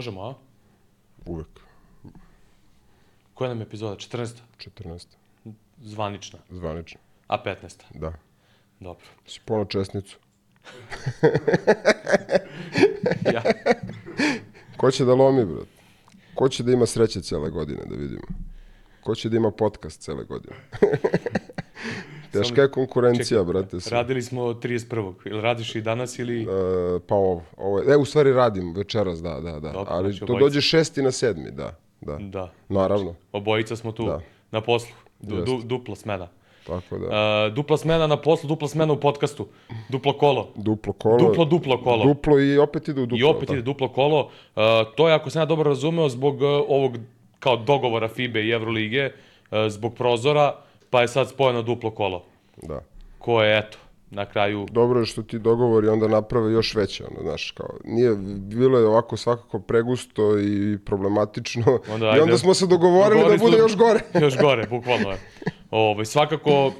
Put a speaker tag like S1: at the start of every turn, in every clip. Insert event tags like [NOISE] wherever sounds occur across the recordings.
S1: Možemo, a?
S2: Uvek.
S1: Koja nam je epizoda? 14.
S2: 14.
S1: Zvanična.
S2: Zvanično.
S1: A 15.
S2: Da.
S1: Dobro.
S2: Si pono česnicu. [LAUGHS]
S1: Ja.
S2: Ko će da lomi, brat? Ko će da ima sreće cele godine, da vidimo? Ko će da ima podcast cele godine? [LAUGHS] Teška je konkurencija,
S1: Čekaj,
S2: brate. Sve.
S1: Radili smo 31. Ili radiš i danas ili...
S2: E, pa ovo, ovo je, e, u stvari radim večeras, da, da, da.
S1: Dobro,
S2: Ali
S1: znači
S2: to
S1: obojica.
S2: dođe šesti na sedmi, da, da.
S1: Da.
S2: Naravno,
S1: Obojica smo tu
S2: Da.
S1: na poslu. Du, du, dupla smena.
S2: tako da.
S1: Uh, dupla smena na poslu, dupla smena u podcastu. Duplo kolo.
S2: Duplo kolo.
S1: Duplo, duplo kolo.
S2: Duplo i opet ide u duplo.
S1: I opet
S2: da.
S1: ide duplo kolo. Uh, to je, ako sam ja dobro razumeo, zbog uh, ovog kao dogovora FIBE i Evrolige, uh, zbog prozora, pa je sad spojeno duplo kolo.
S2: Da.
S1: Koje, eto, na kraju...
S2: Dobro je što ti dogovori onda naprave još veće, ono, znaš, kao, nije, bilo je ovako svakako pregusto i problematično
S1: Onda,
S2: i
S1: ajde.
S2: onda smo se dogovorili da bude još gore.
S1: još gore, bukvalno je. [LAUGHS] Ovaj, svakako,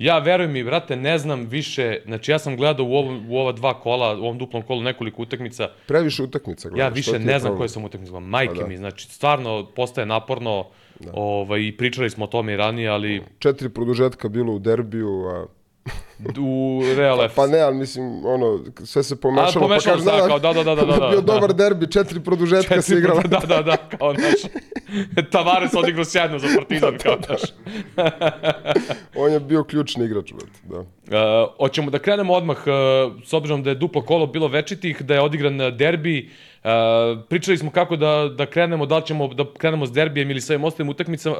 S1: ja verujem mi, brate, ne znam više, znači ja sam gledao u, ovom, u ova dva kola, u ovom duplom kolu nekoliko utakmica,
S2: Previše utakmica gledaš.
S1: ja više ne znam koje sam utakmice gledao. Majke
S2: Pa da.
S1: mi, znači stvarno postaje naporno, ovaj, i pričali smo o tome i ranije, ali
S2: Četiri produžetka bilo u derbiju, a...
S1: u Real F.
S2: pa ne, ali mislim, ono, sve se
S1: A,
S2: pomešalo.
S1: pomešalo
S2: pa
S1: se,
S2: kažeš,
S1: kao, da, da, da, da, da, da,
S2: bio
S1: da.
S2: dobar derbi, četiri produžetka se igrala.
S1: da, da, da, kao naš. Tavares odigrao sjajno za Partizan, kao naš. [LAUGHS]
S2: On je bio ključni igrač, brate, da.
S1: Uh, hoćemo da krenemo odmah, uh, s obzirom da je duplo kolo bilo večitih, da je odigran derbi. Uh, pričali smo kako da, da krenemo, da li ćemo da krenemo s derbijem ili sa ovim ostalim utakmicama.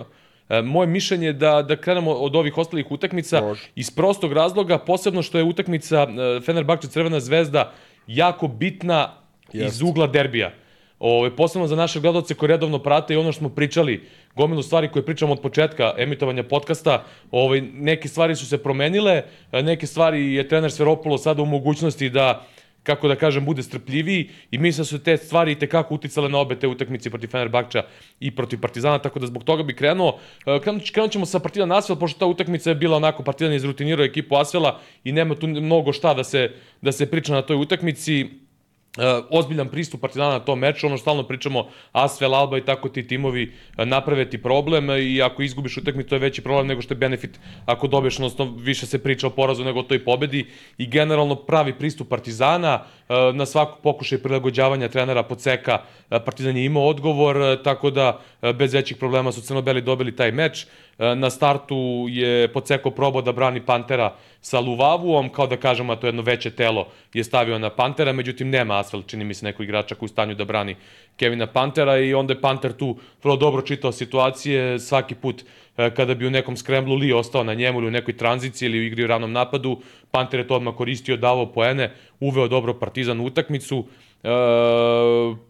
S1: Uh, moje mišljenje je da, da krenemo od ovih ostalih utakmica
S2: Može.
S1: iz prostog razloga, posebno što je utakmica uh, Fenerbahče Crvena zvezda jako bitna iz
S2: Jeste.
S1: ugla derbija. Ove, posebno za naše gledalce koji redovno prate i ono što smo pričali, gomilu stvari koje pričamo od početka emitovanja podcasta, ove, neke stvari su se promenile, e, neke stvari je trener Sveropulo sada u mogućnosti da kako da kažem, bude strpljiviji i mislim da su te stvari tekako uticale na obe te utakmice protiv Fenerbahča i protiv Partizana, tako da zbog toga bi krenuo. E, Krenut, krenut ćemo sa Partizan Asvel, pošto ta utakmica je bila onako, Partizan je izrutinirao ekipu Asvela i nema tu mnogo šta da se, da se priča na toj utakmici. Uh, ozbiljan pristup Partizana na tom meču, ono stalno pričamo, Asvel, Alba i tako ti timovi uh, naprave ti problem e, i ako izgubiš utakmicu to je veći problem nego što je benefit ako dobiješ, odnosno više se priča o porazu nego o toj pobedi. I generalno pravi pristup Partizana uh, na svaku pokušaj prilagođavanja trenera Poceka uh, Partizan je imao odgovor, uh, tako da bez većih problema su crno-beli dobili taj meč. Na startu je Poceko probao da brani Pantera sa Luvavuom, kao da kažemo, a to jedno veće telo je stavio na Pantera, međutim nema Asfel, čini mi se neko igrača koji u stanju da brani Kevina Pantera i onda je Panter tu vrlo dobro čitao situacije, svaki put e, kada bi u nekom skremblu Lee ostao na njemu ili u nekoj tranziciji ili u igri u ravnom napadu, Panter je to odmah koristio, davao poene, uveo dobro Partizan u utakmicu, e,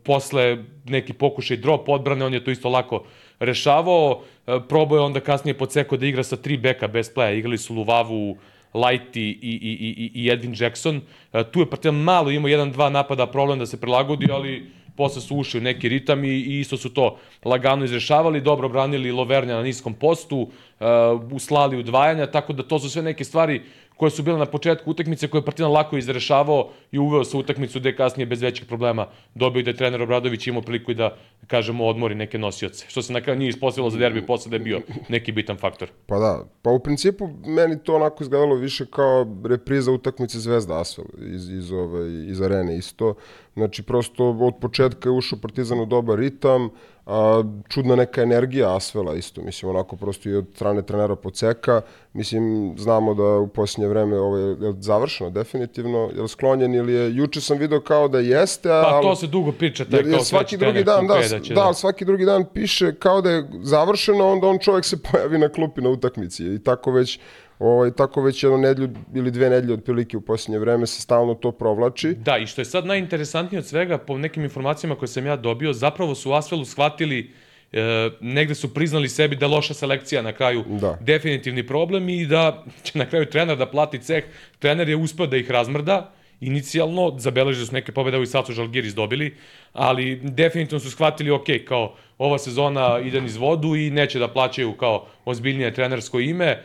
S1: posle neki pokušaj drop odbrane, on je to isto lako rešavao, e, probao je onda kasnije podseko da igra sa tri beka bez playa, igrali su Luvavu, Light i, i, i, i, i Edwin Jackson. E, tu je Partizan malo imao jedan, dva napada problem da se prilagodi, ali posle su ušli u neki ritam i, i isto su to lagano izrešavali, dobro branili Lovernja na niskom postu, uh, uslali udvajanja, tako da to su sve neke stvari koje su bile na početku utakmice koje je Partizan lako izrešavao i uveo u utakmicu gde je kasnije bez većih problema dobio da je trener Obradović imao priliku i da, kažemo, odmori neke nosioce. Što se na kraju nije ispostavilo za derbi, posle da je bio neki bitan faktor.
S2: Pa da, pa u principu meni to onako izgledalo više kao repriza utakmice Zvezda Asvel iz, iz, ove, iz arene isto. Znači prosto od početka je ušao Partizan u dobar ritam, a, čudna neka energija Asvela isto, mislim onako prosto i od strane trenera Poceka, mislim znamo da u posljednje vreme ovo je, je završeno definitivno, je li sklonjen ili je, juče sam video kao da jeste, a,
S1: Pa to se dugo priča, taj
S2: Jer, jer
S1: kao
S2: svaki drugi dan, da,
S1: Kupe, će
S2: da, ali svaki drugi dan piše kao da je završeno, onda on čovjek se [LAUGHS] pojavi na klupi na utakmici i tako već ovaj, tako već jednu nedlju ili dve nedlje otprilike u posljednje vreme se stalno to provlači.
S1: Da, i što je sad najinteresantnije od svega, po nekim informacijama koje sam ja dobio, zapravo su u Asvelu shvatili e, negde su priznali sebi da je loša selekcija na kraju
S2: Da.
S1: definitivni problem i da će na kraju trener da plati ceh. Trener je uspeo da ih razmrda, inicijalno, zabeležili su neke pobjede, evo i sad su Žalgiris dobili, ali definitivno su shvatili, ok, kao ova sezona ide niz vodu i neće da plaćaju kao ozbiljnije trenersko ime, e,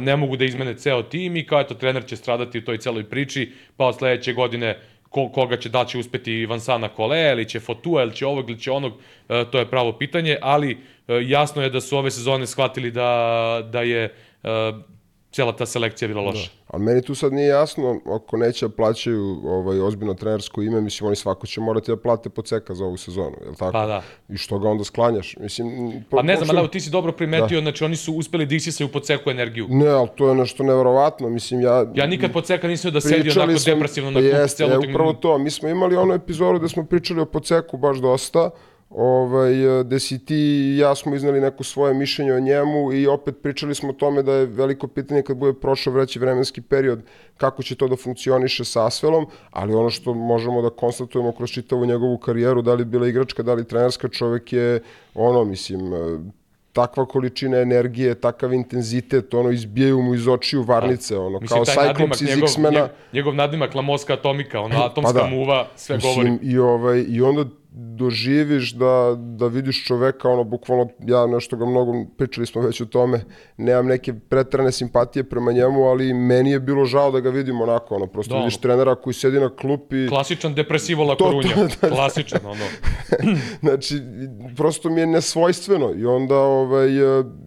S1: ne mogu da izmene ceo tim i kao eto, trener će stradati u toj celoj priči, pa od sledeće godine ko, koga će, da će uspeti Vansana Kole, ili će Fotua, ili će ovog, ili će onog, e, to je pravo pitanje, ali e, jasno je da su ove sezone shvatili da, da je cijela ta selekcija bila loša. Da.
S2: Ali meni tu sad nije jasno, ako neće da plaćaju ovaj, ozbiljno trenersko ime, mislim, oni svako će morati da plate po ceka za ovu sezonu, je li tako?
S1: Pa da.
S2: I što ga onda sklanjaš? Mislim,
S1: po, pa ne znam, ali ti si dobro primetio, da. znači oni su uspeli da isisaju po ceku energiju.
S2: Ne, ali to je nešto neverovatno, mislim, ja...
S1: Ja nikad po ceka nisam da sedio onako sam, depresivno na klubu.
S2: Jeste, je, upravo to, mi smo imali onu epizodu gde smo pričali o poceku baš dosta, ovaj, gde si ti i ja smo iznali neko svoje mišljenje o njemu i opet pričali smo o tome da je veliko pitanje kad bude prošao vreći vremenski period kako će to da funkcioniše sa Asvelom, ali ono što možemo da konstatujemo kroz čitavu njegovu karijeru, da li bila igračka, da li trenerska, čovek je ono, mislim, takva količina energije, takav intenzitet, ono, izbijaju mu iz očiju varnice, ono, Mislim, kao Cyclops iz X-mena. Njegov,
S1: njegov nadimak Lamoska atomika, ono, atomska pa da. muva, sve Mislim, govori.
S2: I, ovaj, I onda doživiš da, da vidiš čoveka, ono, bukvalno, ja nešto ga mnogo, pričali smo već o tome, nemam neke pretrane simpatije prema njemu, ali meni je bilo žao da ga vidim onako, ono, prosto da, vidiš trenera koji sedi na klupi.
S1: Klasičan depresivo La Korunja, to, da, da, klasičan, ono. [LAUGHS]
S2: znači, prosto mi je nesvojstveno i onda, ovaj,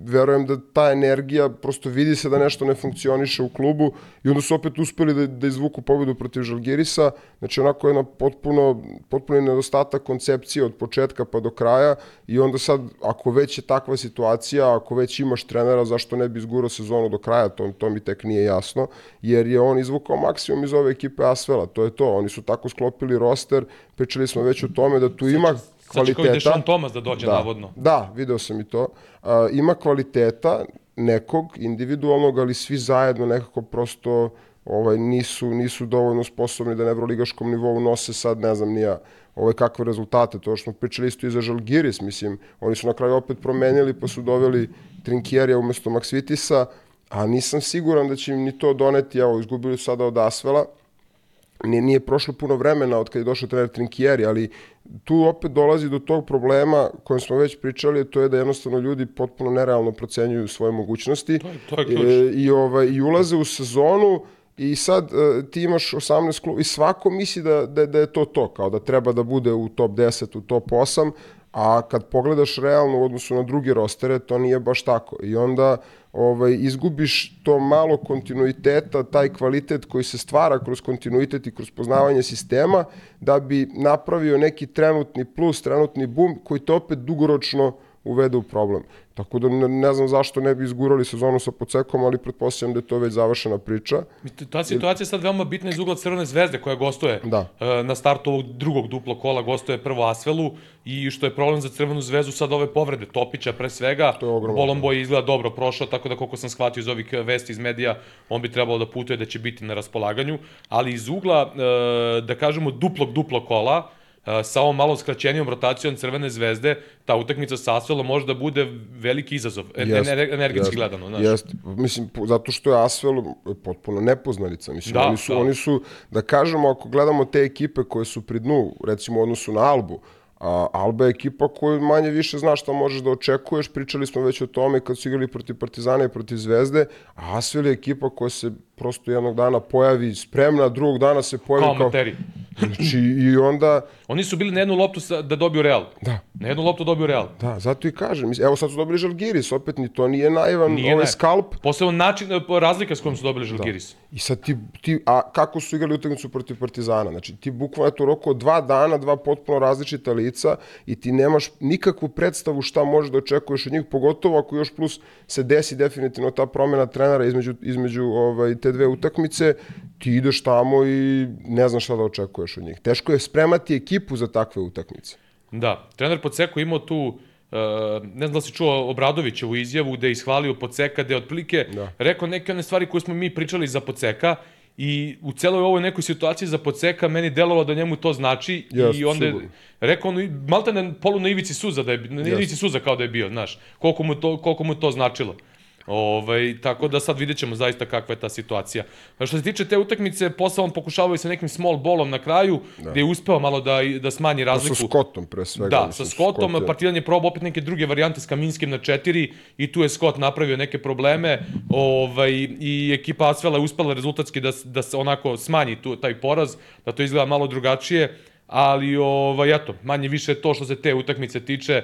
S2: verujem da ta energija, prosto vidi se da nešto ne funkcioniše u klubu i onda su opet uspeli da, da izvuku pobedu protiv Žalgirisa, znači onako jedna potpuno, potpuno nedostatak koncepcije od početka pa do kraja i onda sad, ako već je takva situacija, ako već imaš trenera, zašto ne bi izgurao sezonu do kraja, to, to mi tek nije jasno, jer je on izvukao maksimum iz ove ekipe Asvela, to je to, oni su tako sklopili roster, pričali smo već o tome da tu ima kvaliteta. Sad
S1: će Thomas da dođe,
S2: da,
S1: navodno.
S2: Da, video sam i to. Uh, ima kvaliteta nekog individualnog, ali svi zajedno nekako prosto ovaj nisu nisu dovoljno sposobni da na evroligaškom nivou nose sad ne znam nija ove kakve rezultate, to što smo pričali isto i za Žalgiris, mislim, oni su na kraju opet promenili pa su doveli Trinkjerija umesto Maksvitisa, a nisam siguran da će im ni to doneti, evo, izgubili su sada od Asvela, nije, nije prošlo puno vremena od kada je došao trener Trinkjeri, ali tu opet dolazi do tog problema kojem smo već pričali, to je da jednostavno ljudi potpuno nerealno procenjuju svoje mogućnosti
S1: to je, to je ključ. E,
S2: i, ovaj, i ulaze u sezonu i sad uh, ti imaš 18 klubova i svako misli da, da, da je to to, kao da treba da bude u top 10, u top 8, a kad pogledaš realno u odnosu na druge rostere, to nije baš tako. I onda ovaj, izgubiš to malo kontinuiteta, taj kvalitet koji se stvara kroz kontinuitet i kroz poznavanje sistema, da bi napravio neki trenutni plus, trenutni boom, koji te opet dugoročno uvede u problem. Tako da ne, ne znam zašto ne bi izgurali sezonu sa Pocekom, ali pretpostavljam da je to već završena priča.
S1: Ta situacija je sad veoma bitna iz ugla Crvene zvezde koja gostuje
S2: da.
S1: E, na startu ovog drugog duplo kola, gostuje prvo Asvelu i što je problem za Crvenu zvezdu sad ove povrede Topića pre svega. Bolombo je izgleda dobro prošao, tako da koliko sam shvatio iz ovih vesti iz medija, on bi trebalo da putuje da će biti na raspolaganju, ali iz ugla, e, da kažemo, duplog duplo kola, sa ovom malo skraćenijom rotacijom Crvene zvezde, ta utakmica sa Asvelom može da bude veliki izazov, jest, energetski jest, gledano. Znaš.
S2: Jeste, mislim, zato što je Asvel potpuno nepoznalica. Mislim, da, oni, su, da. oni su, da kažemo, ako gledamo te ekipe koje su pri dnu, recimo u odnosu na Albu, A, Alba je ekipa koju manje više znaš šta možeš da očekuješ, pričali smo već o tome kad su igrali protiv Partizana i protiv Zvezde, a Asvel je ekipa koja se prosto jednog dana pojavi spremna, drugog dana se pojavi
S1: kao... Kao materi.
S2: Znači, i onda...
S1: Oni su bili na jednu loptu da dobiju Real.
S2: Da.
S1: Na jednu loptu dobiju Real.
S2: Da, zato i kažem. Evo sad su dobili Žalgiris, opet ni to nije naivan nije ovaj ne. skalp.
S1: Posebno način, razlika s kojom su dobili da. Žalgiris.
S2: Da. I sad ti, ti, a kako su igrali utakmicu protiv Partizana? Znači, ti bukvalno eto roku od dva dana, dva potpuno različita lica i ti nemaš nikakvu predstavu šta možeš da očekuješ od njih, pogotovo ako još plus se desi definitivno ta promena trenera između, između ovaj, te dve utakmice, ti ideš tamo i ne znaš šta da očekuješ od njih. Teško je spremati ekipu za takve utakmice.
S1: Da, trener Podseko imao tu Uh, ne znam da si čuo Obradovićevu izjavu gde je ishvalio Podseka, gde je otprilike da. rekao neke one stvari koje smo mi pričali za Podseka i u celoj ovoj nekoj situaciji za Podseka meni delovalo da njemu to znači Just, i onda je rekao ono, malte ne polu na ivici suza da je na ivici suza kao da je bio, znaš, koliko mu to koliko mu to značilo. Ovaj, tako da sad vidjet ćemo zaista kakva je ta situacija. A što se tiče te utakmice, posle on pokušavaju sa nekim small ballom na kraju, da. gde je uspeo malo da, da smanji razliku.
S2: Sa Scottom pre svega.
S1: Da, sa Scottom, Scott je... Partizan je probao opet neke druge varijante s Kaminskim na četiri i tu je Scott napravio neke probleme ovaj, i ekipa Asvela je uspela rezultatski da, da se onako smanji tu, taj poraz, da to izgleda malo drugačije, ali ovaj, eto, manje više to što se te utakmice tiče,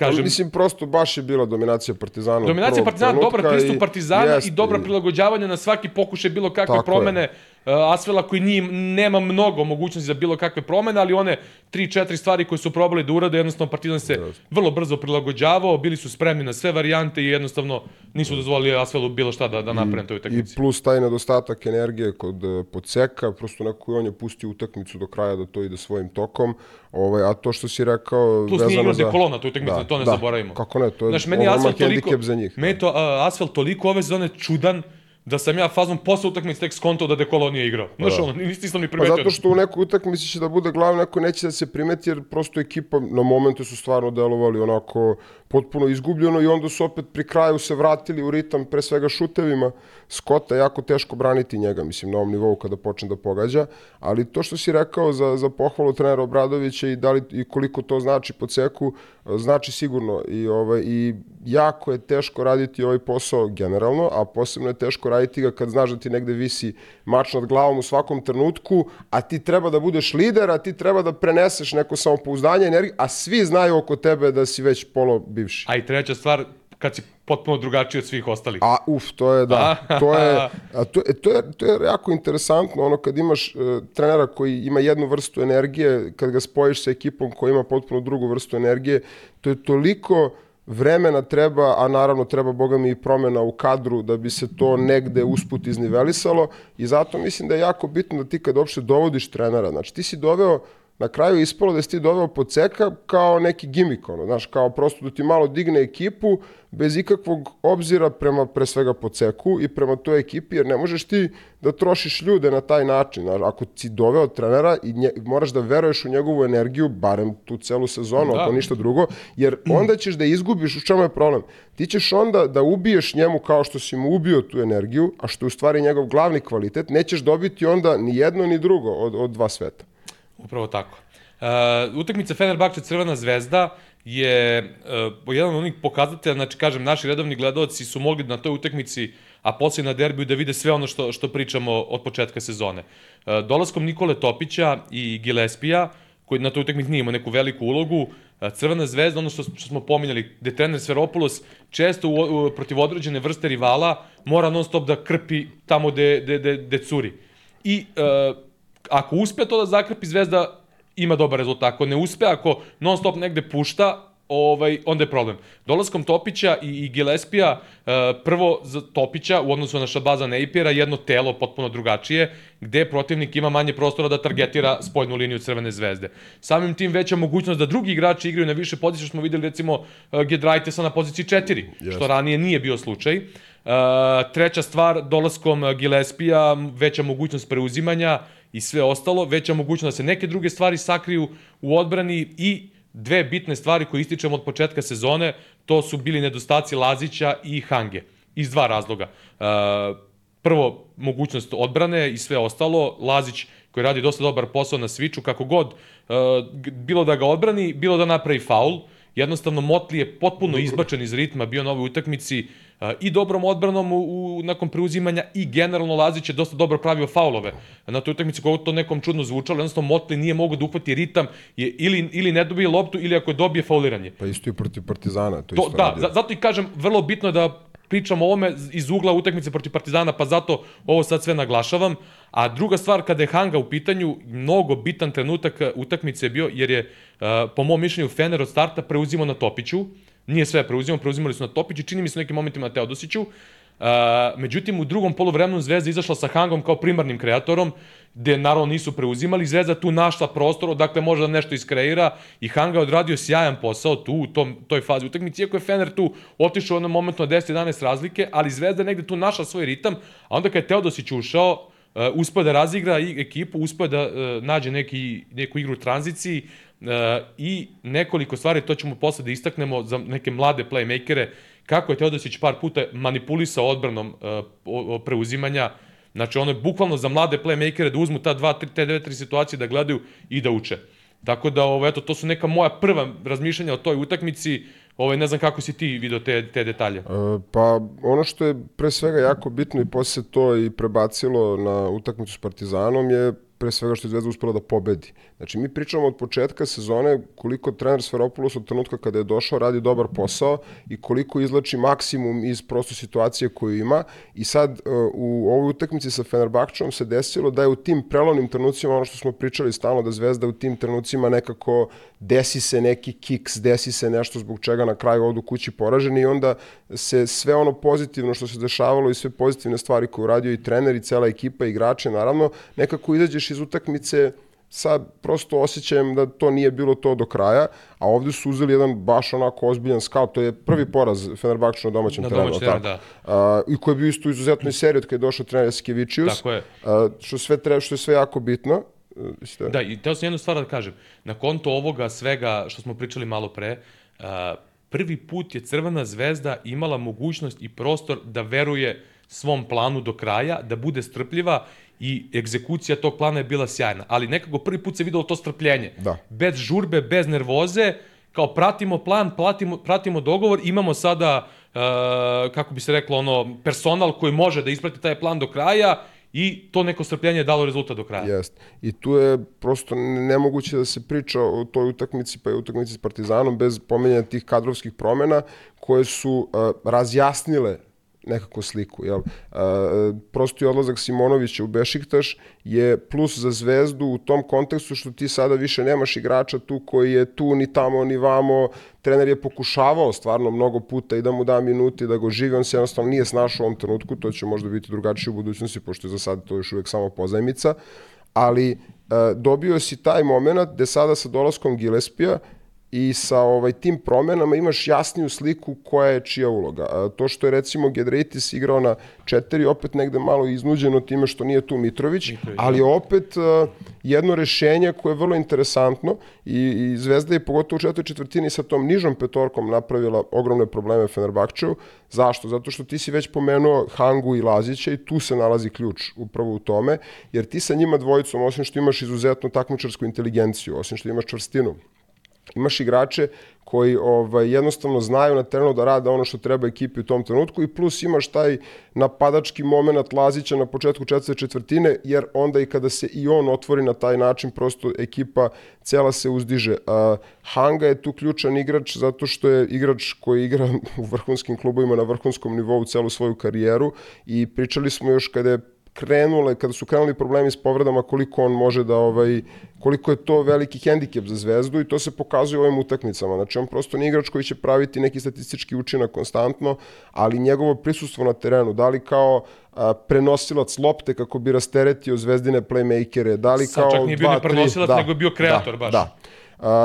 S2: Kažem, mislim, prosto baš je bila dominacija Partizana.
S1: Dominacija Partizana, dobar pristup Partizana i, i dobra prilagođavanja na svaki pokušaj bilo kakve promene. Je Asvela koji nije, nema mnogo mogućnosti za bilo kakve promene, ali one 3-4 stvari koje su probali da urade, jednostavno Partizan se vrlo brzo prilagođavao, bili su spremni na sve varijante i jednostavno nisu dozvolili Asvelu bilo šta da, da naprave toj utakmici.
S2: I plus taj nedostatak energije kod e, Podseka, prosto neko on je pustio utakmicu do kraja da to ide svojim tokom, ovaj, a to što si rekao...
S1: Plus nije igrao za... kolona toj utakmici, da, to ne da, zaboravimo.
S2: Kako ne, to je Znaš, meni Asfalt toliko, za njih.
S1: Meni to, uh, Asfalt toliko ove sezone čudan, da sam ja fazom posle utakmice tek skonto da Dekolo nije igrao. Znaš, da. ono, nisi nisam ni pa primetio.
S2: Pa zato što u nekoj utakmici će da bude glavno, neko neće da se primeti, jer prosto ekipa na momente su stvarno delovali onako potpuno izgubljeno i onda su opet pri kraju se vratili u ritam pre svega šutevima. Skota jako teško braniti njega, mislim, na ovom nivou kada počne da pogađa, ali to što si rekao za, za pohvalu trenera Obradovića i, da li, i koliko to znači po ceku, znači sigurno i, ovaj, i jako je teško raditi ovaj posao generalno, a posebno je teško raditi ga kad znaš da ti negde visi mač nad glavom u svakom trenutku, a ti treba da budeš lider, a ti treba da preneseš neko samopouzdanje, energiju, a svi znaju oko tebe da si već polo bivši.
S1: A i treća stvar, kad si potpuno drugačiji od svih ostalih.
S2: A uf, to je da. to je [LAUGHS] a to, je, to je to je jako interesantno ono kad imaš uh, trenera koji ima jednu vrstu energije, kad ga spojiš sa ekipom koja ima potpuno drugu vrstu energije, to je toliko vremena treba, a naravno treba boga mi i promena u kadru da bi se to negde usput iznivelisalo i zato mislim da je jako bitno da ti kad uopšte dovodiš trenera, znači ti si doveo na kraju ispalo da si ti doveo ceka kao neki gimik, ono, znaš, kao prosto da ti malo digne ekipu bez ikakvog obzira prema pre svega ceku i prema toj ekipi, jer ne možeš ti da trošiš ljude na taj način. Znaš, ako si doveo trenera i nje, moraš da veruješ u njegovu energiju, barem tu celu sezonu, da. ako ništa drugo, jer onda ćeš da izgubiš, u čemu je problem? Ti ćeš onda da ubiješ njemu kao što si mu ubio tu energiju, a što je u stvari njegov glavni kvalitet, nećeš dobiti onda ni jedno ni drugo od, od dva sveta.
S1: Upravo tako. Uh, utakmica Fenerbahče Crvena zvezda je uh, jedan od onih pokazatelja, znači kažem, naši redovni gledalci su mogli na toj utakmici, a posle na derbiju da vide sve ono što, što pričamo od početka sezone. Uh, dolaskom Nikole Topića i Gillespija, koji na toj utakmici nije imao neku veliku ulogu, uh, Crvena zvezda, ono što, što smo pominjali, gde trener Sveropoulos često u, u, protiv određene vrste rivala mora non stop da krpi tamo gde, gde, gde, gde curi. I uh, ako uspe to da zakrpi Zvezda, ima dobar rezultat. Ako ne uspe, ako non stop negde pušta, ovaj, onda je problem. Dolaskom Topića i, i Gillespija, uh, prvo za Topića u odnosu na Šabaza Nejpjera, jedno telo potpuno drugačije, gde protivnik ima manje prostora da targetira spoljnu liniju Crvene zvezde. Samim tim veća mogućnost da drugi igrači igraju na više pozicije, što smo videli recimo uh, Gedraitesa na poziciji 4, yes. što ranije nije bio slučaj. Uh, treća stvar, dolaskom Gillespija, veća mogućnost preuzimanja, i sve ostalo, veća mogućnost da se neke druge stvari sakriju u odbrani i dve bitne stvari koje ističemo od početka sezone, to su bili nedostaci Lazića i Hange. Iz dva razloga. E, prvo, mogućnost odbrane i sve ostalo. Lazić koji radi dosta dobar posao na sviču, kako god, e, bilo da ga odbrani, bilo da napravi faul. Jednostavno, Motli je potpuno izbačen iz ritma, bio na ovoj utakmici, i dobrom odbranom u, u, nakon preuzimanja i generalno Lazić je dosta dobro pravio faulove. Na toj utakmici kako to nekom čudno zvučalo, jednostavno Motli nije mogao da uhvati ritam je ili, ili ne dobije loptu ili ako je dobije fauliranje.
S2: Pa isto i protiv Partizana. To,
S1: to
S2: isto
S1: da, radio. zato i kažem, vrlo bitno je da pričamo o ovome iz ugla utakmice protiv Partizana, pa zato ovo sad sve naglašavam. A druga stvar, kada je Hanga u pitanju, mnogo bitan trenutak utakmice je bio, jer je, po mom mišljenju, Fener od starta preuzimo na Topiću, Nije sve preuzimao, preuzimali su na Topić i čini mi se nekim momentima na Teodosiću. Uh, međutim, u drugom polovremenu Zvezda izašla sa Hangom kao primarnim kreatorom, gde naravno nisu preuzimali. Zvezda tu našla prostor, dakle može da nešto iskreira i Hanga je odradio sjajan posao tu u tom, toj fazi utakmice, iako je Fener tu otišao u jednom momentu na 10-11 razlike, ali Zvezda negde tu našla svoj ritam, a onda kad je Teodosić ušao, uh, uspio da razigra i ekipu, uspio da uh, nađe neki, neku igru u tranziciji, i nekoliko stvari, to ćemo posle da istaknemo za neke mlade playmakere, kako je Teodosić par puta manipulisao odbranom uh, preuzimanja, Znači, ono je bukvalno za mlade playmakere da uzmu ta dva, tri, te dve, tri situacije da gledaju i da uče. Tako da, ovo, eto, to su neka moja prva razmišljanja o toj utakmici. Ovaj, ne znam kako si ti video te, te detalje. E,
S2: pa ono što je pre svega jako bitno i posle to i prebacilo na utakmicu s Partizanom je pre svega što je Zvezda uspela da pobedi. Znači, mi pričamo od početka sezone koliko trener Sferopoulos od trenutka kada je došao radi dobar posao i koliko izlači maksimum iz prosto situacije koju ima i sad uh, u ovoj utakmici sa Fenerbahčom se desilo da je u tim prelovnim trenucima ono što smo pričali stalno da Zvezda u tim trenucima nekako desi se neki kiks, desi se nešto zbog čega na kraju odu kući poraženi i onda se sve ono pozitivno što se dešavalo i sve pozitivne stvari koje uradio i trener i cela ekipa i igrače naravno nekako izađeš iz utakmice sa prosto osjećajem da to nije bilo to do kraja, a ovde su uzeli jedan baš onako ozbiljan scout, to je prvi poraz Fenerbahča na domaćem
S1: na
S2: terenu.
S1: Terenu, da.
S2: A, I koji je bio isto izuzetno i serij od kada je došao trener Eskevičius.
S1: Tako je.
S2: A, što, sve treba, što je sve jako bitno.
S1: Isto. Da, i teo sam jednu stvar da kažem. Na konto ovoga svega što smo pričali malo pre, a, prvi put je Crvena zvezda imala mogućnost i prostor da veruje svom planu do kraja, da bude strpljiva i egzekucija tog plana je bila sjajna. Ali nekako prvi put se videlo to strpljenje.
S2: Da.
S1: Bez žurbe, bez nervoze, kao pratimo plan, pratimo, pratimo dogovor, imamo sada, uh, kako bi se reklo, ono, personal koji može da isprati taj plan do kraja i to neko strpljenje je dalo rezultat do kraja.
S2: Jest. I tu je prosto nemoguće da se priča o toj utakmici pa i utakmici s Partizanom bez pomenjanja tih kadrovskih promena koje su uh, razjasnile nekako sliku. Jel? A, prosto i odlazak Simonovića u Bešiktaš je plus za zvezdu u tom kontekstu što ti sada više nemaš igrača tu koji je tu ni tamo ni vamo. Trener je pokušavao stvarno mnogo puta i da mu da minuti, da go živi. On se jednostavno nije snašao u ovom trenutku. To će možda biti drugačije u budućnosti, pošto je za sad to još uvek samo pozajmica. Ali dobio si taj moment gde sada sa dolaskom Gillespija i sa ovaj tim promenama imaš jasniju sliku koja je čija uloga. A, to što je recimo Gedreitis igrao na četiri, opet negde malo iznuđeno time što nije tu Mitrović, Mitrović ali da. opet a, jedno rešenje koje je vrlo interesantno i, i Zvezda je pogotovo u četvrtoj četvrtini sa tom nižom petorkom napravila ogromne probleme Fenerbahčevu. Zašto? Zato što ti si već pomenuo Hangu i Lazića i tu se nalazi ključ upravo u tome, jer ti sa njima dvojicom, osim što imaš izuzetnu takmičarsku inteligenciju, osim što imaš čvrstinu, imaš igrače koji ovaj, jednostavno znaju na terenu da rade ono što treba ekipi u tom trenutku i plus imaš taj napadački moment Lazića na početku četvrte četvrtine, jer onda i kada se i on otvori na taj način, prosto ekipa cela se uzdiže. A, Hanga je tu ključan igrač zato što je igrač koji igra [LAUGHS] u vrhunskim klubovima na vrhunskom nivou celu svoju karijeru i pričali smo još kada je krenule, kada su krenuli problemi s povredama, koliko on može da, ovaj, koliko je to veliki hendikep za Zvezdu i to se pokazuje u ovim utakmicama. Znači, on prosto nije igrač koji će praviti neki statistički učinak konstantno, ali njegovo prisustvo na terenu, da li kao a, prenosilac lopte kako bi rasteretio zvezdine playmakere, da li Sad kao...
S1: Sad čak nije bio ni prenosilac, da, nego je bio kreator
S2: da,
S1: baš.
S2: Da,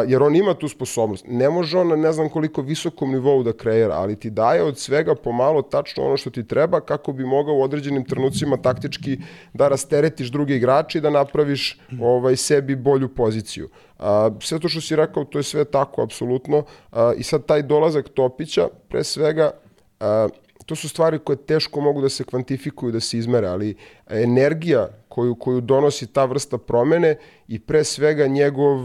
S2: jer on ima tu sposobnost. Ne može on na ne znam koliko visokom nivou da kreira, ali ti daje od svega pomalo tačno ono što ti treba kako bi mogao u određenim trenucima taktički da rasteretiš druge igrače i da napraviš ovaj, sebi bolju poziciju. A, sve to što si rekao, to je sve tako, apsolutno. A, I sad taj dolazak Topića, pre svega, a, to su stvari koje teško mogu da se kvantifikuju, da se izmere, ali energija koju, koju donosi ta vrsta promene i pre svega njegov,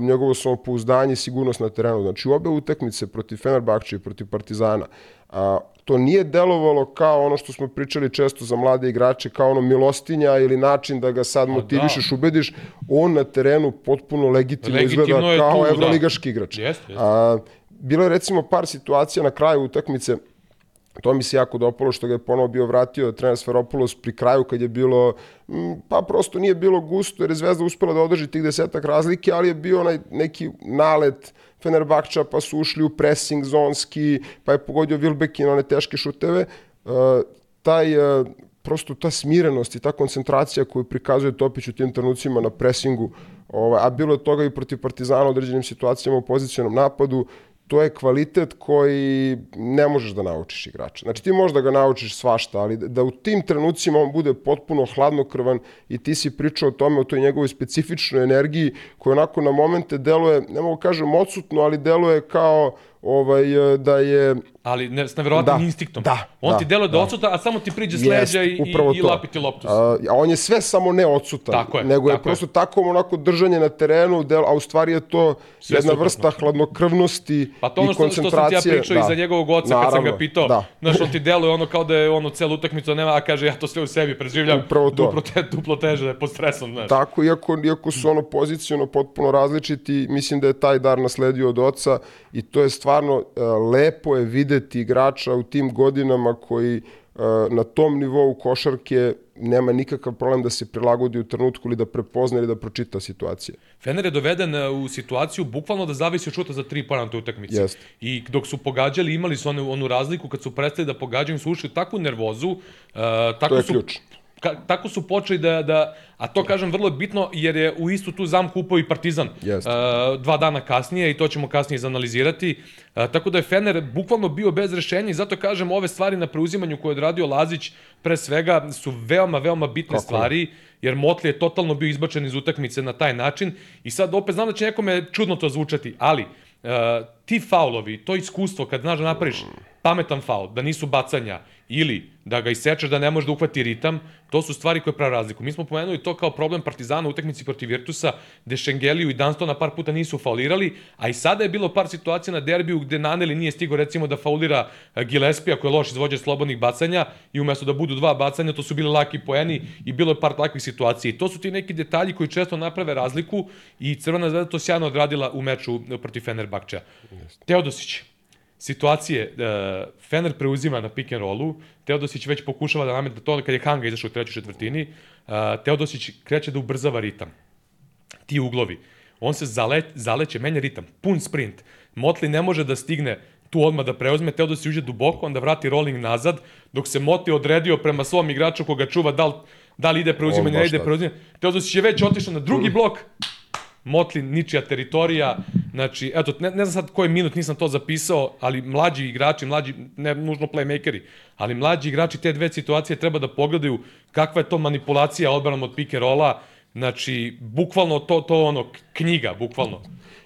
S2: njegovo samopouzdanje i sigurnost na terenu. Znači u obe utakmice protiv Fenerbahče i protiv Partizana, a, to nije delovalo kao ono što smo pričali često za mlade igrače, kao ono milostinja ili način da ga sad motivišeš, da. ubediš, on na terenu potpuno legitimno, legitimno izgleda kao tu, da. evroligaški da. igrač.
S1: Jest, jest.
S2: A, bilo je recimo par situacija na kraju utakmice, To mi se jako dopalo što ga je ponovo bio vratio trener Sferopoulos pri kraju kad je bilo, pa prosto nije bilo gusto jer je Zvezda uspela da održi tih desetak razlike, ali je bio onaj neki nalet Fenerbahča pa su ušli u pressing zonski, pa je pogodio Wilbekin na one teške šuteve. Uh, taj uh, prosto ta smirenost i ta koncentracija koju prikazuje Topić u tim trenucima na presingu, ovaj, a bilo je toga i protiv Partizana u određenim situacijama u pozicionom napadu, to je kvalitet koji ne možeš da naučiš igrača. Znači ti možeš da ga naučiš svašta, ali da u tim trenucima on bude potpuno hladnokrvan i ti si pričao o tome, o toj njegovoj specifičnoj energiji koja onako na momente deluje, ne mogu kažem odsutno, ali deluje kao ovaj, e, da je
S1: Ali ne, s neverovatnim
S2: Da,
S1: instinktom.
S2: da,
S1: On
S2: da,
S1: ti deluje da,
S2: da.
S1: odsuta, a samo ti priđe s leđa i, i,
S2: upravo
S1: i lapi ti loptu.
S2: A, a on je sve samo ne odsutan,
S1: Tako je,
S2: nego je
S1: tako je.
S2: prosto tako onako držanje na terenu, del, a u stvari je to
S1: Sve
S2: jedna
S1: suprotno.
S2: vrsta hladnokrvnosti
S1: Pa to ono
S2: i
S1: što, što sam ti ja
S2: koncentracije.
S1: pričao i za njegovog oca kad sam ga
S2: Naravno,
S1: pitao.
S2: Da.
S1: Znaš, on ti deluje ono kao da je ono celu utakmicu nema, a kaže ja to sve u sebi preživljam.
S2: Upravo to.
S1: Duplo, te, duplo teže, da je pod stresom, znaš.
S2: Tako, iako, iako su ono poziciono potpuno različiti, mislim da je taj dar nasledio od oca i to je stvarno e, lepo je videti igrača u tim godinama koji e, na tom nivou košarke nema nikakav problem da se prilagodi u trenutku ili da prepozna ili da pročita situacije.
S1: Fener je doveden e, u situaciju bukvalno da zavisi od šuta za tri pojena na toj utakmici.
S2: Jeste.
S1: I dok su pogađali, imali su onu, onu razliku, kad su prestali da pogađaju, su ušli u takvu nervozu. Uh, tako
S2: To je
S1: su,
S2: ključ.
S1: Ka, tako su počeli da, da, a to kažem vrlo bitno, jer je u istu tu zamku upao i Partizan.
S2: Jeste.
S1: Uh, dva dana kasnije i to ćemo kasnije izanalizirati. Uh, tako da je Fener bukvalno bio bez rešenja i zato kažem ove stvari na preuzimanju koje je odradio Lazić pre svega su veoma, veoma bitne
S2: Kako
S1: stvari jer Motli je totalno bio izbačen iz utakmice na taj način i sad opet znam da će nekome čudno to zvučati, ali uh, ti faulovi, to iskustvo kad znaš da napraviš pametan faul, da nisu bacanja ili da ga isečeš da ne može da uhvati ritam, to su stvari koje prave razliku. Mi smo pomenuli to kao problem Partizana u utakmici protiv Virtusa, gde Šengeliju i Danstona par puta nisu faulirali, a i sada je bilo par situacija na derbiju gde Naneli nije stigo recimo da faulira eh, Gillespija koji je loš izvođač slobodnih bacanja i umesto da budu dva bacanja, to su bili laki poeni i bilo je par takvih situacija. I to su ti neki detalji koji često naprave razliku i Crvena zvezda to sjajno odradila u meču protiv Fenerbahča. Teodosić, situacije, uh, Fener preuzima na pick and rollu, Teodosić već pokušava da nametne to kad je Hanga izašao u trećoj četvrtini, uh, Teodosić kreće da ubrzava ritam. Ti uglovi. On se zale, zaleće, menja ritam, pun sprint. Motli ne može da stigne tu odmah da preuzme, Teodosić uđe duboko, onda vrati rolling nazad, dok se Motli odredio prema svom igraču koga čuva da li, da li ide preuzimanje, ne ide preuzimanje. Teodosić je već otišao na drugi blok, Motlin, ničija teritorija, znači, eto, ne, ne znam sad koji minut nisam to zapisao, ali mlađi igrači, mlađi, ne nužno playmakeri, ali mlađi igrači te dve situacije treba da pogledaju kakva je to manipulacija odbranom od pick and rolla, znači, bukvalno to, to ono, knjiga, bukvalno.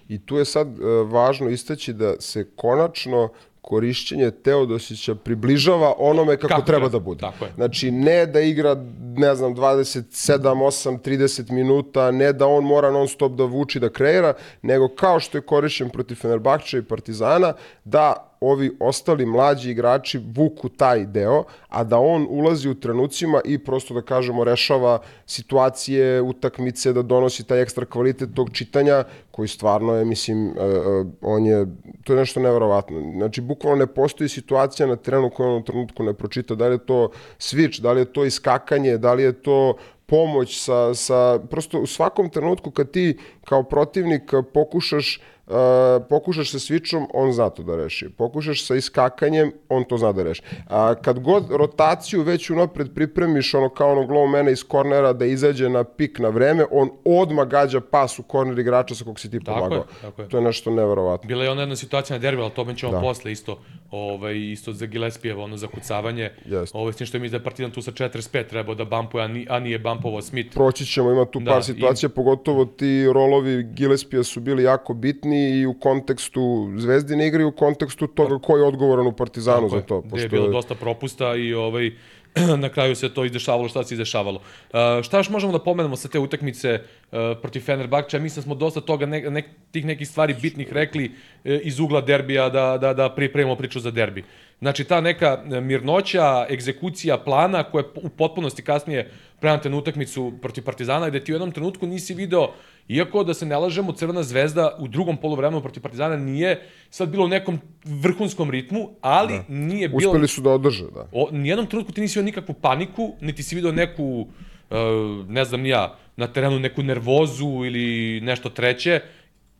S2: I tu je sad e, važno istaći da se konačno korišćenje Teodosića približava onome kako,
S1: Kako
S2: treba da bude.
S1: tako je.
S2: Znači, ne da igra, ne znam, 27, 8, 30 minuta, ne da on mora non stop da vuči, da kreira, nego kao što je korišćen protiv Fenerbahča i Partizana, da ovi ostali mlađi igrači vuku taj deo, a da on ulazi u trenucima i prosto da kažemo rešava situacije, utakmice, da donosi taj ekstra kvalitet tog čitanja koji stvarno je, mislim, e, e, on je, to je nešto neverovatno. Znači, bukvalno ne postoji situacija na terenu koju on u trenutku ne pročita. Da li je to switch, da li je to iskakanje, da li je to pomoć sa, sa, prosto u svakom trenutku kad ti kao protivnik pokušaš Uh, pokušaš sa switchom, on zna to da reši. Pokušaš sa iskakanjem, on to zna da reši. A kad god rotaciju već unapred pripremiš, ono kao ono glow mene iz kornera da izađe na pik na vreme, on odmah gađa pas u korner igrača sa kog si ti
S1: Tako
S2: pomagao.
S1: je, tako je.
S2: To je nešto neverovatno.
S1: Bila je ona jedna situacija na derbi, ali o tome ćemo
S2: Da.
S1: posle isto, ovaj, isto za Gillespijevo, ono zakucavanje.
S2: Jeste.
S1: Ovaj, s tim što mi da je Partizan tu sa 45 trebao da bampuje, a, ni, a nije bampovao Smith.
S2: Proći ćemo, ima tu
S1: Da,
S2: par
S1: i-
S2: situacija, pogotovo ti rolovi Gillespija su bili jako bitni i u kontekstu zvezdine igre i u kontekstu toga ko je odgovoran u Partizanu za to.
S1: Gde je bilo dosta propusta i ovaj, [CLEARS THROAT] na kraju se to izdešavalo šta se izdešavalo. Uh, šta još možemo da pomenemo sa te utakmice uh, protiv Fenerbahča? Mislim da smo dosta toga, ne, ne, tih nekih stvari bitnih rekli uh, iz ugla derbija da, da, da pripremimo priču za derbi. Znači, ta neka mirnoća, egzekucija plana koja je u potpunosti kasnije prenata na utakmicu protiv Partizana, gde ti u jednom trenutku nisi video, iako da se ne lažemo, Crvena zvezda u drugom polovremenu protiv Partizana nije sad bilo u nekom vrhunskom ritmu, ali da. nije bilo...
S2: Uspeli su da održe, da.
S1: O, nijednom trenutku ti nisi vidio nikakvu paniku, niti si vidio neku, uh, ne znam ni ja, na terenu neku nervozu ili nešto treće,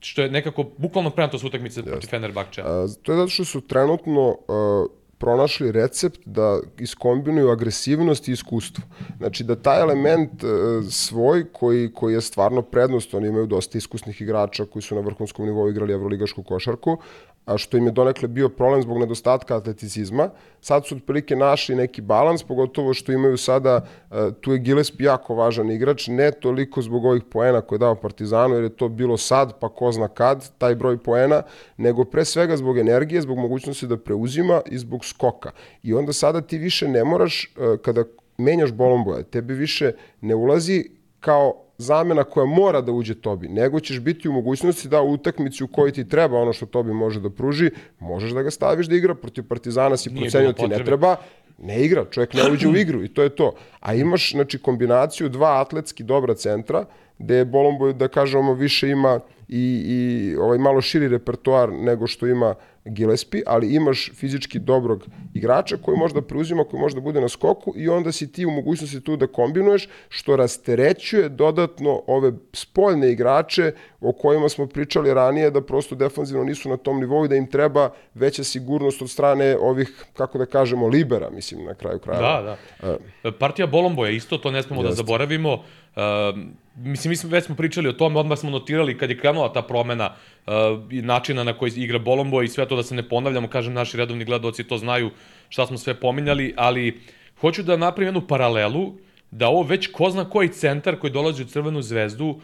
S1: što je nekako bukvalno prenato s utakmice protiv Fenerbahča.
S2: To je zato što su trenutno a, pronašli recept da iskombinuju agresivnost i iskustvo. Znači da taj element e, svoj koji, koji je stvarno prednost, oni imaju dosta iskusnih igrača koji su na vrhunskom nivou igrali evroligašku košarku, a što im je donekle bio problem zbog nedostatka atleticizma. Sad su otprilike našli neki balans, pogotovo što imaju sada, e, tu je Gillespie jako važan igrač, ne toliko zbog ovih poena koje je dao Partizanu, jer je to bilo sad, pa ko zna kad, taj broj poena, nego pre svega zbog energije, zbog mogućnosti da preuzima i zbog skoka. I onda sada ti više ne moraš, e, kada menjaš Bolomboja, tebi više ne ulazi kao zamena koja mora da uđe Tobi, nego ćeš biti u mogućnosti da u utakmici u kojoj ti treba ono što Tobi može da pruži, možeš da ga staviš da igra protiv Partizana, si procenio ti ne treba, ne igra, čovjek ne uđe u igru i to je to. A imaš znači, kombinaciju dva atletski dobra centra, gde Bolomboj, da kažemo, više ima i, i ovaj malo širi repertoar nego što ima Gillespie, ali imaš fizički dobrog igrača koji može da preuzima, koji može da bude na skoku i onda si ti u mogućnosti tu da kombinuješ, što rasterećuje dodatno ove spoljne igrače o kojima smo pričali ranije, da prosto defanzivno nisu na tom nivou i da im treba veća sigurnost od strane ovih, kako da kažemo, libera, mislim, na kraju kraja.
S1: Da, da. Uh, Partija Bolomboja isto, to ne smemo da zaboravimo. Uh, mislim, mi smo, već smo pričali o tome, odmah smo notirali kad je krenula ta promena uh, načina na koji igra Bolombo i sve to da se ne ponavljamo, kažem, naši redovni gledoci to znaju šta smo sve pominjali, ali hoću da napravim jednu paralelu, da ovo već ko zna koji centar koji dolazi u Crvenu zvezdu, uh,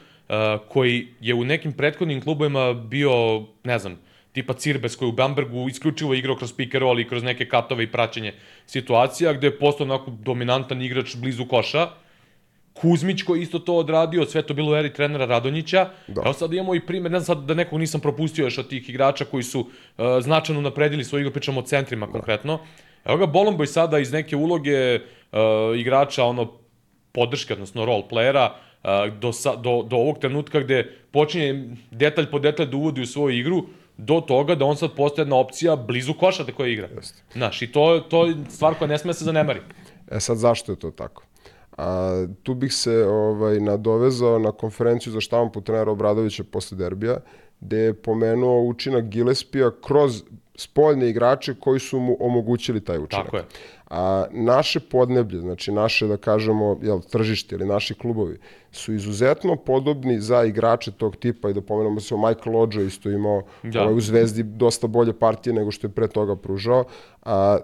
S1: koji je u nekim prethodnim klubovima bio, ne znam, tipa Cirbes koji u Bambergu isključivo igrao kroz pick and roll i kroz neke katove i praćenje situacija, gde je postao onako dominantan igrač blizu koša, uh, Kuzmić koji isto to odradio, sve to bilo u eri trenera Radonjića. Da. Evo sad imamo i primjer, ne znam sad da nekog nisam propustio još od tih igrača koji su uh, značajno napredili svoju igru, pričamo o centrima da. konkretno. Evo ga Bolomboj sada iz neke uloge uh, igrača ono podrške, odnosno role playera, uh, do, sa, do, do ovog trenutka gde počinje detalj po detalj da uvodi u svoju igru, do toga da on sad postaje jedna opcija blizu koša da koja igra. Znaš, i to, to je stvar koja ne sme da se zanemari.
S2: E sad, zašto je to tako? A, tu bih se ovaj, nadovezao na konferenciju za štampu trenera Obradovića posle derbija, gde je pomenuo učinak Gillespija kroz spoljne igrače koji su mu omogućili taj učinak.
S1: Tako je.
S2: A naše podneblje, znači naše, da kažemo, jel, tržište ili naši klubovi, su izuzetno podobni za igrače tog tipa i da pomenemo se o Michael Ođo isto imao da. ovaj, u Zvezdi dosta bolje partije nego što je pre toga pružao. A,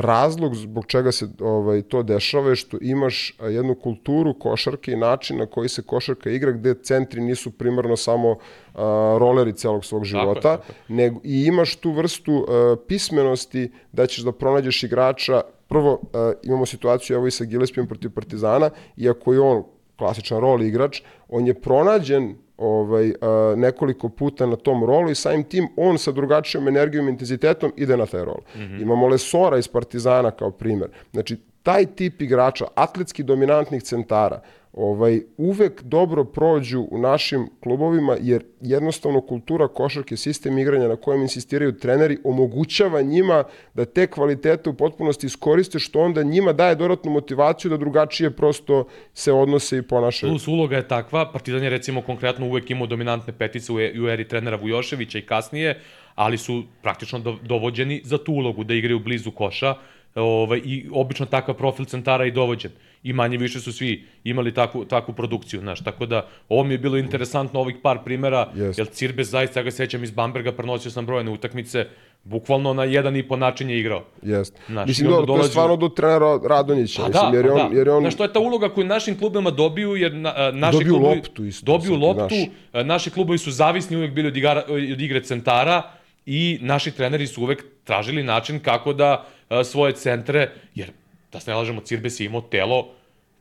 S2: razlog zbog čega se ovaj to dešava je što imaš jednu kulturu košarke i način na koji se košarka igra gde centri nisu primarno samo a, roleri celog svog života, tako je, tako nego i imaš tu vrstu a, pismenosti da ćeš da pronađeš igrača. Prvo a, imamo situaciju evo i sa Gillespiem protiv Partizana, iako je on klasičan rol igrač, on je pronađen ovaj, a, nekoliko puta na tom rolu i samim tim on sa drugačijom energijom i intenzitetom ide na taj rol. Mm -hmm. Imamo Lesora iz Partizana kao primer. Znači, taj tip igrača, atletski dominantnih centara, ovaj, uvek dobro prođu u našim klubovima, jer jednostavno kultura košarke, sistem igranja na kojem insistiraju treneri, omogućava njima da te kvalitete u potpunosti iskoriste, što onda njima daje dodatnu motivaciju da drugačije prosto se odnose i ponašaju.
S1: Plus uloga je takva, Partizan je recimo konkretno uvek imao dominantne petice u e, eri trenera Vujoševića i kasnije, ali su praktično dovođeni za tu ulogu da igraju blizu koša, ovaj, i obično takav profil centara i dovođen. I manje više su svi imali takvu, takvu produkciju, znaš. Tako da, ovo mi je bilo interesantno ovih par primera, yes. jer Cirbes, zaista, ja ga sećam iz Bamberga, prenosio sam brojene utakmice, bukvalno na jedan i po način je igrao.
S2: Jest. Mislim, do, dolazi... to je stvarno do trenera Radonjića. Pa mislim, da, jer, je on, da. jer je on...
S1: Znaš, to je ta uloga koju našim klubima dobiju, jer na, naši
S2: dobiju
S1: klubovi...
S2: loptu isto.
S1: Dobiju loptu, naš. naši klubovi su zavisni uvek bili od, igara, od igre centara i naši treneri su uvek tražili način kako da svoje centre, jer da se ne lažemo, Cirbes je imao telo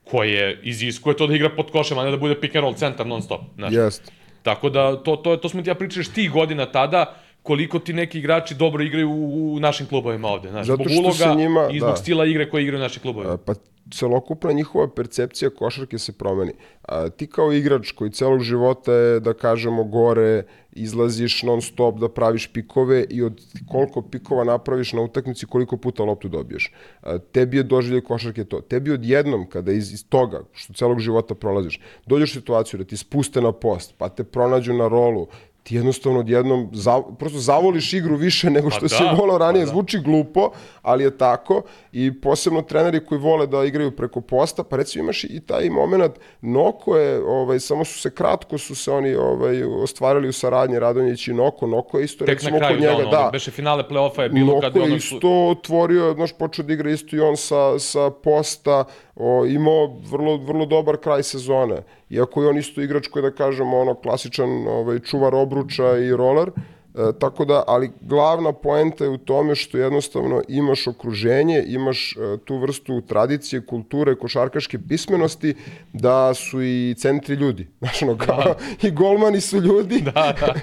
S1: koje iziskuje to da igra pod košem, a ne da bude pick and roll centar non stop.
S2: Znaš. Jest.
S1: Tako da, to, to, to smo ti ja pričali ti godina tada, koliko ti neki igrači dobro igraju u, u našim klubovima ovde. Znaš, Zato zbog uloga njima, i zbog da. stila igre koje igraju naši klubovi.
S2: Pa celokupna njihova percepcija košarke se promeni. A, ti kao igrač koji celog života je, da kažemo, gore, izlaziš non stop da praviš pikove i od koliko pikova napraviš na utakmici, koliko puta loptu dobiješ. A, tebi je doživljaj košarke to. Tebi odjednom, kada iz, iz toga, što celog života prolaziš, dođeš u situaciju da ti spuste na post, pa te pronađu na rolu, ti jednostavno odjednom za, prosto zavoliš igru više nego što
S1: Pa
S2: si
S1: da,
S2: volao ranije.
S1: pa da.
S2: Zvuči glupo, ali je tako i posebno treneri koji vole da igraju preko posta, pa recimo imaš i taj moment, Noko je, ovaj, samo su se kratko su se oni ovaj, ostvarili u saradnji Radonjić i Noko, Noko je isto
S1: Tek
S2: recimo kod njega,
S1: da, ono,
S2: da,
S1: beše finale play-offa je bilo kad
S2: Noko
S1: je ono...
S2: je isto otvorio, znaš, počeo da igra isto i on sa, sa posta, o, imao vrlo, vrlo dobar kraj sezone. Iako je on isto igrač koji, da kažemo, ono, klasičan ovaj, čuvar obruča i roller, E, tako da, ali glavna poenta je u tome što jednostavno imaš okruženje, imaš e, tu vrstu tradicije, kulture, košarkaške pismenosti, da su i centri ljudi. [LAUGHS] Znaš, ono, kao, da. [LAUGHS] i golmani su ljudi. Da, da.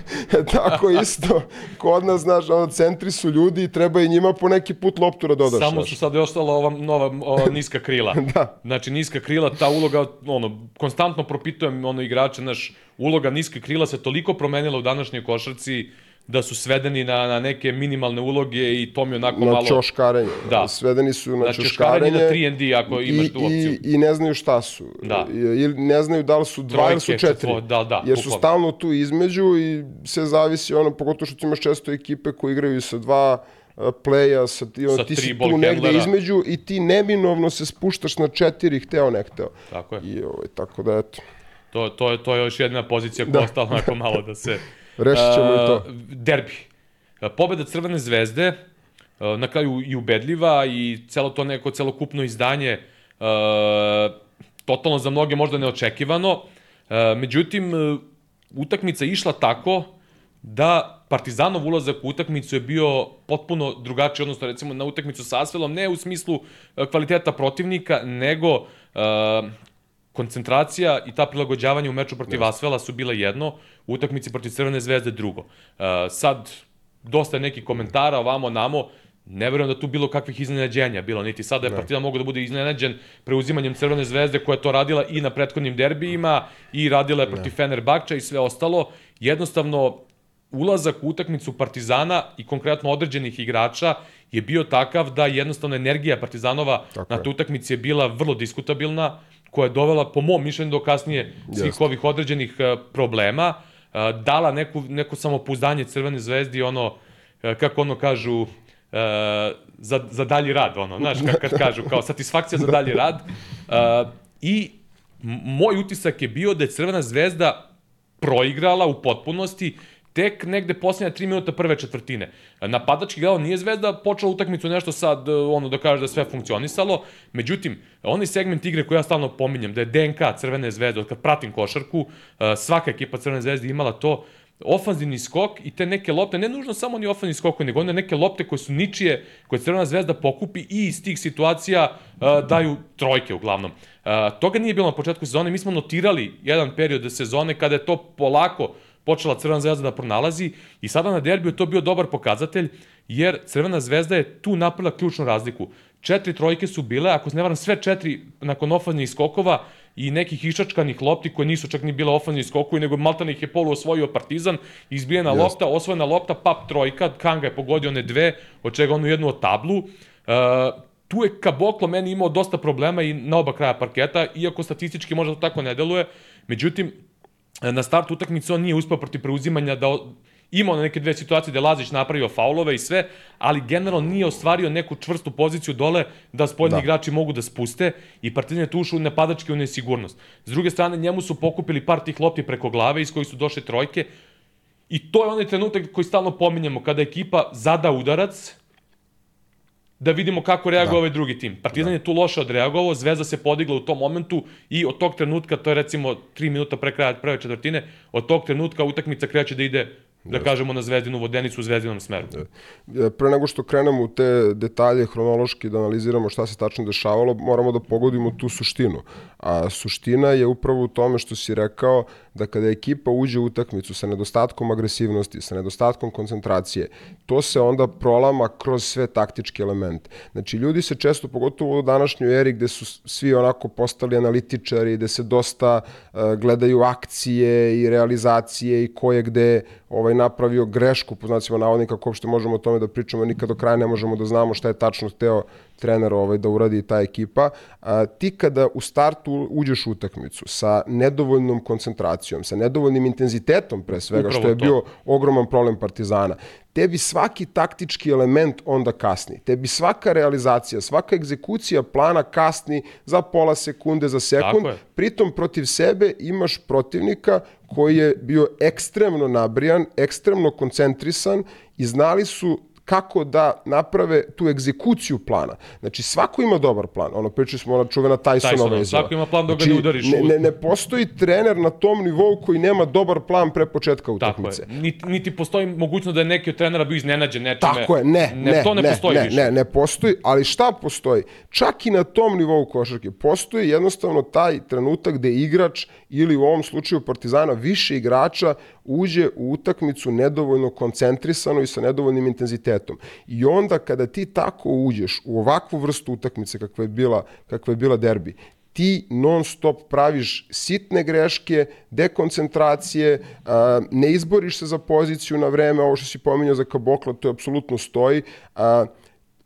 S2: [LAUGHS] tako isto, kod nas, znaš, ono, centri su ljudi i treba i njima po neki put loptu da dodaš.
S1: Samo
S2: znaš.
S1: su sad i ostala ova nova ova niska krila.
S2: da.
S1: Znači, niska krila, ta uloga, ono, konstantno propitujem ono igrače, naš, uloga niske krila se toliko promenila u današnjoj košarci, da su svedeni na, na neke minimalne uloge i to mi onako
S2: na
S1: malo...
S2: čoškarenje.
S1: Da.
S2: Svedeni su na,
S1: Na
S2: čoškarenje.
S1: čoškarenje na 3 ako imaš tu opciju.
S2: I, I ne znaju šta su.
S1: Da.
S2: Ili ne znaju da li su dva ili su četiri.
S1: četvo- da, da,
S2: jer su
S1: bukvalno.
S2: stalno tu između i sve zavisi ono, pogotovo što ti imaš često ekipe koji igraju sa dva uh, playa, sa ono,
S1: Sa
S2: ti si tu negde
S1: handlera.
S2: između i ti neminovno se spuštaš na četiri, hteo ne hteo.
S1: Tako je.
S2: I ovaj, tako da eto,
S1: To, to, je, to je još jedna pozicija koja
S2: Da.
S1: ostala onako malo da se... [LAUGHS]
S2: rešit ćemo i to.
S1: Derbi. Pobeda Crvene zvezde, na kraju i ubedljiva i celo to neko celokupno izdanje totalno za mnoge možda neočekivano. Međutim, utakmica išla tako da Partizanov ulazak u utakmicu je bio potpuno drugačiji, odnosno recimo na utakmicu sa Asvelom, ne u smislu kvaliteta protivnika, nego koncentracija i ta prilagođavanja u meču protiv Asvela su bile jedno, u utakmici protiv Crvene zvezde drugo. Uh, sad, dosta nekih komentara ovamo, namo, ne verujem da tu bilo kakvih iznenađenja bilo, niti sada je Partizan mogao da bude iznenađen preuzimanjem Crvene zvezde koja je to radila i na prethodnim derbijima i radila je protiv Fenerbahča i sve ostalo. Jednostavno, ulazak u utakmicu Partizana i konkretno određenih igrača je bio takav da jednostavno energija Partizanova
S2: Tako
S1: na toj utakmici je bila vrlo diskutabilna, koja je dovela, po mom mišljenju, do kasnije svih
S2: Jeste.
S1: ovih određenih e, problema, e, dala neku, neko samopouzdanje Crvene zvezdi, ono, e, kako ono kažu, za, za dalji rad, ono, znaš, kad, kad kažu, kao satisfakcija za dalji rad. I moj utisak je bio da je Crvena zvezda proigrala u potpunosti tek negde posljednja 3 minuta prve četvrtine. Napadački gledao nije Zvezda počela utakmicu nešto sad, e, ono da kaže da sve funkcionisalo, međutim, onaj segment igre koji ja stalno pominjem, da je DNK Crvene zvezde, od kad pratim košarku, e, svaka ekipa Crvene zvezde imala to, ofanzivni skok i te neke lopte, ne nužno samo ni ofanzivni skok, nego one neke lopte koje su ničije, koje Crvena zvezda pokupi i iz tih situacija uh, daju trojke uglavnom. Uh, toga nije bilo na početku sezone, mi smo notirali jedan period sezone kada je to polako počela Crvena zvezda da pronalazi i sada na derbiju to bio dobar pokazatelj, jer Crvena zvezda je tu napravila ključnu razliku. Četiri trojke su bile, ako se ne varam, sve četiri nakon ofanzivnih skokova i nekih išačkanih lopti koje nisu čak ni bile ofanzivni skokovi, nego maltane ih je polu osvojio Partizan, izbijena
S2: Jeste.
S1: lopta, osvojena lopta, pap trojka, Kanga je pogodio one dve, od čega onu jednu od tablu. Uh, tu je Kaboklo meni imao dosta problema i na oba kraja parketa, iako statistički možda to tako ne deluje. Međutim, na startu utakmice on nije uspeo protiv preuzimanja da imao na neke dve situacije je Lazić napravio faulove i sve, ali generalno nije ostvario neku čvrstu poziciju dole da spoljni
S2: Da.
S1: igrači mogu da spuste i Partizan je tu ušao u napadački u nesigurnost. S druge strane, njemu su pokupili par tih lopti preko glave iz kojih su došle trojke i to je onaj trenutak koji stalno pominjemo, kada ekipa zada udarac, da vidimo kako reaguje
S2: Da.
S1: ovaj drugi tim. Partizan je tu loše odreagovao, Zvezda se podigla u tom momentu i od tog trenutka, to je recimo 3 minuta pre kraja prve četvrtine, od tog trenutka utakmica kreće da ide, da kažemo, na Zvezdinu vodenicu u Zvezdinom smeru.
S2: E, Pre nego što krenemo u te detalje hronološki da analiziramo šta se tačno dešavalo, moramo da pogodimo tu suštinu. A suština je upravo u tome što si rekao da kada ekipa uđe u utakmicu sa nedostatkom agresivnosti, sa nedostatkom koncentracije, to se onda prolama kroz sve taktičke elemente. Znači, ljudi se često, pogotovo u današnjoj eri gde su svi onako postali analitičari, gde se dosta uh, gledaju akcije i realizacije i ko je gde ovaj, napravio grešku, po znacima navodnika, kako uopšte možemo o tome da pričamo, nikad do kraja ne možemo da znamo šta je tačno hteo trener ovaj, da uradi ta ekipa, a, ti kada u startu uđeš u utakmicu sa nedovoljnom koncentracijom, sa nedovoljnim intenzitetom pre svega,
S1: Upravo
S2: što je
S1: to.
S2: bio ogroman problem Partizana, tebi svaki taktički element onda kasni. Tebi svaka realizacija, svaka egzekucija plana kasni za pola sekunde, za sekund. Pritom protiv sebe imaš protivnika koji je bio ekstremno nabrijan, ekstremno koncentrisan i znali su kako da naprave tu egzekuciju plana. Znači, svako ima dobar plan. Ono, pričali smo, ona čuvena Tysonova
S1: Tysonova,
S2: izjava.
S1: svako ima plan dok ga
S2: Znači,
S1: ne udariš
S2: Ne, ne, ne postoji trener na tom nivou koji nema dobar plan pre početka
S1: Tako
S2: utakmice.
S1: je. Niti, niti postoji mogućnost da je neki od trenera bio iznenađen nečime.
S2: Tako je, ne, ne,
S1: to ne, postoji
S2: ne,
S1: više.
S2: Ne, ne postoji, ali šta postoji? Čak i na tom nivou košarke postoji jednostavno taj trenutak gde igrač ili u ovom slučaju Partizana više igrača uđe u utakmicu nedovoljno koncentrisano i sa nedovoljnim intenzitetom. I onda kada ti tako uđeš u ovakvu vrstu utakmice kakva je bila, kakva je bila derbi, ti non stop praviš sitne greške, dekoncentracije, ne izboriš se za poziciju na vreme, ovo što si pominjao za Kabokla, to je apsolutno stoji.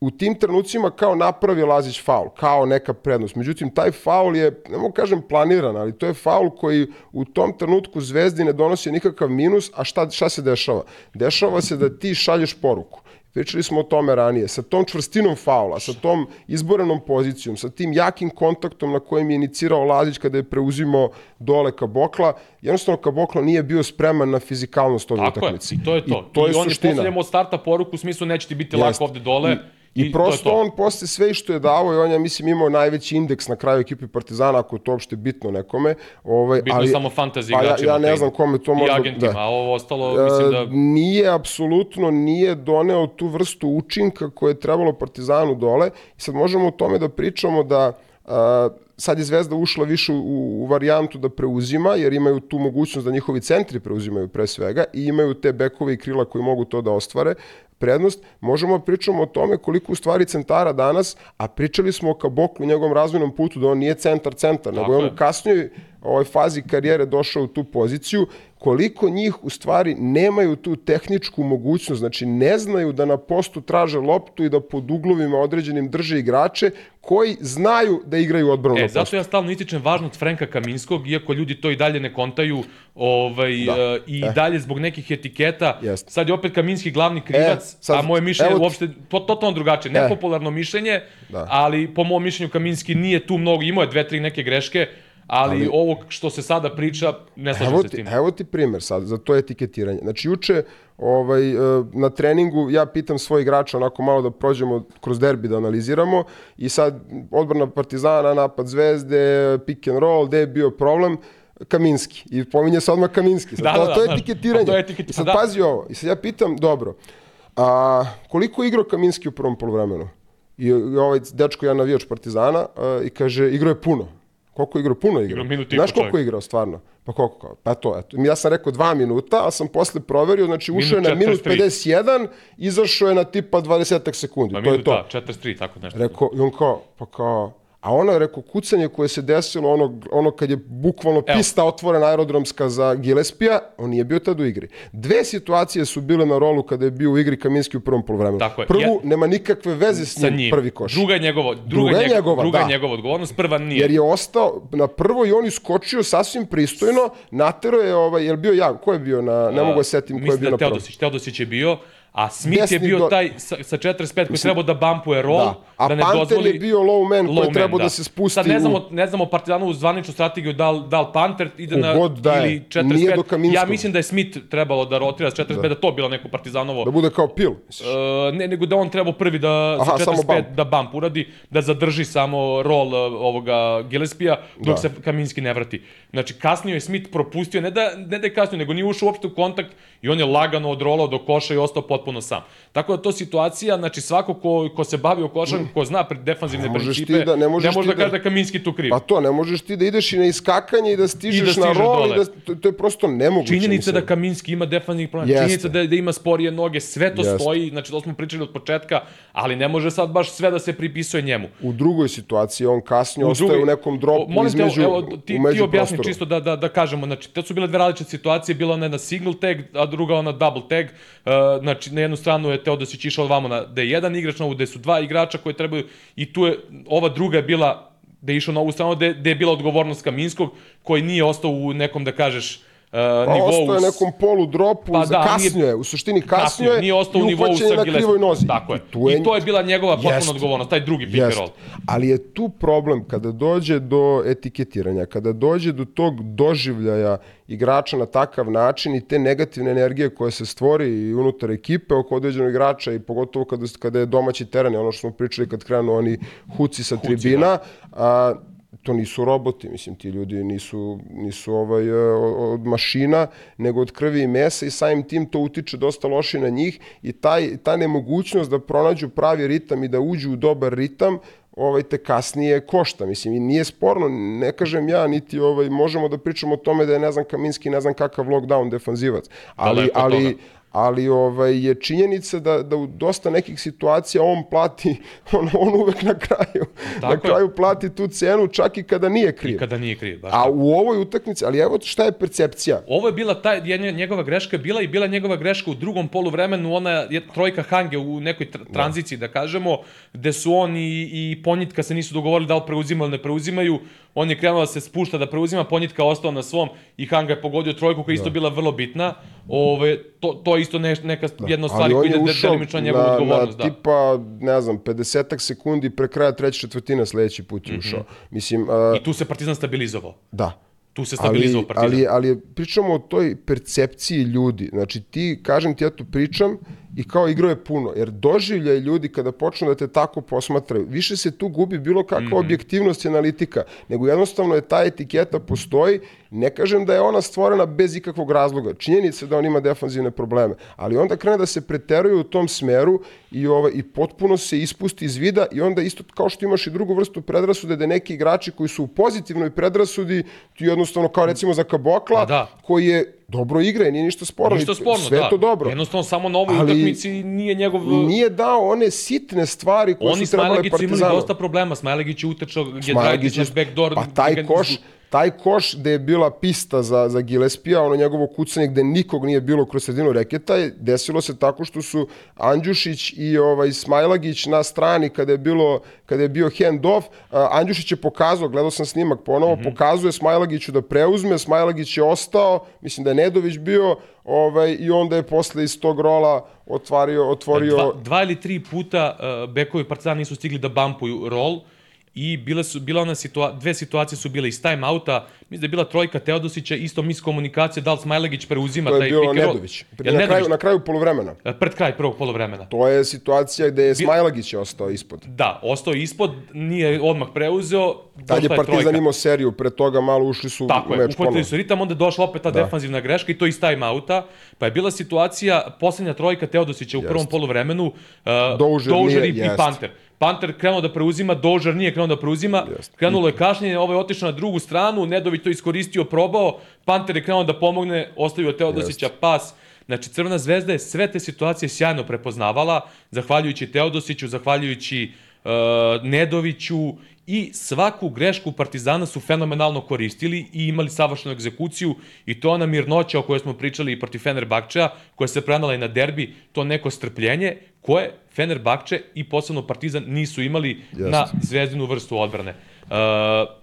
S2: U tim trenucima kao napravi Lazić faul, kao neka prednost. Međutim, taj faul je, ne mogu kažem planiran, ali to je faul koji u tom trenutku Zvezdi ne donosi nikakav minus, a šta, šta se dešava? Dešava se da ti šalješ poruku. Pričali smo o tome ranije, sa tom čvrstinom faula, sa tom izborenom pozicijom, sa tim jakim kontaktom na kojem je inicirao Lazić kada je preuzimao dole Kabokla, jednostavno Kabokla nije bio spreman na fizikalnost ove
S1: Tako je,
S2: utakmice.
S1: i to je to.
S2: I to je
S1: on je
S2: suština.
S1: postavljamo od starta poruku u smislu neće ti biti
S2: Jeste.
S1: lako ovde dole.
S2: I, I prosto
S1: to to.
S2: on posle sve što je davo i on je, mislim, imao najveći indeks na kraju ekipi Partizana, ako je to uopšte bitno nekome. Ovaj,
S1: Bitno je samo fantasy
S2: pa ja,
S1: igračima.
S2: ja ne znam kome to
S1: I
S2: možda...
S1: agentima,
S2: da.
S1: a ovo ostalo, mislim da...
S2: E, nije, apsolutno nije doneo tu vrstu učinka koje je trebalo Partizanu dole. I sad možemo o tome da pričamo da a, sad je Zvezda ušla više u, u varijantu da preuzima, jer imaju tu mogućnost da njihovi centri preuzimaju pre svega i imaju te bekove i krila koji mogu to da ostvare prednost, možemo da pričamo o tome koliko u stvari centara danas, a pričali smo o Kaboklu njegovom razvojnom putu, da on nije centar-centar, nego je on u kasnijoj ovoj fazi karijere došao u tu poziciju, koliko njih u stvari nemaju tu tehničku mogućnost, znači ne znaju da na postu traže loptu i da pod uglovima određenim drže igrače koji znaju da igraju odbranu
S1: E,
S2: na
S1: zato
S2: postu.
S1: ja stalno ističem važnost Frenka Kaminskog, iako ljudi to i dalje ne kontaju ovaj,
S2: Da.
S1: e, i dalje zbog nekih etiketa.
S2: Jeste.
S1: Sad je opet Kaminski glavni krivac,
S2: E, sad,
S1: a moje mišljenje je
S2: evo
S1: uopšte to, totalno drugačije.
S2: E.
S1: Nepopularno mišljenje,
S2: Da.
S1: ali po mom mišljenju Kaminski nije tu mnogo, imao je dve, tri neke greške, ali,
S2: Ali-
S1: ovo što se sada priča, ne slažem se s
S2: ti,
S1: tim.
S2: evo ti primer sad za to etiketiranje. Znači, juče ovaj, e, na treningu ja pitam svoj igrača onako malo da prođemo kroz derbi da analiziramo i sad odbrana Partizana, napad Zvezde, pick and roll, gde je bio problem? Kaminski. I pominje se odmah Kaminski. Sad,
S1: Da,
S2: to,
S1: da,
S2: to je
S1: da.
S2: etiketiranje.
S1: A to je etiketiranje,
S2: I sad
S1: da.
S2: pazi ovo. I sad ja pitam, dobro, a, koliko je igrao Kaminski u prvom polovremenu? I, i ovaj dečko, ja navijač Partizana, a, i kaže, igrao je puno. Koliko je igrao? Puno je igrao.
S1: Igrao
S2: Znaš koliko je igrao stvarno? Pa koliko kao? Pa to, eto. Ja sam rekao dva minuta, a sam posle proverio, znači ušao je na
S1: Minut
S2: minut
S1: 43.
S2: 51, izašao je na tipa 20 sekundi.
S1: Pa
S2: to je to.
S1: 43, tako nešto.
S2: Rekao, i on kao, pa kao, a ono rekao, kucanje koje se desilo, ono, ono kad je bukvalno
S1: Evo.
S2: pista otvorena aerodromska za Gillespija, on nije bio tad u igri. Dve situacije su bile na rolu kada je bio u igri Kaminski u prvom polovremenu.
S1: Tako je.
S2: Prvu,
S1: Ja-
S2: nema nikakve veze s njim,
S1: njim.
S2: prvi koš.
S1: Druga je njegova, druga,
S2: Druga je
S1: njegova,
S2: njegova,
S1: druga
S2: da.
S1: njegova odgovornost, prva nije.
S2: Jer je ostao na prvo i on iskočio sasvim pristojno, natero je ovaj, jel bio ja, ko je bio na, ne mogu da setim ko je
S1: Mislim
S2: bio
S1: da
S2: na prvom.
S1: Teodosić, Teodosić je bio, a Smith
S2: Desni
S1: je bio
S2: do-
S1: taj sa, sa 45 koji trebao da bampuje rol,
S2: Da. A
S1: da ne
S2: Panter
S1: dozvoli...
S2: je bio low man koji
S1: low
S2: je trebao da. se spusti
S1: Sad ne
S2: u-
S1: znamo, ne znamo Partizanovu zvaničnu strategiju da li, da li Panter ide na
S2: Kogod da je,
S1: ili 45.
S2: nije do Kaminskog.
S1: Ja mislim da je Smith trebalo da rotira s 45, da, to bilo neko Partizanovo.
S2: Da bude kao pil. misliš?
S1: Uh, ne, nego da on trebao prvi da
S2: Aha,
S1: sa
S2: samo
S1: 45
S2: bump.
S1: da bump uradi, da zadrži samo rol uh, ovoga Gillespija dok
S2: Da.
S1: se Kaminski ne vrati. Znači kasnije je Smith propustio, ne da, ne da je kasnio, nego nije ušao uopšte u kontakt i on je lagano odrolao do koša i ostao potpuno sam. Tako da to situacija, znači svako ko, ko se bavi o košarku, ko zna pred defanzivne
S2: Ne možeš
S1: principe,
S2: da- ne možeš
S1: može
S2: ti
S1: da
S2: da-
S1: kaže da Kaminski tu kriv.
S2: Pa to, ne možeš ti da ideš i na iskakanje i da stižeš,
S1: I da stižeš
S2: na rol
S1: dole.
S2: i da, to, to je prosto nemoguće.
S1: Činjenica
S2: mislim.
S1: da Kaminski ima defanzivnih problema,
S2: Jeste.
S1: činjenica da, da ima sporije noge, sve to
S2: Jeste.
S1: stoji, znači to smo pričali od početka, ali ne može sad baš sve da se pripisuje njemu.
S2: U drugoj situaciji on kasnije
S1: U
S2: ostaje u nekom dropu
S1: O, molim te,
S2: između,
S1: evo, ti, ti objasni
S2: prostoru.
S1: čisto da, da, da kažemo, znači, to su bile dve različite situacije, bila ona jedna single tag, a druga ona double tag, uh, znači, na jednu stranu je Teodosić išao vamo na, da je jedan igrač, na ovu gde su dva igrača koji trebaju, i tu je, ova druga je bila, da je išao na ovu stranu, gde, gde je bila odgovornost Kaminskog, koji nije ostao u nekom, da kažeš, Uh,
S2: pa
S1: nivou...
S2: ostao je nekom polu dropu, pa, da, kasnio je, u suštini kasnio je
S1: nije ostao u nivou sa
S2: na krivoj nozi.
S1: Tako je. I, tu je... I to je bila njegova potpuna odgovornost, taj drugi pick roll.
S2: Ali je tu problem kada dođe do etiketiranja, kada dođe do tog doživljaja igrača na takav način i te negativne energije koje se stvori i unutar ekipe oko određenog igrača i pogotovo kada, kada je domaći teren, ono što smo pričali kad krenu oni huci sa huci, tribina, da. a, to nisu roboti, mislim, ti ljudi nisu, nisu ovaj, e, od mašina, nego od krvi i mesa i samim tim to utiče dosta loše na njih i taj, ta nemogućnost da pronađu pravi ritam i da uđu u dobar ritam, ovaj te kasnije košta. Mislim, i nije sporno, ne kažem ja, niti ovaj, možemo da pričamo o tome da je ne znam Kaminski, ne znam kakav lockdown defanzivac. Ali, ali, ali ovaj, je činjenica da, da u dosta nekih situacija on plati, [LAUGHS] on, on uvek na kraju, Tako na kraju je. plati tu cenu čak i kada nije kriv.
S1: I kada nije kriv, baš
S2: A u ovoj utakmici, ali evo šta je percepcija?
S1: Ovo je bila taj, njegova greška je bila i bila njegova greška u drugom poluvremenu, ona je trojka Hange u nekoj tra tranziciji, da. da kažemo, gde su on i, i Ponjitka se nisu dogovorili da li preuzimaju ili ne preuzimaju, on je krenuo da se spušta da preuzima, Ponjitka ostao na svom i Hanga je pogodio trojku koja je isto da. bila vrlo bitna. Ove, to, to je isto ne, neka da. jedna stvar koja ide delimično njegovu na, odgovornost.
S2: Na, da. tipa, ne znam, 50 sekundi pre kraja treće četvrtine sledeći put je ušao. Mm -hmm. Mislim,
S1: uh, I tu se Partizan stabilizovao.
S2: Da.
S1: Tu se stabilizovao
S2: Partizan. Ali, ali pričamo o toj percepciji ljudi. Znači ti, kažem ti, ja tu pričam, i kao igrao je puno, jer doživljaj ljudi kada počnu da te tako posmatraju, više se tu gubi bilo kakva mm -hmm. objektivnost i analitika, nego jednostavno je ta etiketa postoji, ne kažem da je ona stvorena bez ikakvog razloga, činjenica da on ima defanzivne probleme, ali onda krene da se preteruje u tom smeru i, ovaj, i potpuno se ispusti iz vida i onda isto kao što imaš i drugu vrstu predrasude da neki igrači koji su u pozitivnoj predrasudi, ti jednostavno kao recimo za Kabokla, da. koji je dobro igra i nije ništa sporno.
S1: Ništa sporno,
S2: sve
S1: da.
S2: to dobro.
S1: Jednostavno samo na ovoj utakmici nije njegov...
S2: Nije dao one sitne stvari koje Oni su trebale Partizanu. Oni
S1: s imali dosta problema. Smajlegić je utečao, je naš backdoor.
S2: Pa taj koš, taj koš gde je bila pista za, za Gillespija, ono njegovo kucanje gde nikog nije bilo kroz sredinu reketa, desilo se tako što su Andjušić i ovaj Smajlagić na strani kada je bilo kada je bio hand off, Andjušić je pokazao, gledao sam snimak ponovo, mm -hmm. pokazuje Smajlagiću da preuzme, Smajlagić je ostao, mislim da je Nedović bio, ovaj, i onda je posle iz tog rola otvario, otvorio...
S1: Dva, dva ili tri puta uh, bekovi Partizana nisu stigli da bampuju rol, i bile su, bila ona situa dve situacije su bile iz time outa, mislim da je bila trojka Teodosića, isto mis komunikacije, da li Smajlegić preuzima taj pick
S2: To je bilo Nedović. Na, Nedović? kraju, na kraju polovremena.
S1: E, pred kraj prvog polovremena.
S2: To je situacija gde je Smajlegić ostao ispod.
S1: Da, ostao ispod, nije odmah preuzeo.
S2: Tad je Partizan imao seriju, pre toga malo ušli su
S1: Tako
S2: u meč
S1: Tako je, su ritam, onda je došla opet ta da. defanzivna greška i to iz time outa. Pa je bila situacija, poslednja trojka Teodosića u prvom polovremenu, uh, Dožer, Dožer i, i Panter. Panter krenuo da preuzima, Dožar nije krenuo da preuzima, Jest. krenulo je kašnjenje, ovaj je otišao na drugu stranu, Nedović to iskoristio, probao, Panter je krenuo da pomogne, ostavio Teodosića Jest. pas, Znači, Crvena zvezda je sve te situacije sjajno prepoznavala, zahvaljujući Teodosiću, zahvaljujući uh, Nedoviću i svaku grešku Partizana su fenomenalno koristili i imali savršenu egzekuciju i to ona mirnoća o kojoj smo pričali i protiv Fenerbahčeja, koja se prenala i na derbi, to neko strpljenje koje Fenerbahče i posebno Partizan nisu imali Just. na zvezdinu vrstu odbrane. Uh,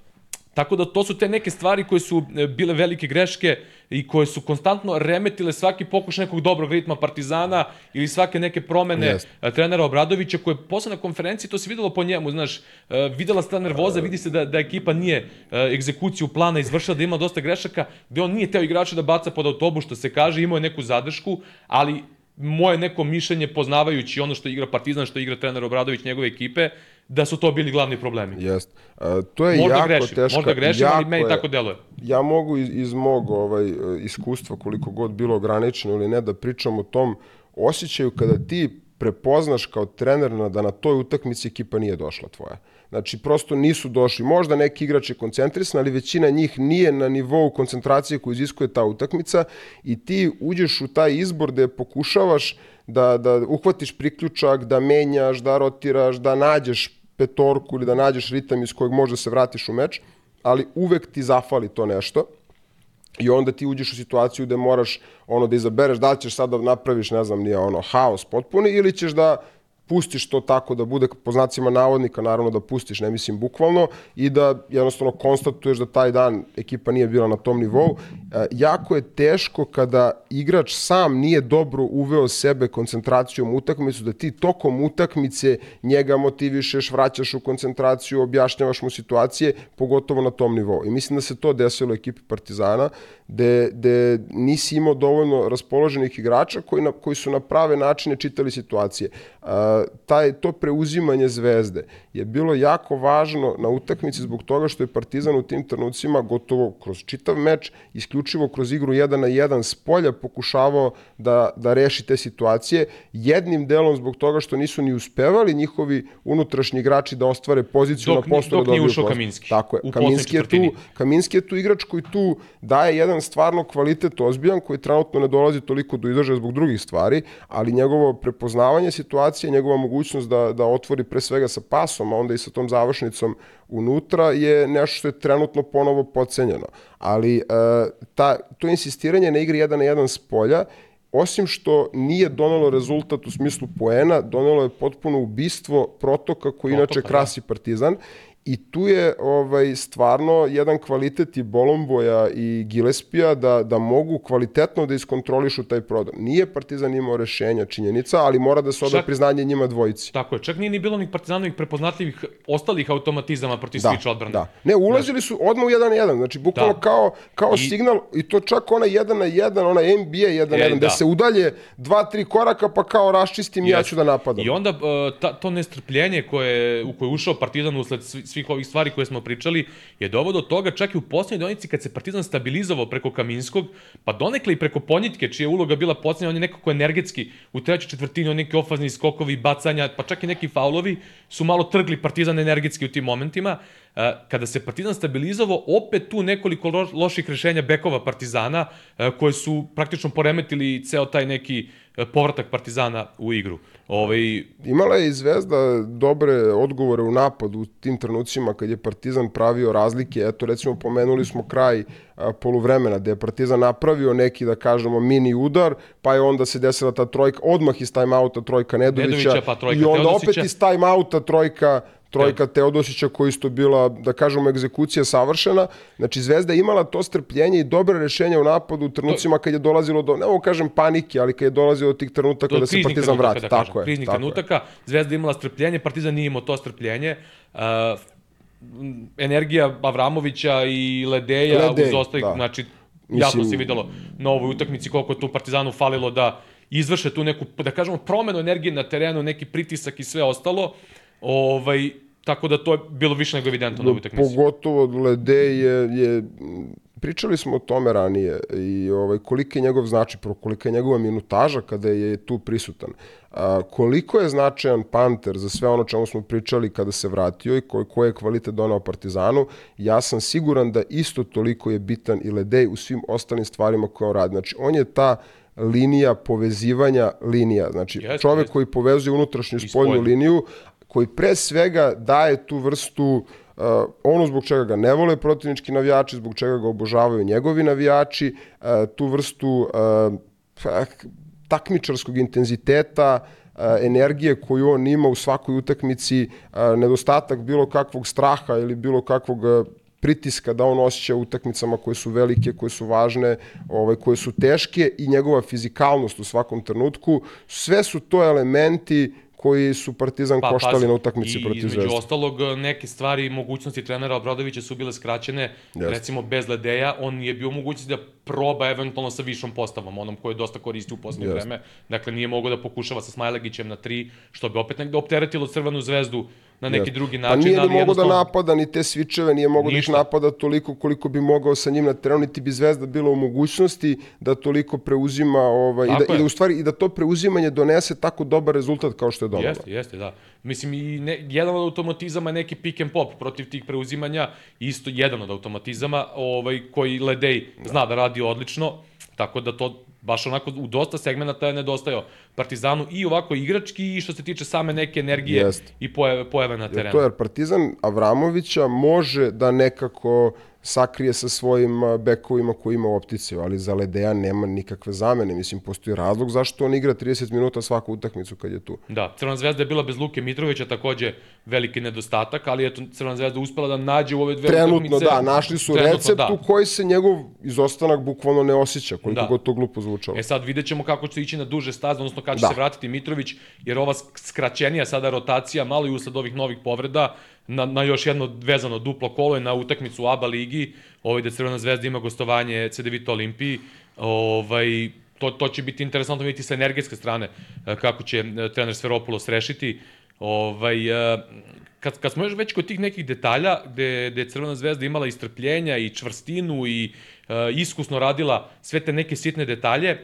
S1: Tako da to su te neke stvari koje su e, bile velike greške i koje su konstantno remetile svaki pokušaj nekog dobrog ritma Partizana ili svake neke promene yes. E, trenera Obradovića koje posle na konferenciji to se videlo po njemu, znaš, e, videla se ta nervoza, vidi se da, da ekipa nije egzekuciju plana izvršila, da ima dosta grešaka, gde on nije teo igrača da baca pod autobus, što se kaže, imao je neku zadršku, ali moje neko mišljenje poznavajući ono što igra Partizan, što igra trener Obradović njegove ekipe, da su to bili glavni problemi.
S2: Jest. Uh, to je možda jako grešim, teška.
S1: Možda grešim, ali meni je, tako deluje.
S2: Ja mogu iz, iz mog ovaj, iskustva, koliko god bilo ograničeno ili ne, da pričam o tom osjećaju kada ti prepoznaš kao trener da na toj utakmici ekipa nije došla tvoja. Znači, prosto nisu došli. Možda neki igrač je koncentrisan, ali većina njih nije na nivou koncentracije koju iziskuje ta utakmica i ti uđeš u taj izbor gde pokušavaš da, da uhvatiš priključak, da menjaš, da rotiraš, da nađeš petorku ili da nađeš ritam iz kojeg možda se vratiš u meč, ali uvek ti zafali to nešto. I onda ti uđeš u situaciju gde moraš ono da izabereš da li ćeš sada da napraviš, ne znam, nije ono haos potpuni ili ćeš da pustiš to tako da bude po znacima navodnika, naravno da pustiš, ne mislim bukvalno, i da jednostavno konstatuješ da taj dan ekipa nije bila na tom nivou. E, jako je teško kada igrač sam nije dobro uveo sebe koncentracijom u utakmicu, da ti tokom utakmice njega motivišeš, vraćaš u koncentraciju, objašnjavaš mu situacije, pogotovo na tom nivou. I mislim da se to desilo ekipi Partizana, gde, gde nisi imao dovoljno raspoloženih igrača koji, na, koji su na prave načine čitali situacije. Uh, taj, to preuzimanje zvezde je bilo jako važno na utakmici zbog toga što je Partizan u tim trenucima gotovo kroz čitav meč, isključivo kroz igru 1 na 1 s polja pokušavao da, da reši te situacije. Jednim delom zbog toga što nisu ni uspevali njihovi unutrašnji igrači da ostvare poziciju
S1: dok,
S2: na postu
S1: dok
S2: da
S1: nije ušao
S2: post.
S1: Kaminski.
S2: Tako je. Kaminski je, tu. Kaminski je tu igrač koji tu daje jedan stvarno kvalitet ozbiljan koji trenutno ne dolazi toliko do izražaja zbog drugih stvari, ali njegovo prepoznavanje situacije, njegova mogućnost da, da otvori pre svega sa pasom, a onda i sa tom završnicom unutra je nešto što je trenutno ponovo pocenjeno. Ali e, ta, to insistiranje na igri 1 na 1 s polja osim što nije donelo rezultat u smislu poena, donelo je potpuno ubistvo protoka koji
S1: Protoka,
S2: inače krasi Partizan I tu je ovaj stvarno jedan kvalitet i Bolomboja i Gillespija da, da mogu kvalitetno da iskontrolišu taj prodor. Nije Partizan imao rešenja, činjenica, ali mora da se oda
S1: Čak-
S2: priznanje njima dvojici.
S1: Tako je, čak nije ni bilo ni partizanovih prepoznatljivih ostalih automatizama protiv
S2: Da,
S1: sviča odbrane.
S2: da. Ne, ulazili su odmah u 1 na 1, znači bukvalno
S1: Da.
S2: kao, kao
S1: I-
S2: signal, i to čak ona 1 na 1, ona NBA 1 na
S1: E,
S2: 1, gde
S1: da.
S2: se udalje 2-3 koraka pa kao raščistim i ja ću da napadam.
S1: I onda uh, ta, to nestrpljenje koje, u koje je ušao Partizan usled svi- svih ovih stvari koje smo pričali je dovod do toga čak i u posljednjoj donici kad se Partizan stabilizovao preko Kaminskog, pa donekle i preko Ponjitke, čija uloga bila posljednja, on je nekako energetski u trećoj četvrtini, on neki ofazni skokovi, bacanja, pa čak i neki faulovi su malo trgli Partizan energetski u tim momentima. Uh, kada se Partizan stabilizovao, opet tu nekoliko lo loših rešenja bekova Partizana uh, koje su praktično poremetili ceo taj neki povratak Partizana u igru. Ovaj,
S2: Imala je i Zvezda dobre odgovore u napadu u tim trenucima kad je Partizan pravio razlike. Eto, recimo, pomenuli smo kraj a, poluvremena, gde je Partizan napravio neki, da kažemo, mini udar, pa je onda se desila ta trojka, odmah iz timeouta trojka Nedovića,
S1: Nedovića, pa trojka
S2: i onda
S1: Teodosića.
S2: opet iz timeouta trojka trojka Teodosića koji isto bila, da kažemo, egzekucija savršena. Znači, Zvezda je imala to strpljenje i dobre rešenja u napadu u trenucima kad je dolazilo do, ne mogu kažem panike, ali kad je dolazilo do tih trenutaka da se Partizan
S1: trenutaka,
S2: vrati.
S1: da
S2: tako
S1: kažem,
S2: je.
S1: kriznih
S2: tako je.
S1: trenutaka. Zvezda je imala strpljenje, Partizan nije imao to strpljenje. Uh, energija Avramovića i Ledeja
S2: Ledej,
S1: uz ostalih,
S2: da.
S1: znači, jasno
S2: Mislim-
S1: se videlo na ovoj utakmici koliko je tu Partizanu falilo da izvrše tu neku, da kažemo, promenu energije na terenu, neki pritisak i sve ostalo. Ovaj, tako da to je bilo više nego evidentno na ovoj utakmici.
S2: Pogotovo Ledej je, je pričali smo o tome ranije i ovaj koliki je njegov značaj, prvo kolika je njegova minutaža kada je tu prisutan. A, koliko je značajan Panter za sve ono čemu smo pričali kada se vratio i koji, koji je kvalitet donao Partizanu, ja sam siguran da isto toliko je bitan i Ledej u svim ostalim stvarima koje on radi. Znači, on je ta linija povezivanja linija. Znači,
S1: Jeste,
S2: čovek
S1: jeste.
S2: koji povezuje unutrašnju i spoljnu. liniju, koji pre svega daje tu vrstu uh, ono zbog čega ga ne vole protivnički navijači, zbog čega ga obožavaju njegovi navijači, uh, tu vrstu uh, takmičarskog intenziteta, uh, energije koju on ima u svakoj utakmici, uh, nedostatak bilo kakvog straha ili bilo kakvog uh, pritiska da on osjeća u utakmicama koje su velike, koje su važne, ovaj, koje su teške i njegova fizikalnost u svakom trenutku. Sve su to elementi koji su Partizan pa, koštali
S1: pazi,
S2: na utakmici
S1: i
S2: protiv
S1: između
S2: Zvezde.
S1: ostalog, neke stvari i mogućnosti trenera Obradovića su bile skraćene.
S2: Jeste.
S1: Recimo, bez Ledeja, on je bio mogućnosti da proba eventualno sa višom postavom, onom koje je dosta koristi u posljednje
S2: Jeste.
S1: vreme. Dakle, nije mogao da pokušava sa Smajlegićem na tri, što bi opet negde opteretilo Crvenu zvezdu na neki
S2: Jeste.
S1: drugi
S2: Pa
S1: način.
S2: nije ni
S1: ali
S2: mogao da napada ni te svičeve, nije mogao da ih
S1: Ništa.
S2: napada toliko koliko bi mogao sa njim na terenu, niti bi Zvezda bila u mogućnosti da toliko preuzima ovaj, i, da, i da u stvari i da to preuzimanje donese tako dobar rezultat kao što je donalo.
S1: Jeste, jeste, da. Mislim, i ne, jedan od automatizama je neki pick and pop protiv tih preuzimanja, isto jedan od automatizama ovaj, koji Ledej zna da radi odlično, tako da to baš onako u dosta segmenta je nedostajao Partizanu i ovako igrački i što se tiče same neke energije
S2: Jest.
S1: i pojave, pojave na terenu.
S2: To jer Partizan Avramovića može da nekako sakrije sa svojim bekovima koji ima u optici, ali za Ledeja nema nikakve zamene. Mislim, postoji razlog zašto on igra 30 minuta svaku utakmicu kad je tu.
S1: Da, Crvena zvezda je bila bez Luke Mitrovića takođe veliki nedostatak, ali eto Crvena zvezda uspela da nađe u ove dve
S2: Trenutno,
S1: utakmice.
S2: da, našli su
S1: Trenutno,
S2: recept
S1: da.
S2: u koji se njegov izostanak bukvalno ne osjeća, koliko
S1: Da.
S2: god to glupo zvučalo.
S1: E sad vidjet ćemo kako će ići na duže staze, odnosno kada će
S2: Da.
S1: se vratiti Mitrović, jer ova sk- skraćenija sada rotacija, malo i usled ovih novih povreda, na, na još jedno vezano duplo kolo je na utakmicu u ABA ligi, ovaj da Crvena zvezda ima gostovanje CD Vita Olimpiji, ovaj, to, to će biti interesantno vidjeti sa energetske strane e, kako će e, trener Sferopoulos rešiti. Ovaj, e, kad, kad smo još već kod tih nekih detalja, gde, gde je Crvena zvezda imala i strpljenja i čvrstinu i e, iskusno radila sve te neke sitne detalje, e,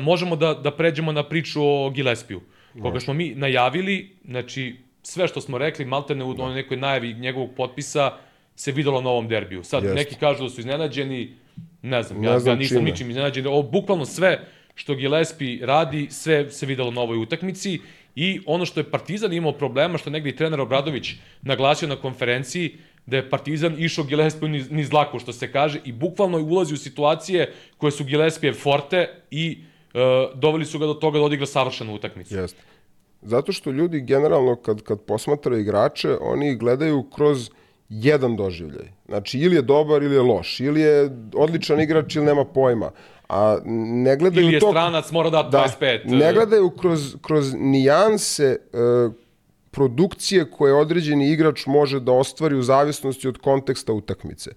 S1: možemo da, da pređemo na priču o Gillespiju, koga smo mi najavili, znači sve što smo rekli, maltene u onoj nekoj najavi njegovog potpisa, se videlo na ovom derbiju. Sad
S2: Jeste.
S1: neki kažu da su iznenađeni, ne znam,
S2: Ne
S1: ja,
S2: znam
S1: ja nisam
S2: čime.
S1: ničim iznenađen. Ovo, bukvalno sve što Gillespie radi, sve se videlo na ovoj utakmici i ono što je Partizan imao problema, što je negde i trener Obradović naglasio na konferenciji, da je Partizan išao Gillespie niz, niz dlaku, što se kaže, i bukvalno ulazi u situacije koje su Gillespie forte i e, doveli su ga do toga da odigra savršenu utakmicu.
S2: Jeste. Zato što ljudi generalno kad, kad posmatraju igrače, oni gledaju kroz jedan doživljaj. Znači, ili je dobar ili je loš, ili je odličan igrač ili nema pojma. A ne gledaju
S1: Ili je
S2: to...
S1: stranac, mora da
S2: Da,
S1: 25.
S2: ne gledaju kroz, kroz nijanse e, produkcije koje određeni igrač može da ostvari u zavisnosti od konteksta utakmice.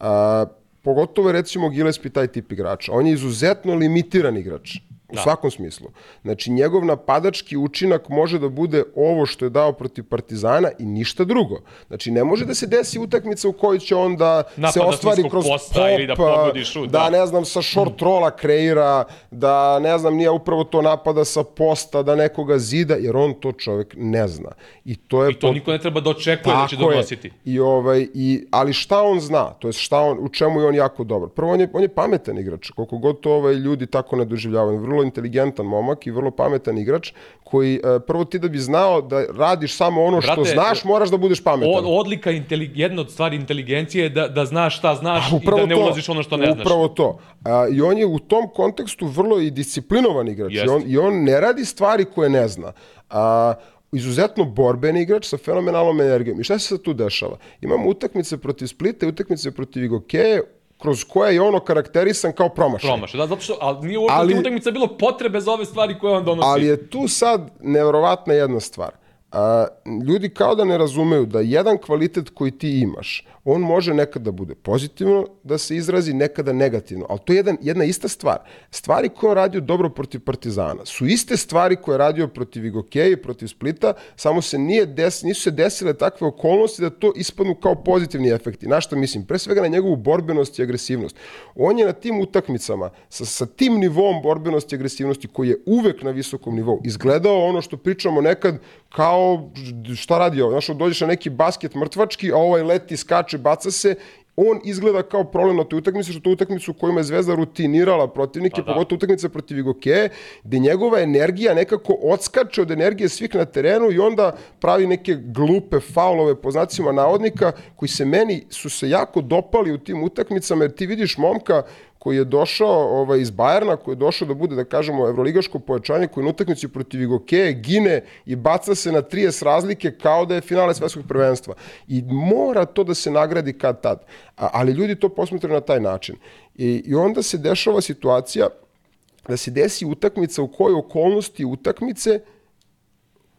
S2: A, pogotovo je recimo Gillespie taj tip igrača. On je izuzetno limitiran igrač. U
S1: Da.
S2: svakom smislu. Znači, njegov napadački učinak može da bude ovo što je dao protiv Partizana i ništa drugo. Znači, ne može da se desi utakmica u kojoj će on da se
S1: Napada
S2: ostvari
S1: niskog
S2: kroz
S1: posta
S2: pop,
S1: ili da pogodi šut,
S2: da,
S1: da.
S2: ne znam, sa short rola kreira, da ne znam, nije upravo to napada sa posta, da nekoga zida, jer on to čovek ne zna. I to je
S1: I to niko ne treba da očekuje da će
S2: Tako je.
S1: donositi.
S2: I ovaj i ali šta on zna? To jest šta on u čemu je on jako dobar. Prvo on je on je pametan igrač. Koliko god to ovaj ljudi tako ne doživljavaju. Vrlo inteligentan momak i vrlo pametan igrač koji e, prvo ti da bi znao da radiš samo ono što
S1: Brate,
S2: znaš, moraš da budeš pametan.
S1: Od, odlika, jedna od stvari inteligencije je da, da znaš šta znaš
S2: A,
S1: i da ne ulaziš u ono što ne znaš.
S2: Upravo to. A, I on je u tom kontekstu vrlo i disciplinovan igrač. I
S1: Jeste.
S2: on, I on ne radi stvari koje ne zna. A, izuzetno borben igrač sa fenomenalnom energijom. I šta se sad tu dešava? Imamo utakmice protiv Splita i utakmice protiv Igokeje kroz koje je ono karakterisan kao promašaj.
S1: Promaš, da, zato što, ali nije uopšte
S2: Ali-
S1: ali, utakmica bilo potrebe za ove stvari koje on donosi.
S2: Ali je tu sad nevjerovatna jedna stvar. A, ljudi kao da ne razumeju da jedan kvalitet koji ti imaš, on može nekada da bude pozitivno da se izrazi, nekada negativno. Ali to je jedan, jedna ista stvar. Stvari koje je radio dobro protiv Partizana su iste stvari koje je radio protiv Igokeje protiv Splita, samo se nije des, nisu se desile takve okolnosti da to ispadnu kao pozitivni efekti. Na što mislim? Pre svega na njegovu borbenost i agresivnost. On je na tim utakmicama sa, sa tim nivom borbenosti i agresivnosti koji je uvek na visokom nivou izgledao ono što pričamo nekad kao šta radi ovo? Znaš, dođeš na neki basket mrtvački, a ovaj leti, skače, baca se on izgleda kao problem na toj utakmici, što to utakmicu u kojima je Zvezda rutinirala protivnike,
S1: Pa da.
S2: pogotovo utakmica protiv Igokeje, gde njegova energija nekako odskače od energije svih na terenu i onda pravi neke glupe faulove po znacima navodnika, koji se meni su se jako dopali u tim utakmicama, jer ti vidiš momka koji je došao ovaj, iz Bajerna, koji je došao da bude, da kažemo, evroligaško pojačanje, koji na utakmici protiv Igokeje gine i baca se na 30 razlike kao da je finale svetskog prvenstva. I mora to da se nagradi kad tad. A, ali ljudi to posmetraju na taj način. I, I onda se dešava situacija da se desi utakmica u kojoj okolnosti utakmice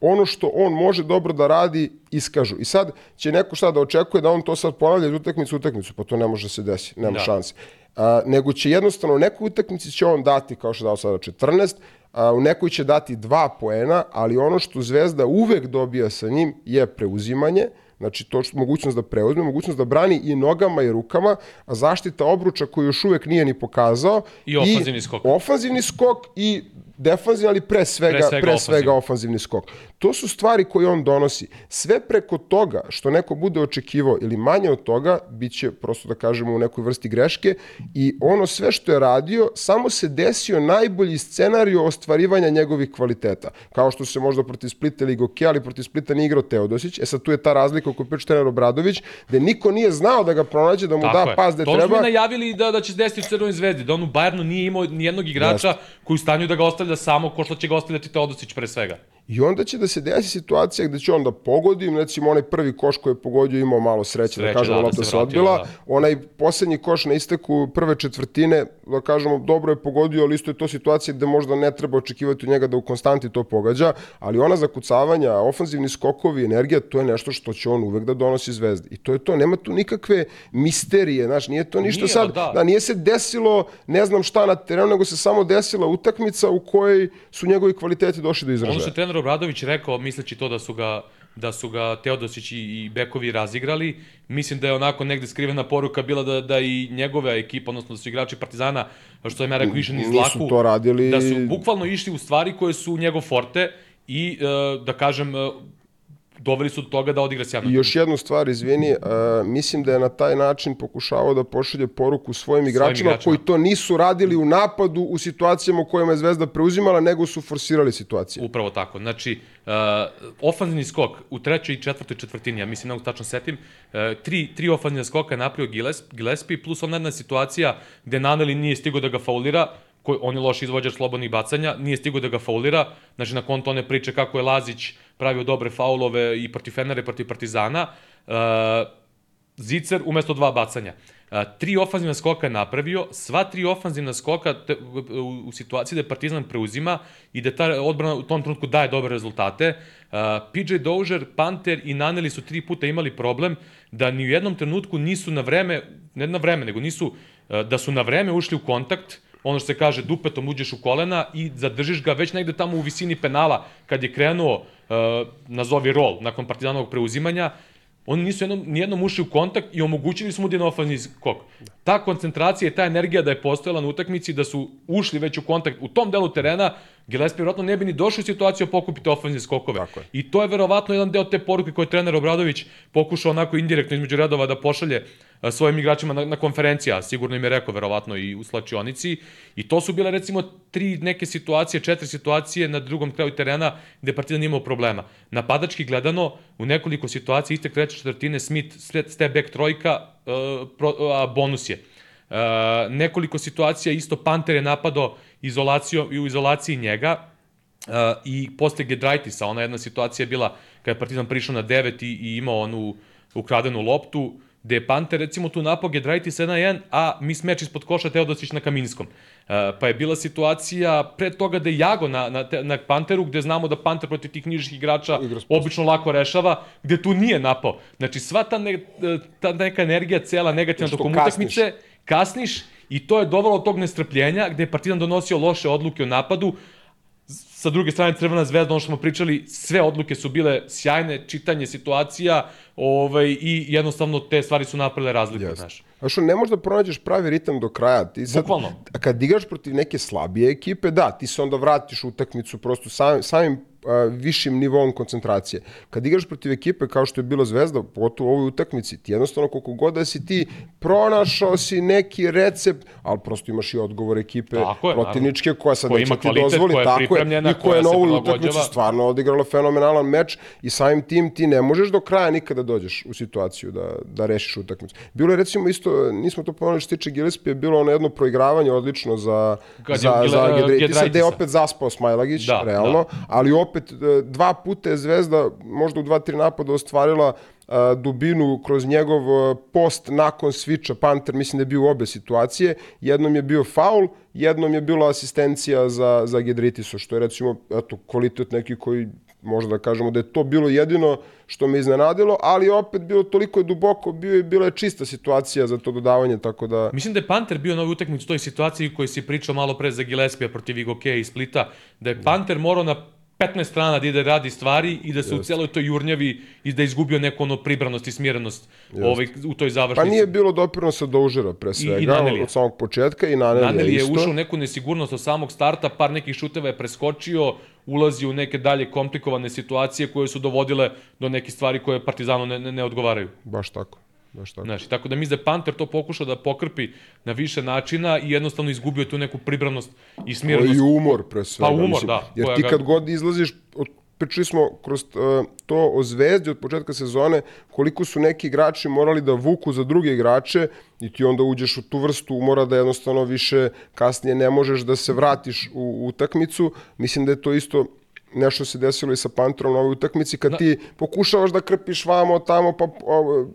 S2: ono što on može dobro da radi iskažu. I sad će neko šta da očekuje da on to sad ponavlja iz utakmice u utakmicu, pa to ne može da se desi, nema
S1: Da.
S2: šanse. A, nego će jednostavno u nekoj utakmici će on dati, kao što je dao sada 14, a, u nekoj će dati dva poena, ali ono što Zvezda uvek dobija sa njim je preuzimanje, Znači, to što mogućnost da preuzme, mogućnost da brani i nogama i rukama, a zaštita obruča koju još uvek nije ni pokazao.
S1: I ofanzivni skok.
S2: Ofanzivni skok i defanzivni, ali pre svega,
S1: Pre svega
S2: pre svega
S1: ofanzivni
S2: skok. To su stvari koje on donosi. Sve preko toga što neko bude očekivao ili manje od toga, bit će, prosto da kažemo, u nekoj vrsti greške i ono sve što je radio, samo se desio najbolji scenariju ostvarivanja njegovih kvaliteta. Kao što se možda protiv Splita ili Goke, ali protiv Splita nije igrao Teodosić. E sad tu je ta razlika u kojoj priča trener Obradović, gde niko nije znao da ga pronađe, da mu
S1: Tako
S2: da
S1: je.
S2: pas gde
S1: to
S2: treba.
S1: smo najavili da, da će se desiti u Crvenoj zvezdi, da on u Bayernu nije imao ni jednog igrača koji je u stanju da ga ostavlja samo, ko što će ga ostavljati Teodosić pre svega.
S2: I onda će da se desi situacija gde će on da pogodi, recimo onaj prvi koš koji je pogodio imao malo sreće,
S1: Sreće,
S2: da kažemo,
S1: da, da
S2: lopta
S1: se
S2: se odbila.
S1: da.
S2: Onaj poslednji koš na isteku prve četvrtine, da kažemo, dobro je pogodio, ali isto je to situacija gde možda ne treba očekivati od njega da u konstanti to pogađa, ali ona zakucavanja, ofanzivni skokovi, energija, to je nešto što će on uvek da donosi zvezdi. I to je to, nema tu nikakve misterije, znaš, nije to ništa
S1: Nije,
S2: sad,
S1: da.
S2: da, nije se desilo ne znam šta na terenu, nego se samo desila utakmica u kojoj su njegovi kvaliteti došli do izražaja.
S1: Je trener Obradović rekao, misleći to da su ga da su ga Teodosić i, Bekovi razigrali. Mislim da je onako negde skrivena poruka bila da, da i njegova ekipa, odnosno da su igrači Partizana, što sam ja rekao, išli niz laku.
S2: to radili-
S1: Da su bukvalno išli u stvari koje su njegov forte i, e, da kažem, e, doveli su do toga da odigra sjajno.
S2: Još jednu stvar, izvini, uh, mislim da je na taj način pokušavao da pošalje poruku svojim igračima,
S1: igračima.
S2: koji to nisu radili u napadu u situacijama u kojima je Zvezda preuzimala, nego su forsirali situacije.
S1: Upravo tako. Znači, uh, ofanzivni skok u trećoj i četvrtoj četvrtini, ja mislim, mogu tačno setim, uh, tri, tri ofanzivne skoka je napravio Giles, Gillespie, plus ona jedna situacija gde Naneli nije stigo da ga faulira, koji, on je loš izvođač slobodnih bacanja, nije stigo da ga faulira, znači na konto one priče kako je Lazić pravio dobre faulove i protiv Fenera i protiv Partizana, uh, Zicer umesto dva bacanja. A, tri ofanzivna skoka je napravio, sva tri ofanzivna skoka te, u, u situaciji da je Partizan preuzima i da ta odbrana u tom trenutku daje dobre rezultate. A, PJ Dozier, Panter i Naneli su tri puta imali problem da ni u jednom trenutku nisu na vreme, ne na vreme, nego nisu, a, da su na vreme ušli u kontakt, ono što se kaže dupetom uđeš u kolena i zadržiš ga već negde tamo u visini penala kad je krenuo, uh, nazovi rol, nakon partizanovog preuzimanja, oni nisu jednom, nijednom ušli u kontakt i omogućili su mu da je na ofanzivni skok. Ta koncentracija i ta energija da je postojala na utakmici, da su ušli već u kontakt u tom delu terena, Gillespie vjerojatno ne bi ni došao u situaciju da pokupite ofanzivne skokove. I to je verovatno jedan deo te poruke koje je trener Obradović pokušao onako indirektno između redova da pošalje a, svojim igračima na, na konferencija, sigurno im je rekao verovatno i u slačionici. I to su bile recimo tri neke situacije, četiri situacije na drugom kraju terena gde Partizan imao problema. Napadački gledano, u nekoliko situacija iste treće četvrtine Smith, step back trojka, uh, pro, a bonus je. Uh, nekoliko situacija isto Panter je napadao izolacijom i u izolaciji njega, Uh, i posle Gedraitisa, ona jedna situacija je bila kada je Partizan prišao na 9 i, i imao onu ukradenu loptu, gde je Panter recimo tu napao Gedraitisa 1-1, a mis meč ispod koša Teodosić na Kaminskom. Uh, pa je bila situacija pre toga da je Jago na, na, na Panteru, gde znamo da Panter protiv tih nižih igrača obično lako rešava, gde tu nije napao. Znači sva ta, ne, ta neka energija, cela negativna
S2: Što
S1: tokom utakmice, kasniš i to je dovelo do tog nestrpljenja gde je Partizan donosio loše odluke o napadu, sa druge strane Crvena zvezda, ono što smo pričali, sve odluke su bile sjajne, čitanje situacija ovaj, i jednostavno te stvari su napravile razliku,
S2: Jeste.
S1: znaš.
S2: A što ne možeš da pronađeš pravi ritam do kraja. Ti sad,
S1: Bukvalno.
S2: A kad igraš protiv neke slabije ekipe, da, ti se onda vratiš u utakmicu prosto sam, samim a, višim nivom koncentracije. Kad igraš protiv ekipe kao što je bila Zvezda, pogotovo u ovoj utakmici, ti jednostavno koliko god da si ti pronašao si neki recept, ali prosto imaš i odgovor ekipe
S1: Tako je,
S2: protivničke koja sad
S1: Koja
S2: neće ti dozvoli,
S1: koja
S2: tako je, i koja je na ovoj utakmici stvarno odigrala fenomenalan meč i samim tim ti ne možeš do kraja nikada dođeš u situaciju da, da rešiš utakmicu. Bilo je recimo isto, nismo to pomenuli što se tiče Gillespie, bilo ono jedno proigravanje odlično za,
S1: Kad je
S2: za, za Gedraitisa, gde je opet zaspao Smajlagić,
S1: Da,
S2: realno, ali opet e, dva puta je Zvezda možda u dva, tri napada ostvarila a, dubinu kroz njegov a, post nakon sviča Panter, mislim da je bio u obe situacije. Jednom je bio faul, jednom je bila asistencija za, za Gedritiso, što je recimo eto, kvalitet neki koji možda da kažemo da je to bilo jedino što me iznenadilo, ali opet bilo toliko je duboko, bio je, bila je čista situacija za to dodavanje, tako da...
S1: Mislim da je Panter bio na ovoj utakmici u toj situaciji koji si pričao malo pre za Gillespie protiv Igokeja i Splita, da je Panter morao na 15 strana da ide radi stvari i da se u celoj toj jurnjavi i da je izgubio neku ono pribranost i smjerenost ovaj, u toj
S2: Pa
S1: završnici.
S2: nije bilo doprinosa do užira pre svega,
S1: Nanelija.
S2: od samog početka i Nanelija
S1: Naneli je
S2: isto.
S1: ušao u neku nesigurnost od samog starta, par nekih šuteva je preskočio, ulazi u neke dalje komplikovane situacije koje su dovodile do nekih stvari koje Partizanu ne, ne, ne odgovaraju.
S2: Baš tako. Baš tako.
S1: Znači, tako da da je Panter to pokušao da pokrpi na više načina i jednostavno izgubio tu neku pribranost i
S2: I
S1: smirenost.
S2: umor pre svega.
S1: Pa umor,
S2: mislim.
S1: da,
S2: Jer ti kad god izlaziš, od, pričali smo kroz uh, to o zvezdi od početka sezone, koliko su neki igrači morali da vuku za druge igrače i ti onda uđeš u tu vrstu umora da jednostavno više kasnije ne možeš da se vratiš u utakmicu. Mislim da je to isto nešto se desilo i sa Panterom na ovoj utakmici, kad ti pokušavaš da krpiš vamo, tamo, pa o,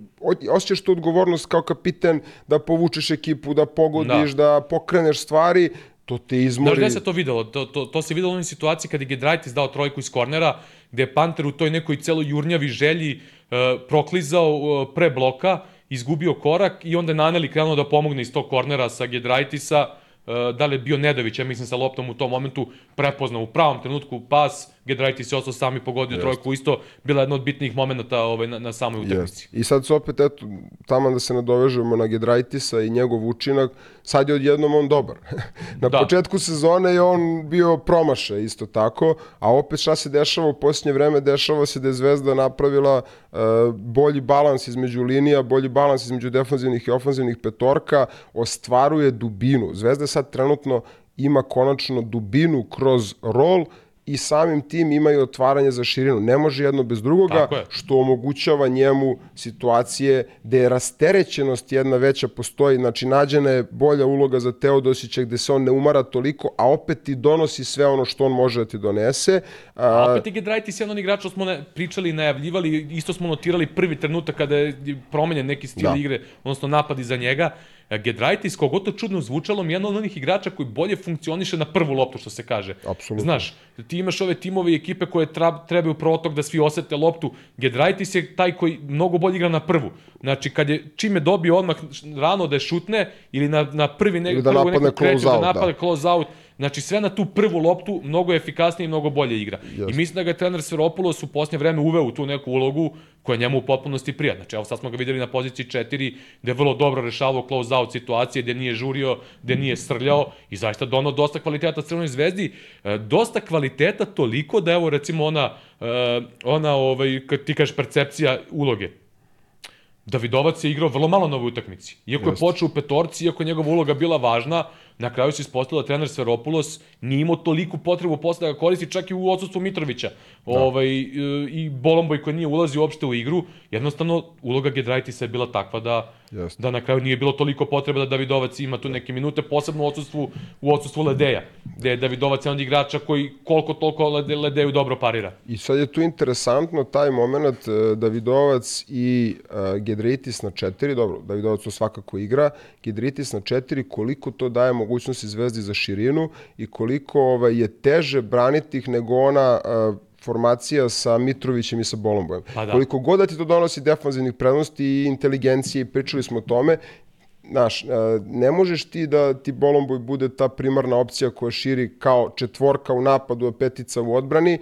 S2: osjećaš tu odgovornost kao kapiten da povučeš ekipu, da pogodiš, da, pokreneš stvari, to te
S1: Znaš
S2: izmori.
S1: gde se to videlo? To, to, to se videlo u onoj situaciji kad je Gedraitis dao trojku iz kornera, gde je Panter u toj nekoj celoj jurnjavi želji uh, proklizao uh, pre bloka, izgubio korak i onda je Naneli krenuo da pomogne iz tog kornera sa Gedraitisa, da li je bio Nedović, ja mislim sa loptom u tom momentu, prepoznao u pravom trenutku pas, Gedraitis je ostao sam i pogodio trojku, isto bila jedna od bitnijih momenta ovaj, na, na samoj utakmici.
S2: I sad se opet, eto, tamo da se nadovežemo na Gedraitisa i njegov učinak, sad je odjednom on dobar. [LAUGHS] na
S1: Da.
S2: početku sezone je on bio promašaj isto tako, a opet šta se dešava u posljednje vreme, dešava se da je Zvezda napravila uh, bolji balans između linija, bolji balans između defanzivnih i ofanzivnih petorka, ostvaruje dubinu. Zvezda sad trenutno ima konačno dubinu kroz rol i samim tim imaju otvaranje za širinu. Ne može jedno bez drugoga,
S1: je.
S2: što omogućava njemu situacije gde je rasterećenost jedna veća postoji, znači nađena je bolja uloga za Teodosića gde se on ne umara toliko, a opet ti donosi sve ono što on može da ti donese.
S1: A
S2: A,
S1: opet je Gedraitis jedan od igrača što smo ne, pričali i najavljivali, isto smo notirali prvi trenutak kada je promenjen neki stil
S2: Da.
S1: igre, odnosno napad iza njega. Gedraitis, kogod to čudno zvučalo, mi je jedan od onih igrača koji bolje funkcioniše na prvu loptu, što se kaže.
S2: Apsolutno.
S1: Znaš, ti imaš ove timove i ekipe koje tra, trebaju protok da svi osete loptu. Gedraitis je taj koji mnogo bolje igra na prvu. Znači, kad je, čim je dobio odmah rano da je šutne ili na, na prvi ne,
S2: Ili da napadne close out,
S1: da napadne
S2: da.
S1: close out. Znači, sve na tu prvu loptu mnogo je efikasnije i mnogo bolje igra. I mislim da ga je trener Sveropoulos u posljednje vreme uveo u tu neku ulogu koja njemu u potpunosti prija. Znači, evo sad smo ga videli na poziciji 4, gde je vrlo dobro rešavao close-out situacije, gde nije žurio, gde nije srljao i zaista donao dosta kvaliteta Crvenoj zvezdi. E, dosta kvaliteta toliko da evo recimo ona, e, ona ovaj, kad ti kažeš percepcija uloge. Davidovac je igrao vrlo malo na ovoj utakmici. Iako je počeo u petorci, iako je njegova uloga bila važna, na kraju se ispostavilo da trener Sveropoulos nije imao toliku potrebu posle da ga koristi čak i u odsustvu Mitrovića. Ovaj, e, I Bolomboj koji nije ulazio uopšte u igru, jednostavno uloga Gedraitisa je bila takva da,
S2: Jeste.
S1: da na kraju nije bilo toliko potreba da Davidovac ima tu neke minute, posebno u odsustvu, u odsustvu Ledeja, gde je Davidovac jedan od igrača koji koliko toliko Lede, Ledeju dobro parira.
S2: I sad je tu interesantno taj moment e, Davidovac i uh, Gedritis na četiri, dobro, Davidovac to svakako igra, Gedritis na četiri, koliko to daje mogućnosti Zvezdi za širinu i koliko ovaj, je teže braniti ih nego ona uh, formacija sa Mitrovićem i sa Bolombojem.
S1: Pa da.
S2: Koliko god da ti to donosi defanzivnih prednosti i inteligencije, i pričali smo o tome, Znaš, e, ne možeš ti da ti Bolomboj bude ta primarna opcija koja širi kao četvorka u napadu, a petica u odbrani,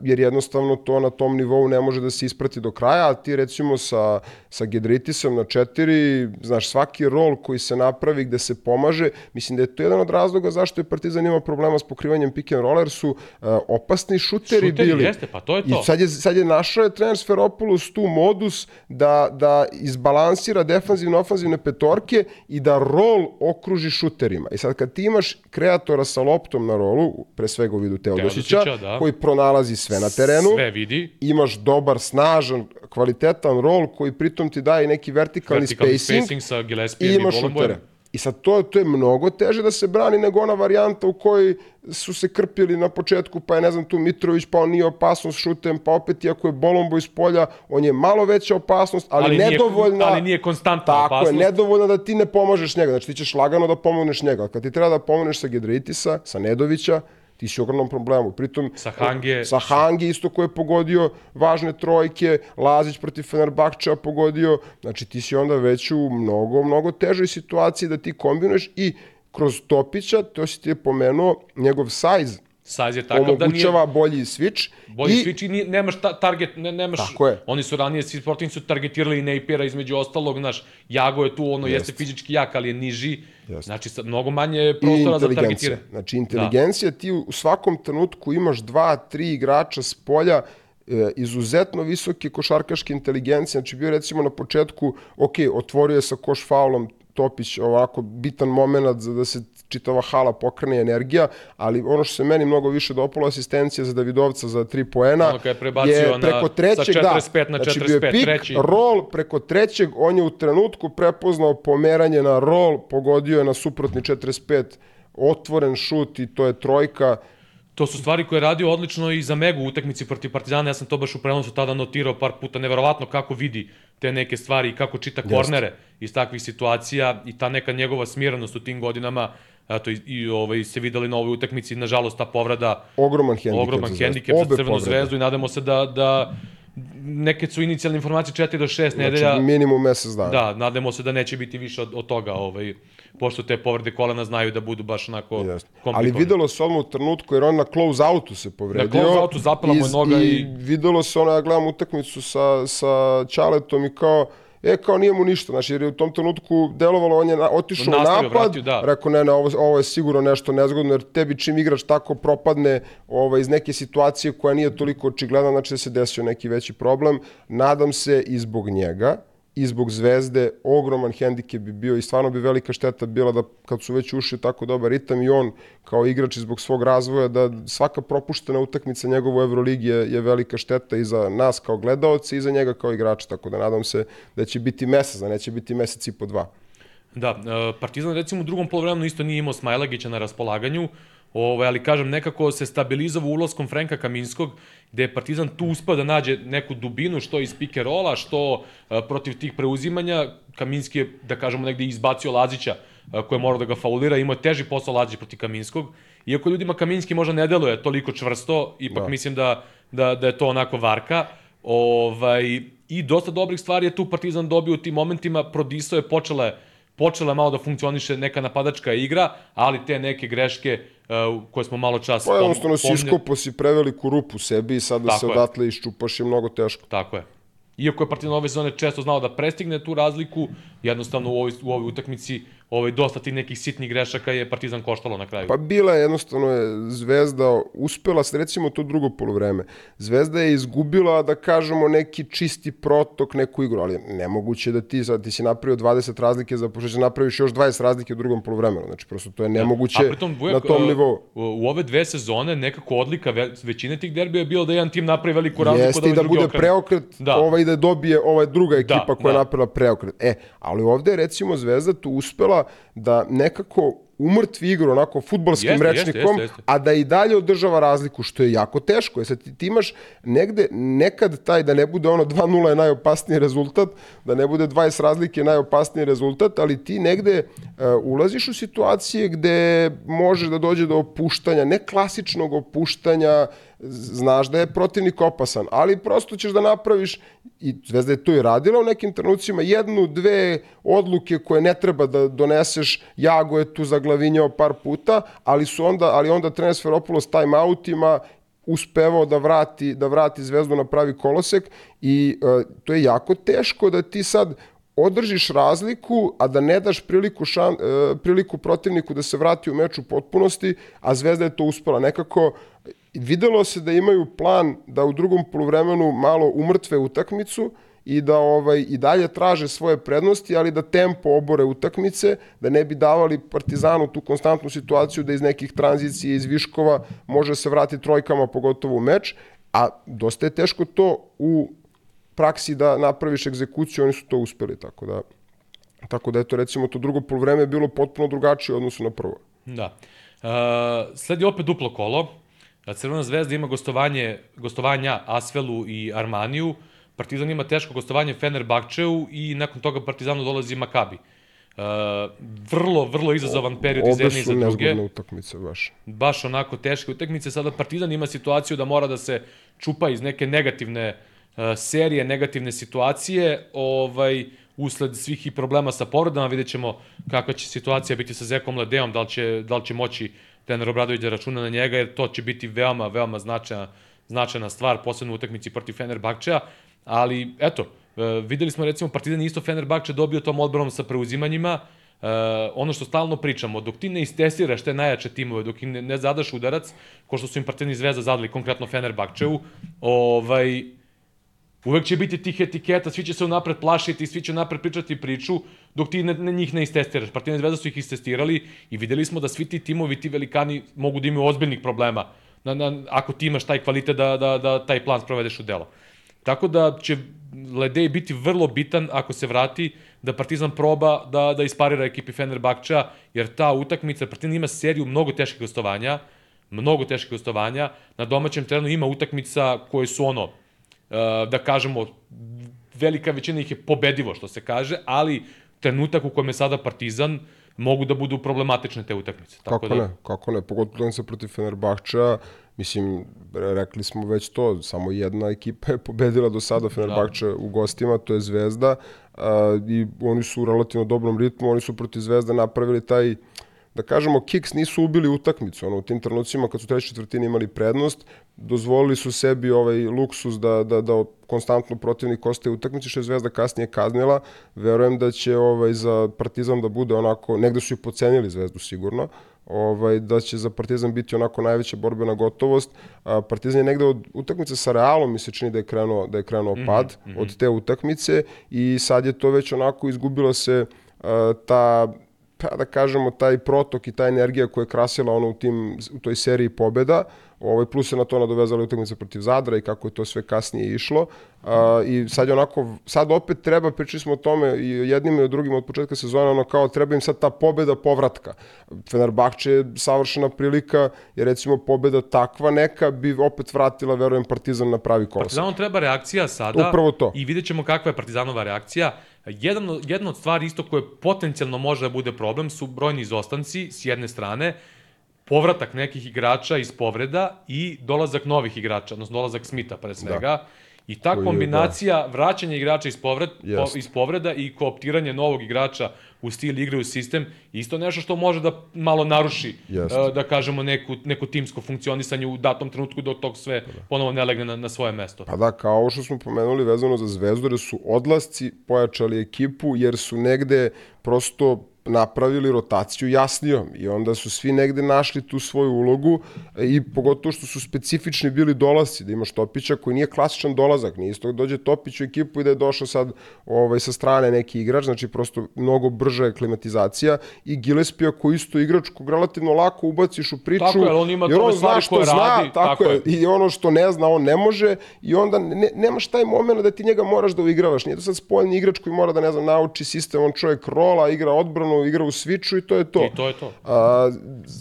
S2: jer jednostavno to na tom nivou ne može da se isprati do kraja, a ti recimo sa, sa Gedritisom na četiri, znaš, svaki rol koji se napravi gde se pomaže, mislim da je to jedan od razloga zašto je Partizan imao problema s pokrivanjem pick and roll, jer su e, opasni šuteri,
S1: Šuteri,
S2: bili.
S1: jeste, pa to je to.
S2: I sad je, sad je našao je trener Sferopoulos tu modus da, da izbalansira defanzivne, ofanzivne petorke i da rol okruži šuterima. I sad kad ti imaš kreatora sa loptom na rolu, pre svega u vidu Teodosića,
S1: da.
S2: koji pronalazi sve na terenu,
S1: Sve vidi.
S2: imaš dobar, snažan, kvalitetan rol koji pritom ti daje neki vertikalni,
S1: Vertikalni
S2: spacing,
S1: spacing sa
S2: i
S1: Gillespijem i,
S2: imaš šutere. I sad to, to je mnogo teže da se brani nego ona varijanta u kojoj su se krpili na početku, pa je, ne znam, tu Mitrović, pa on nije opasnost šutem, pa opet, iako je Bolombo iz polja, on je malo veća opasnost, ali,
S1: Ali nije-
S2: nedovoljna...
S1: ali nije konstantna
S2: tako
S1: opasnost.
S2: je, nedovoljna da ti ne pomažeš njega. Znači, ti ćeš lagano da pomogneš njega. Kad ti treba da pomogneš sa Gedritisa, sa Nedovića, ti si u ogromnom problemu. Pritom,
S1: Sa Hange.
S2: Sa Hange isto koji je pogodio važne trojke, Lazić protiv Fenerbahčeva pogodio, znači ti si onda već u mnogo, mnogo težoj situaciji da ti kombinuješ i kroz Topića, to si ti je pomenuo, njegov size,
S1: Size je takav da nije
S2: bolji switch.
S1: bolji
S2: i,
S1: switch i nije, nemaš ta, target, ne, nemaš,
S2: Tako je.
S1: oni su ranije, svi sportnici su targetirali Napiera između ostalog, znaš, Jago je tu, ono jeste,
S2: Jeste.
S1: fizički jak, ali je niži,
S2: Jeste.
S1: znači sad, mnogo manje prostora za targetiranje.
S2: Znači, inteligencija, ti u svakom trenutku imaš dva, tri igrača s polja, e, izuzetno visoke košarkaške inteligencije, znači bio recimo na početku, ok, otvorio je sa koš faulom Topić, ovako bitan moment za da se čitava hala pokrene energija, ali ono što se meni mnogo više dopalo asistencija za Davidovca za tri poena
S1: Ono kad je
S2: je
S1: na-
S2: preko trećeg,
S1: sa
S2: da,
S1: 45 na
S2: znači bio je
S1: 45,
S2: pik,
S1: treći.
S2: rol preko trećeg, on je u trenutku prepoznao pomeranje na rol, pogodio je na suprotni 45, otvoren šut i to je trojka.
S1: To su stvari koje je radio odlično i za Megu u utakmici protiv Partizana, ja sam to baš u prenosu tada notirao par puta, neverovatno kako vidi te neke stvari i kako čita kornere iz takvih situacija i ta neka njegova smirenost u tim godinama, eto, i, i ovaj, se videli na ovoj utakmici, nažalost ta povrada,
S2: Ogroman hendikep
S1: ogroman
S2: za
S1: hendikep za
S2: Obe
S1: Crvenu
S2: povrede.
S1: zvezdu i nadamo se da, da neke su inicijalne informacije 4 do 6 nedelja,
S2: Znači, minimum mesec dana.
S1: da, nadamo se da neće biti više od, od toga, ovaj, pošto te povrede kolena znaju da budu baš onako
S2: Jeste. Ali
S1: komplikovane.
S2: videlo se odmah u trenutku, jer on na close outu se povredio.
S1: Na close outu zapela mu noga
S2: i...
S1: i-
S2: videlo se, ono, ja gledam utakmicu sa, sa Ćaletom i kao, e, kao nije mu ništa, znači, jer je u tom trenutku delovalo, on je na, otišao u napad,
S1: vratio, da.
S2: rekao, ne, ne, ovo, ovo je sigurno nešto nezgodno, jer tebi čim igrač tako propadne ovaj, iz neke situacije koja nije toliko očigledna, znači da se desio neki veći problem. Nadam se i zbog njega, i zbog Zvezde ogroman hendikep bi bio i stvarno bi velika šteta bila da kad su već ušli tako dobar ritam i on kao igrač i zbog svog razvoja da svaka propuštena utakmica njegova u Euroligi je, je velika šteta i za nas kao gledaoce i za njega kao igrača, tako da nadam se da će biti mesec, da neće biti mesec i po dva.
S1: Da, e, Partizan recimo u drugom polovremenu isto nije imao Smajlagića na raspolaganju, ovaj, ali kažem, nekako se stabilizovao ulaskom Frenka Kaminskog, gde je Partizan tu uspeo da nađe neku dubinu, što iz rolla, što e, protiv tih preuzimanja. Kaminski je, da kažemo, negde izbacio Lazića, e, koji je morao da ga faulira, imao je teži posao Lazić protiv Kaminskog. Iako ljudima Kaminski možda ne deluje toliko čvrsto, ipak
S2: Da.
S1: mislim da, da, da je to onako varka. Ovaj, I dosta dobrih stvari je tu Partizan dobio u tim momentima, prodisao je, počela je počela malo da funkcioniše neka napadačka igra, ali te neke greške uh, koje smo malo čas
S2: Pa jednostavno si
S1: pomne-
S2: iskopo si preveliku rupu sebi i sada
S1: Tako
S2: se
S1: je.
S2: odatle iščupaš je mnogo teško.
S1: Tako je. Iako je Partizan ove sezone često znao da prestigne tu razliku, jednostavno u ovoj, u ovoj utakmici ovaj, dosta tih nekih sitnih grešaka je Partizan koštalo na kraju.
S2: Pa bila je jednostavno je Zvezda uspela, recimo to drugo polovreme. Zvezda je izgubila, da kažemo, neki čisti protok, neku igru, ali nemoguće da ti, sad, ti si napravio 20 razlike, za pošto će napraviš još 20 razlike u drugom polovremenu. Znači, prosto to je nemoguće
S1: A pritom, Vujak,
S2: na tom
S1: e,
S2: nivou.
S1: U, ove dve sezone nekako odlika ve, većine tih derbija je bilo da jedan tim napravi veliku razliku,
S2: Jeste
S1: da
S2: i
S1: ovaj
S2: da bude
S1: okrene.
S2: preokret,
S1: Da.
S2: ovaj da dobije ova druga ekipa koja je
S1: da.
S2: napravila preokret. E, ali ovde je recimo Zvezda tu uspela da nekako umrtvi igru onako futbolskim
S1: Jeste, jeste,
S2: rečnikom,
S1: jeste, jeste.
S2: a da i dalje održava razliku, što je jako teško. Sad ti, ti imaš negde, nekad taj da ne bude ono 2-0 je najopasniji rezultat, da ne bude 20 razlike najopasniji rezultat, ali ti negde uh, ulaziš u situacije gde može da dođe do opuštanja, ne klasičnog opuštanja, znaš da je protivnik opasan, ali prosto ćeš da napraviš i Zvezda je to i radila u nekim trenucima, jednu, dve odluke koje ne treba da doneseš, Jago je tu zaglavinjao par puta, ali su onda, ali onda trener Sferopoulos timeoutima uspevao da vrati, da vrati Zvezdu na pravi kolosek i uh, to je jako teško da ti sad održiš razliku, a da ne daš priliku, šan, e, priliku protivniku da se vrati u meč u potpunosti, a Zvezda je to uspela. Nekako videlo se da imaju plan da u drugom poluvremenu malo umrtve utakmicu i da ovaj i dalje traže svoje prednosti, ali da tempo obore utakmice, da ne bi davali Partizanu tu konstantnu situaciju da iz nekih tranzicija iz viškova može se vratiti trojkama pogotovo u meč, a dosta je teško to u praksi da napraviš egzekuciju, oni su to uspeli, tako da tako da eto recimo to drugo poluvreme je bilo potpuno drugačije u odnosu na prvo.
S1: Da. Uh, sledi opet duplo kolo. Crvena zvezda ima gostovanje, gostovanja Asvelu i Armaniju. Partizan ima teško gostovanje Fenerbahčeu i nakon toga Partizanu dolazi Makabi. Uh, vrlo, vrlo izazovan period iz
S2: Obe
S1: jedne i za druge.
S2: nezgodne utakmice baš.
S1: baš onako teške utakmice. Sada Partizan ima situaciju da mora da se čupa iz neke negativne uh, serije, negativne situacije, ovaj, usled svih i problema sa povredama. Vidjet ćemo kakva će situacija biti sa Zekom Ledeom, da li će, da li će moći trener Obradović da računa na njega, jer to će biti veoma, veoma značajna, značajna stvar, posebno u utakmici protiv Fenerbahčeja, ali eto, e, videli smo recimo Partizan isto Fenerbahče dobio tom odbranom sa preuzimanjima, Uh, ono što stalno pričamo, dok ti ne istestiraš te najjače timove, dok im ne, ne zadaš udarac, ko što su im Partizan i Zvezda zadali, konkretno Fenerbahčevu, ovaj, uvek će biti tih etiketa, svi će se unapred plašiti, svi će unapred pričati priču, dok ti ne, ne, njih ne istestiraš. Partizan Zvezda su ih istestirali i videli smo da svi ti timovi, ti velikani mogu da imaju ozbiljnih problema na, na, ako ti imaš taj kvalitet da, da, da taj plan sprovedeš u delo. Tako da će Ledej biti vrlo bitan ako se vrati da Partizan proba da, da isparira ekipi Fenerbahča, jer ta utakmica, Partizan ima seriju mnogo teških gostovanja, mnogo teških gostovanja, na domaćem terenu ima utakmica koje su ono, da kažemo, velika većina ih je pobedivo, što se kaže, ali trenutak u kojem je sada Partizan, mogu da budu problematične te utakmice.
S2: Tako kako
S1: da...
S2: ne, kako ne, pogotovo se protiv Fenerbahča, mislim, rekli smo već to, samo jedna ekipa je pobedila do sada Fenerbahče da. u gostima, to je Zvezda, a, i oni su u relativno dobrom ritmu, oni su protiv Zvezda napravili taj da kažemo, Kiks nisu ubili utakmicu. Ono, u tim trenucima kad su treći četvrtini imali prednost, dozvolili su sebi ovaj luksus da, da, da konstantno protivnik ostaje utakmici, što je Zvezda kasnije kaznila. Verujem da će ovaj, za Partizan da bude onako, negde su i pocenili Zvezdu sigurno, ovaj, da će za Partizan biti onako najveća borbena gotovost. A, Partizan je negde od utakmice sa Realom mi se čini da je krenuo, da je krenuo mm -hmm, pad mm -hmm. od te utakmice i sad je to već onako izgubila se a, ta pa da kažemo, taj protok i ta energija koja je krasila ono u, tim, u toj seriji pobeda, ovaj, plus se na to nadovezala utakmica protiv Zadra i kako je to sve kasnije išlo. A, I sad je onako, sad opet treba, pričali smo o tome i jednim i o drugim od početka sezona, ono kao treba im sad ta pobeda povratka. Fenerbahče je savršena prilika, jer recimo pobeda takva neka bi opet vratila, verujem, Partizan na pravi kolos.
S1: Partizanom treba reakcija sada
S2: Upravo to.
S1: i vidjet ćemo kakva je Partizanova reakcija. Jedan, jedna od stvari isto koje potencijalno može da bude problem su brojni izostanci s jedne strane, povratak nekih igrača iz povreda i dolazak novih igrača, odnosno dolazak Smita pre svega. Da. I ta Koji, kombinacija da. vraćanja igrača iz, povred, po, iz povreda i kooptiranje novog igrača u stil igre, u sistem, isto nešto što može da malo naruši, Jest. uh, da kažemo, neku, neku timsko funkcionisanje u datom trenutku dok tog sve pa da. ponovo ne legne na, na svoje mesto.
S2: Pa da, kao što smo pomenuli vezano za Zvezdu, da su odlasci pojačali ekipu, jer su negde prosto napravili rotaciju jasnijom. I onda su svi negde našli tu svoju ulogu i pogotovo što su specifični bili dolasci, da imaš Topića koji nije klasičan dolazak, nije isto dođe Topić u ekipu i da je došao sad ovaj, sa strane neki igrač, znači prosto mnogo brža je klimatizacija. I Gillespie koji isto igrač kog relativno lako ubaciš u priču,
S1: tako je, on ima jer on zna što zna, radi,
S2: tako, tako je, je, i ono što ne zna on ne može. I onda ne, nemaš taj moment da ti njega moraš da uigravaš, nije to sad spoljni igrač koji mora da ne znam nauči sistem, on čovjek rola, igra odbranu, igra u sviču i to je to.
S1: I to je to.
S2: A,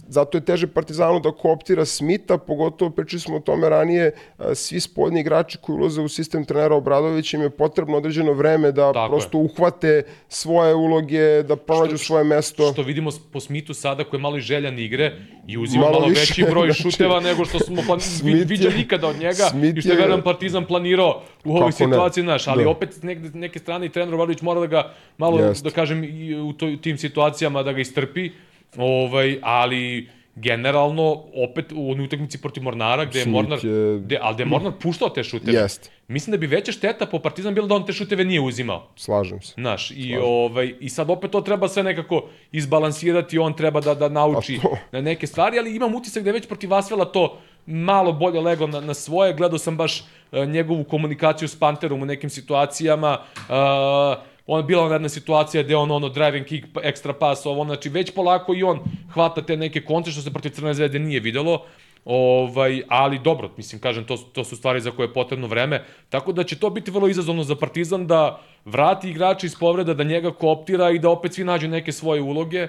S2: zato je teže Partizanu da kooptira Smita, pogotovo pričali smo o tome ranije, a, svi spoljni igrači koji ulaze u sistem trenera Obradovića im je potrebno određeno vreme da Tako prosto je. uhvate svoje uloge, da pronađu što, svoje mesto.
S1: Što vidimo po Smitu sada koji je malo i željan igre i uzima malo, malo više, veći [LAUGHS] broj znači, šuteva nego što smo plan... viđali nikada od njega Smith i što je verujem Partizan planirao u ovoj situaciji naš, ali da. opet s neke, neke strane i trener Obradović mora da ga malo, Jest. da kažem, u, to, u tim situacijama situacijama da ga istrpi, ovaj, ali generalno opet u onoj utakmici protiv Mornara gde je Mornar. Gde, ali gde je Mornar puštao te šuteve.
S2: Jest.
S1: Mislim da bi veća šteta po Partizan bilo da on te šuteve nije uzimao.
S2: Slažem se.
S1: Znaš, i ovaj i sad opet to treba sve nekako izbalansirati, on treba da da nauči na neke stvari, ali imam utisak da je već protiv Asvela to malo bolje lego na, na svoje. Gledao sam baš uh, njegovu komunikaciju s Panterom u nekim situacijama. Uh, on bila ona jedna situacija gde on ono driving kick, ekstra pas, ovo, znači već polako i on hvata te neke konce što se protiv Crne zvezde nije videlo. Ovaj, ali dobro, mislim, kažem, to, to su stvari za koje je potrebno vreme, tako da će to biti vrlo izazovno za Partizan da vrati igrača iz povreda, da njega kooptira i da opet svi nađu neke svoje uloge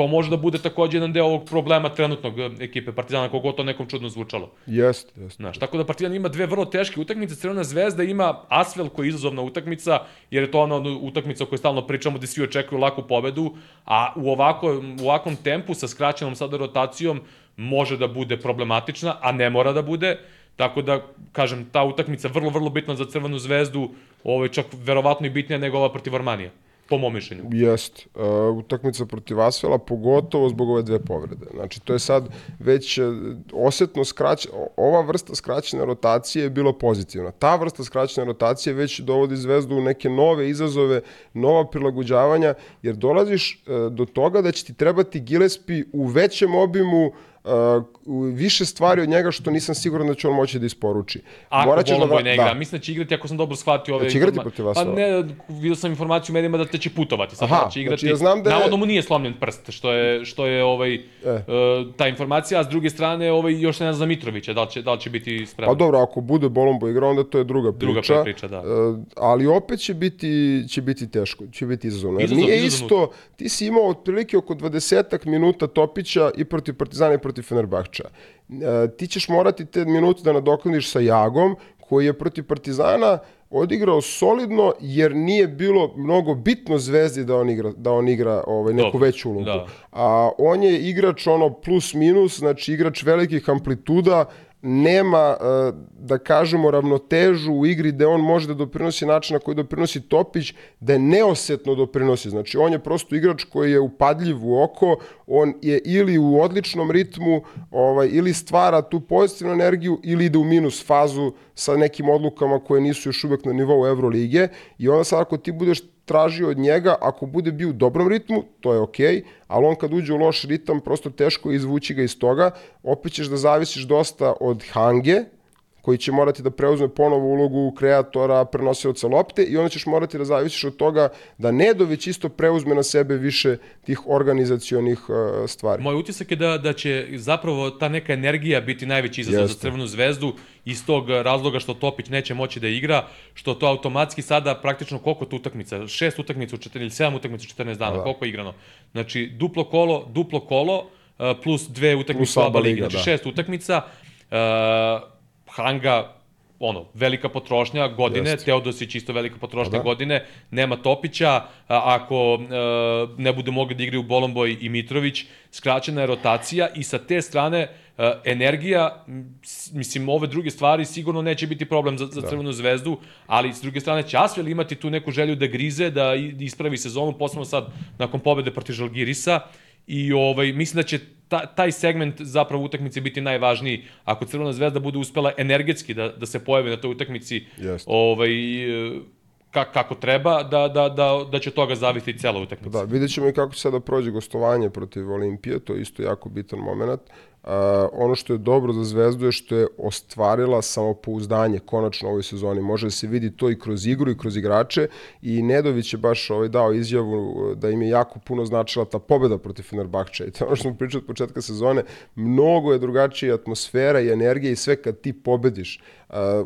S1: to može da bude takođe jedan deo ovog problema trenutnog e, ekipe Partizana, kogo to nekom čudno zvučalo.
S2: Jeste, jeste.
S1: Znaš, tako da Partizan ima dve vrlo teške utakmice, Crvena zvezda ima Asvel koji je izazovna utakmica, jer je to ona utakmica o kojoj stalno pričamo gde svi očekuju laku pobedu, a u, ovako, u ovakvom tempu sa skraćenom sada rotacijom može da bude problematična, a ne mora da bude. Tako da, kažem, ta utakmica vrlo, vrlo bitna za Crvenu zvezdu, ovo je čak verovatno i bitnija nego ova protiv Armanija. Po mom mišljenju.
S2: Jest. Uh, utakmica protiv Asvela, pogotovo zbog ove dve povrede. Znači, to je sad već uh, osetno skrać... Ova vrsta skraćene rotacije je bila pozitivna. Ta vrsta skraćene rotacije već dovodi Zvezdu u neke nove izazove, nova prilagođavanja, jer dolaziš uh, do toga da će ti trebati Gillespie u većem obimu uh, više stvari od njega što nisam siguran da će on moći da isporuči.
S1: Ako
S2: Morat ćeš da,
S1: ne igra,
S2: da.
S1: mislim da će igrati ako sam dobro shvatio ove...
S2: Da će igrati
S1: informa-
S2: protiv vas
S1: Pa ne, vidio sam informaciju u medijima da te će putovati, sad
S2: Aha,
S1: da će igrati.
S2: znači ja znam da je-
S1: Navodno mu nije slomljen prst, što je, što je ovaj, e. ta informacija, a s druge strane ovaj, još se ne zna za Mitrovića, da li će, da li će biti spreman.
S2: Pa dobro, ako bude Bolombo igra, onda to je druga priča.
S1: Druga priča, da.
S2: Uh, ali opet će biti, će biti teško, će biti izazovno.
S1: Izazov,
S2: nije
S1: izazovno.
S2: isto, ti si imao otprilike oko 20 minuta Topića i protiv Partizana i protiv Fenerbahča. Uh, ti ćeš morati te minute da nadoknadiš sa Jagom, koji je protiv Partizana odigrao solidno jer nije bilo mnogo bitno Zvezdi da on igra da on igra ovaj neku
S1: Dobro,
S2: veću ulogu.
S1: da.
S2: A on je igrač ono plus minus, znači igrač velikih amplituda, nema, e, da kažemo, ravnotežu u igri gde on može da doprinosi način na koji doprinosi Topić, da je neosetno doprinosi. Znači, on je prosto igrač koji je upadljiv u oko, on je ili u odličnom ritmu, ovaj, ili stvara tu pozitivnu energiju, ili ide u minus fazu sa nekim odlukama koje nisu još uvek na nivou Evrolige. I onda sad ako ti budeš tražio od njega, ako bude bio u dobrom ritmu, to je okej, okay, ali on kad uđe u loš ritam, prosto teško je izvući ga iz toga, opet ćeš da zavisiš dosta od Hange, koji će morati da preuzme ponovo ulogu kreatora, prenosioca lopte i onda ćeš morati da zavisiš od toga da Nedović isto preuzme na sebe više tih organizacionih uh, stvari.
S1: Moj utisak je da, da će zapravo ta neka energija biti najveći izazov
S2: Jeste.
S1: za Crvenu zvezdu iz tog razloga što Topić neće moći da igra, što to automatski sada praktično koliko to utakmica, šest utakmica u 14 ili sedam utakmica u 14 dana,
S2: Da.
S1: koliko je igrano. Znači duplo kolo, duplo kolo uh, plus dve utakmice u
S2: ABA
S1: ligi, znači
S2: da.
S1: šest utakmica. Uh, Hanga ono, velika potrošnja godine,
S2: Jeste.
S1: Teodosić isto velika potrošnja
S2: da.
S1: godine, nema Topića, a, ako e, ne bude mogli da igraju Bolomboj i Mitrović, skraćena je rotacija i sa te strane e, energija, mislim, ove druge stvari sigurno neće biti problem za, za Crvenu zvezdu, ali s druge strane će Asvel imati tu neku želju da grize, da ispravi sezonu, posebno sad nakon pobede protiv Žalgirisa, i ovaj, mislim da će ta, taj segment zapravo utakmice biti najvažniji ako Crvena zvezda bude uspela energetski da, da se pojavi na toj utakmici
S2: Jeste.
S1: ovaj, e, ka, kako treba, da, da, da, da će toga zavisiti cela utakmica.
S2: Da, vidjet ćemo i kako će sada prođe gostovanje protiv Olimpije, to je isto jako bitan moment. Uh, ono što je dobro za Zvezdu je što je ostvarila samopouzdanje konačno u ovoj sezoni. Može da se vidi to i kroz igru i kroz igrače i Nedović je baš ovaj dao izjavu uh, da im je jako puno značila ta pobeda protiv Fenerbahča [LAUGHS] i to ono što smo pričali od početka sezone. Mnogo je drugačija atmosfera i energija i sve kad ti pobediš.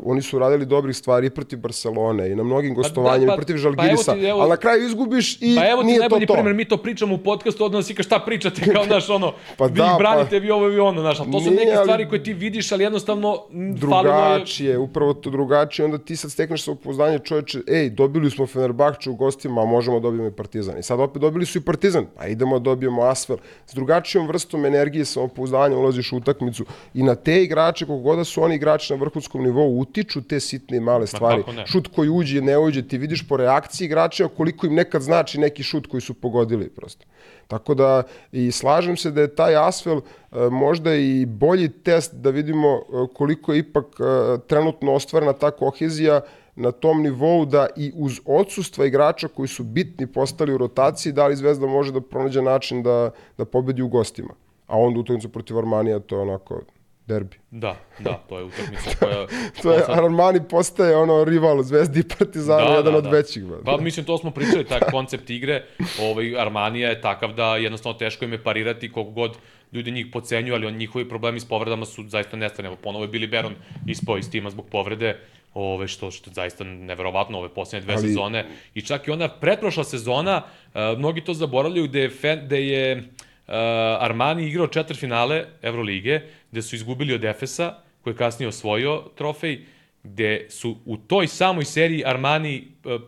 S2: Oni su radili dobrih stvari protiv Barcelone i na mnogim gostovanjima
S1: pa-
S2: i protiv
S1: pa
S2: Žalgirisa,
S1: evo ti, evo-
S2: ali na kraju izgubiš i
S1: Pa evo ti
S2: nije
S1: najbolji
S2: to to.
S1: primjer, mi to pričamo u podcastu, odnosno si kao šta pričate, kao [LAUGHS] naš ono,
S2: Pa
S1: vi
S2: da,
S1: ih branite,
S2: pa-
S1: vi ovo i ono, znaš, ali to su neke stvari koje ti vidiš, ali jednostavno falilo je...
S2: drugačije, upravo to drugačije, onda ti sad stekneš sa upouzdanje čoveče, ej, dobili smo Fenerbahču u gostima, a možemo da dobijemo i Partizan. I sad opet dobili su i Partizan, a idemo da dobijemo Asvel. S drugačijom vrstom energije, samopouzdanja ulaziš u utakmicu i na te igrače, koliko god da su oni igrači na vrhunskom nivou, utiču te sitne i male stvari. Šut koji uđe, ne uđe, ti vidiš po reakciji igrača koliko im nekad znači neki šut koji su pogodili prosto. Tako da i slažem se da je taj Asvel e, možda i bolji test da vidimo e, koliko je ipak e, trenutno ostvarena ta kohezija na tom nivou da i uz odsustva igrača koji su bitni postali u rotaciji, da li Zvezda može da pronađe način da, da pobedi u gostima. A onda utakmicu protiv Armanija to je onako derbi.
S1: Da, da, to je utakmica [LAUGHS] koja...
S2: To je,
S1: posle-
S2: Armani postaje ono rival Zvezdi i Partizana, jedan od većih. brate.
S1: Pa mislim, to smo pričali, taj koncept igre, ovaj, Armanija je takav da jednostavno teško im je parirati koliko god ljudi njih pocenjuju, ali on, njihovi problemi s povredama su zaista nestane. Evo, ponovo je Billy Baron ispao iz tima zbog povrede, ove, što, što zaista neverovatno ove posljednje dve
S2: Ali-
S1: sezone. I čak i ona pretprošla sezona, uh, mnogi to zaboravljaju, gde je, gde je uh, Armani igrao četiri finale Evrolige, gde su izgubili od Efesa, koji je kasnije osvojio trofej, gde su u toj samoj seriji Armani uh,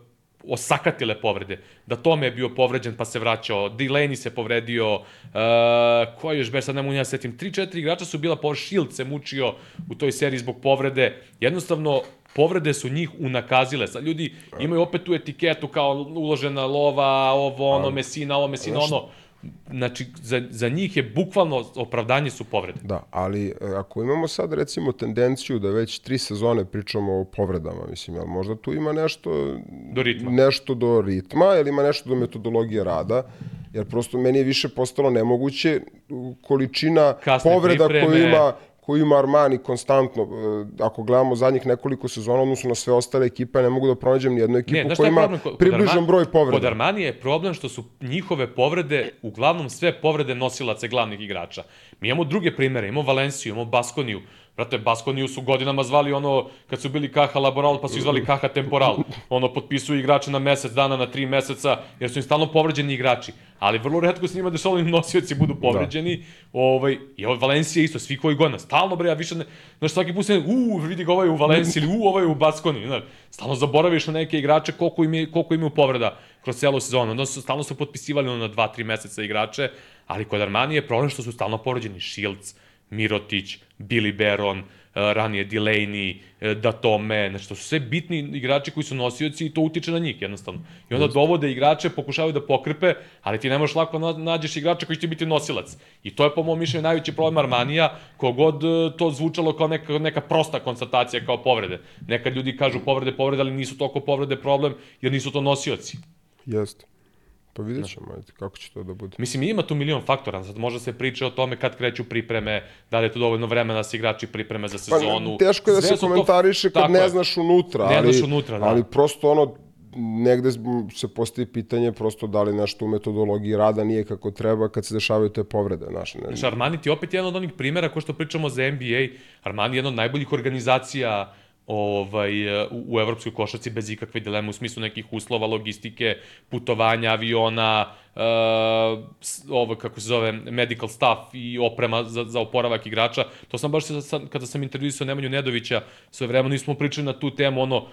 S1: osakatile povrede. Da Tome je bio povređen pa se vraćao, Delaney se povredio, uh, ko je još bez sad ne mogu ja setim, 3-4 igrača su bila po Shield se mučio u toj seriji zbog povrede. Jednostavno, povrede su njih unakazile. Sad ljudi imaju opet tu etiketu kao uložena lova, ovo, ono, mesina, ovo, mesina, ono. Znači, za, za njih je bukvalno opravdanje su povrede.
S2: Da, ali e, ako imamo sad recimo tendenciju da već tri sezone pričamo o povredama, mislim, jel možda tu ima nešto
S1: Do ritma.
S2: nešto do ritma ili ima nešto do metodologije rada, jer prosto meni je više postalo nemoguće količina
S1: Kasne
S2: povreda
S1: pripreme.
S2: koju ima koju ima Armani konstantno. E, Ako gledamo zadnjih nekoliko sezona, odnosno na sve ostale ekipe, ne mogu da pronađem ni jednu ekipu
S1: šta
S2: koja ima približan broj povreda.
S1: Kod Armanije je problem što su njihove povrede uglavnom sve povrede nosilaca glavnih igrača. Mi imamo druge primere, imamo Valenciju, imamo Baskoniju. Brate, Baskoniju su godinama zvali ono, kad su bili Kaha Laboral, pa su ih zvali Kaha Temporal. Ono, potpisuju igrače na mesec dana, na tri meseca, jer su im stalno povređeni igrači. Ali vrlo redko se njima dešavalo da nosioci budu povređeni. Da. Ovaj, I ovo Valencija isto, svi koji godina. Stalno, bre, ja više ne... Znaš, svaki put se, u, vidi ga ovaj u Valenciji, ili u, ovaj u Baskoni. Znaš, stalno zaboraviš na neke igrače koliko, im je, koliko imaju povreda kroz celu sezonu. Onda su, stalno su potpisivali ono na dva, tri meseca igrače, ali kod Armanije je problem što su stalno povređeni. Shields, Mirotić, Billy Baron, eh, ranije Delaney, eh, Datome, znači to su sve bitni igrači koji su nosioci i to utiče na njih jednostavno. I onda dovode igrače, pokušavaju da pokrpe, ali ti ne možeš lako na- nađeš igrača koji će biti nosilac. I to je po mom mišljenju najveći problem Armanija, kogod eh, to zvučalo kao neka, neka prosta konstatacija kao povrede. Nekad ljudi kažu povrede, povrede, ali nisu toliko povrede problem, jer nisu to nosioci.
S2: Jeste. Pa vidjet ćemo, ajde, kako će to da bude.
S1: Mislim, ima tu milion faktora, sad može se priča o tome kad kreću pripreme, da li je tu dovoljno vremena da se igrači pripreme za sezonu.
S2: Pa, teško je da
S1: Sve
S2: se
S1: su to-
S2: komentariše kad ne znaš unutra.
S1: Ne
S2: ali,
S1: znaš unutra, da.
S2: Ali prosto ono, negde se postoji pitanje prosto da li nešto u metodologiji rada nije kako treba kad se dešavaju te povrede. Znaš, ne,
S1: Armani ti je opet jedan od onih primjera, ko što pričamo za NBA, Armani je jedna od najboljih organizacija ovaj, u, u evropskoj košarci bez ikakve dileme u smislu nekih uslova, logistike, putovanja, aviona, s- ovo kako se zove, medical staff i oprema za, za oporavak igrača. To sam baš kada sam intervjuisao Nemanju Nedovića, sve vreme nismo pričali na tu temu, ono, uh,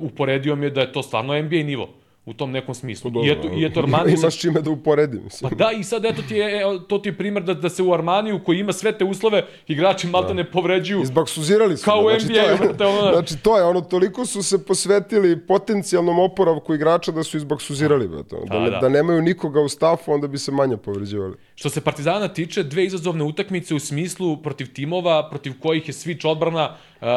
S1: uporedio mi je da je to stvarno NBA nivo u tom nekom smislu. I eto, i eto [LAUGHS] Armani
S2: Imaš čime da uporedim. Mislim.
S1: Pa da, i sad eto ti je, e, to ti je primer da, da se u Armaniju koji ima sve te uslove, igrači malta ne povređuju.
S2: Izbaksuzirali su.
S1: Kao u
S2: znači,
S1: NBA-u,
S2: to je,
S1: ono-
S2: znači, to je ono, toliko su se posvetili potencijalnom oporavku igrača da su izbaksuzirali. Ono, da,
S1: Pa,
S2: ne,
S1: da.
S2: da nemaju nikoga u stafu, onda bi se manje povređivali.
S1: Što se Partizana tiče, dve izazovne utakmice u smislu protiv timova, protiv kojih je switch odbrana uh,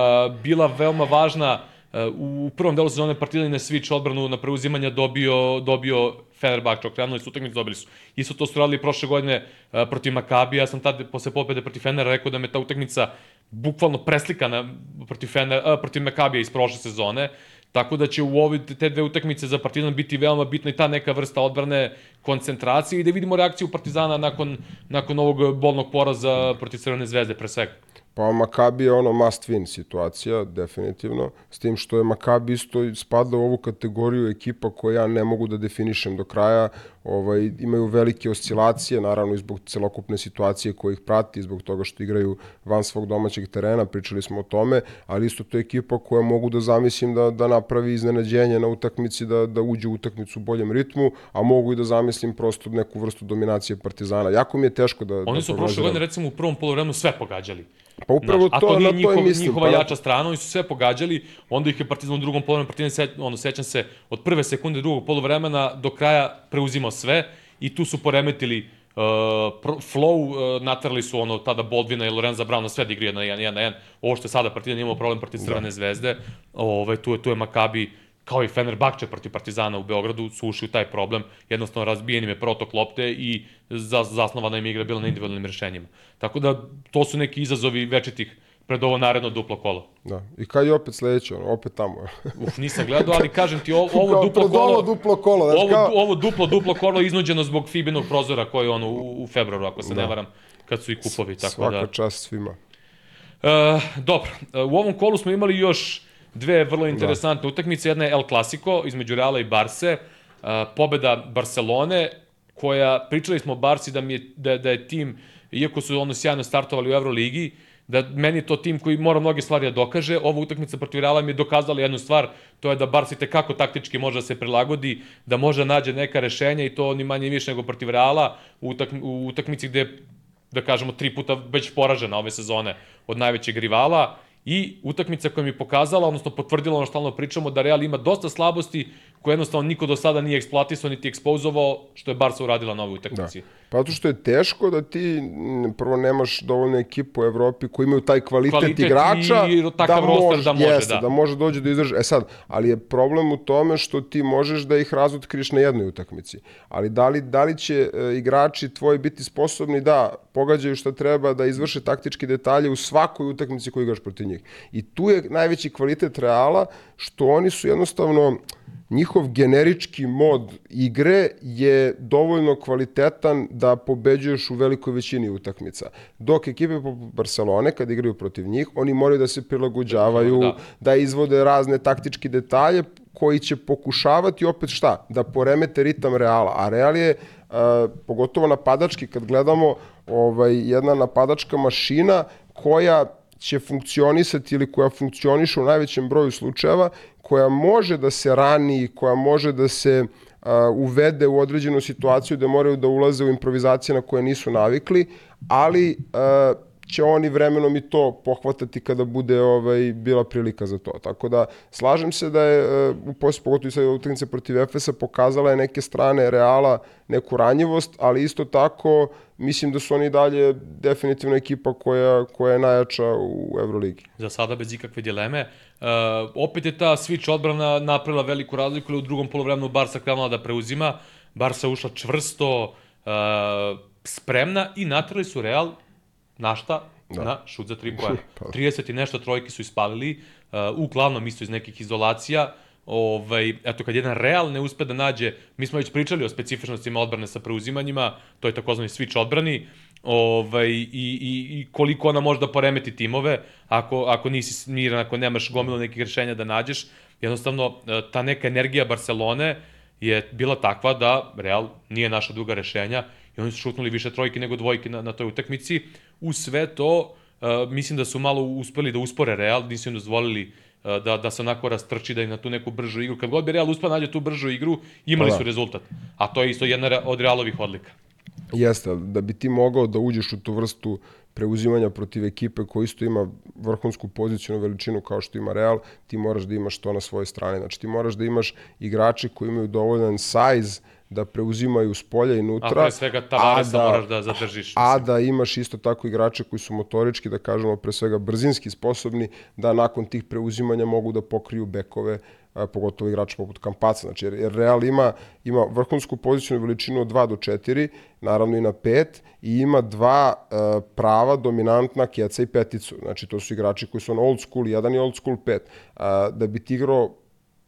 S1: bila veoma važna. Uh, u prvom delu sezone Partizan je switch odbranu na preuzimanja dobio, dobio Fenerbahče, okrenuli su utakmicu, dobili su. Isto to su radili prošle godine uh, protiv Makabija, ja sam tad posle pobede protiv Fenera rekao da me ta utakmica bukvalno preslikana protiv, Fener, uh, protiv Makabija iz prošle sezone. Tako da će u ovoj te dve utakmice za Partizan biti veoma bitna i ta neka vrsta odbrane koncentracije i da vidimo reakciju Partizana nakon, nakon ovog bolnog poraza protiv Crvene zvezde pre svega.
S2: Pa Makabi je ono must win situacija, definitivno, s tim što je Makabi isto spada u ovu kategoriju ekipa koja ja ne mogu da definišem do kraja, ovaj, imaju velike oscilacije, naravno i zbog celokupne situacije koja ih prati, zbog toga što igraju van svog domaćeg terena, pričali smo o tome, ali isto to je ekipa koja mogu da zamislim da, da napravi iznenađenje na utakmici, da, da uđe u utakmicu u boljem ritmu, a mogu i da zamislim prosto neku vrstu dominacije Partizana. Jako mi je teško da...
S1: Oni
S2: da
S1: su prošle
S2: prognoziram.
S1: godine recimo u prvom polovremenu sve pogađali.
S2: Pa upravo
S1: Znaš,
S2: to,
S1: to
S2: na to
S1: njihov,
S2: i mislim.
S1: njihova
S2: pa,
S1: jača strana, oni su sve pogađali, onda ih je Partizan u drugom polovremenu, Partizan, se, ono, sećam se, od prve sekunde drugog polovremena do kraja preuzimao sve i tu su poremetili uh, flow, uh, natrali su ono tada Boldvina i Lorenza Brauna sve da igraju na 1 na 1. Ovo što je sada Partizan imao problem protiv Crvene zvezde, ovaj tu je tu je Makabi kao i Fenerbahče protiv Partizana u Beogradu su ušli u taj problem. Jednostavno razbijen im je protok lopte i za, zasnovana im igra bila na individualnim rešenjima. Tako da to su neki izazovi večitih pred ovo naredno duplo kolo.
S2: Da. I kad je opet sledeće, ono, opet tamo.
S1: Uf, nisam gledao, ali kažem ti, ovo, [LAUGHS] ovo
S2: Kao
S1: duplo
S2: pred ovo
S1: kolo...
S2: duplo kolo, znaš,
S1: ovo,
S2: kao-
S1: ovo duplo, duplo kolo je iznuđeno zbog Fibinog prozora koji je ono u, u februaru, ako se ne varam, kad su i kupovi. Tako
S2: Svaka
S1: da,
S2: čast svima.
S1: E, dobro, e, u ovom kolu smo imali još dve vrlo interesantne da. utakmice. Jedna je El Clasico između Reala i Barse. E, pobeda Barcelone, koja, pričali smo o Barsi da, mi je, da, da je tim, iako su ono sjajno startovali u Euroligi, da meni to tim koji mora mnoge stvari da dokaže. Ova utakmica protiv Reala mi je dokazala jednu stvar, to je da Barsi tekako taktički može da se prilagodi, da može da nađe neka rešenja i to ni manje više nego protiv Reala u, utakmi, u utakmici gde da kažemo, tri puta već poražena ove sezone od najvećeg rivala i utakmica koja mi je pokazala, odnosno potvrdila ono što stalno pričamo, da Real ima dosta slabosti koje jednostavno niko do sada nije eksploatisao niti ekspozovao, što je Barca uradila na ovoj utakmici.
S2: Da. Pa zato što je teško da ti prvo nemaš dovoljnu ekipu u Evropi koji imaju taj kvalitet,
S1: Kvalitet
S2: igrača
S1: i takav roster da može,
S2: jeste,
S1: da.
S2: da može dođe do izdrže. E sad, ali je problem u tome što ti možeš da ih razotkriješ na jednoj utakmici. Ali da li, da li će e, igrači tvoji biti sposobni da pogađaju šta treba, da izvrše taktički detalje u svakoj utakmici koju igraš protiv njih. I tu je najveći kvalitet Reala, što oni su jednostavno njihov generički mod igre je dovoljno kvalitetan da pobeđuješ u velikoj većini utakmica. Dok ekipe poput Barcelone, kad igraju protiv njih, oni moraju da se prilagođavaju, da, da izvode razne taktički detalje koji će pokušavati opet šta? Da poremete ritam Reala. A Real je, uh, pogotovo napadački, kad gledamo ovaj, jedna napadačka mašina koja će funkcionisati ili koja funkcioniše u najvećem broju slučajeva, koja može da se rani, koja može da se uh, uvede u određenu situaciju da moraju da ulaze u improvizacije na koje nisu navikli, ali uh, će oni vremenom i to pohvatati kada bude ovaj bila prilika za to. Tako da slažem se da je u posle pogotovo i sad utakmice protiv Efesa pokazala je neke strane Reala neku ranjivost, ali isto tako mislim da su oni dalje definitivno ekipa koja, koja je najjača u Euroligi.
S1: Za sada bez ikakve dileme. Uh, opet je ta switch odbrana napravila veliku razliku, u drugom polovremenu Barca krenula da preuzima. Barca ušla čvrsto, uh, spremna i natrali su Real na šta? Da. Na šut za tri [LAUGHS] poena. 30 pa. i nešto trojke su ispalili, uh, uglavnom isto iz nekih izolacija. Ovaj, eto, kad jedan Real ne uspe da nađe, mi smo već pričali o specifičnostima odbrane sa preuzimanjima, to je takozvani switch odbrani, ovaj, i, i, i koliko ona može da poremeti timove, ako, ako nisi miran, ako nemaš gomilu nekih rešenja da nađeš, jednostavno, e, ta neka energija Barcelone je bila takva da Real nije naša druga rešenja i oni su šutnuli više trojke nego dvojke na, na toj utakmici. U sve to, uh, mislim da su malo uspeli da uspore Real, nisu im dozvolili uh, da, da se onako rastrči, da i na tu neku bržu igru. Kad god bi Real uspio da nađe tu bržu igru, imali pa da. su rezultat. A to je isto jedna od Realovih odlika.
S2: Jeste, da bi ti mogao da uđeš u tu vrstu preuzimanja protiv ekipe koja isto ima vrhunsku pozicijnu veličinu kao što ima Real, ti moraš da imaš to na svojoj strani. Znači ti moraš da imaš igrače koji imaju dovoljan size da preuzimaju s polja i nutra. A
S1: pre svega Tavaresa da, moraš da zadržiš.
S2: A da imaš isto tako igrače koji su motorički, da kažemo pre svega brzinski sposobni, da nakon tih preuzimanja mogu da pokriju bekove, a, pogotovo igrača poput Kampaca. Znači, jer, jer Real ima, ima vrhunsku poziciju veličinu od 2 do 4, naravno i na 5, i ima dva a, prava dominantna keca i peticu. Znači, to su igrači koji su on old school, jedan i old school 5. A, da bi ti igrao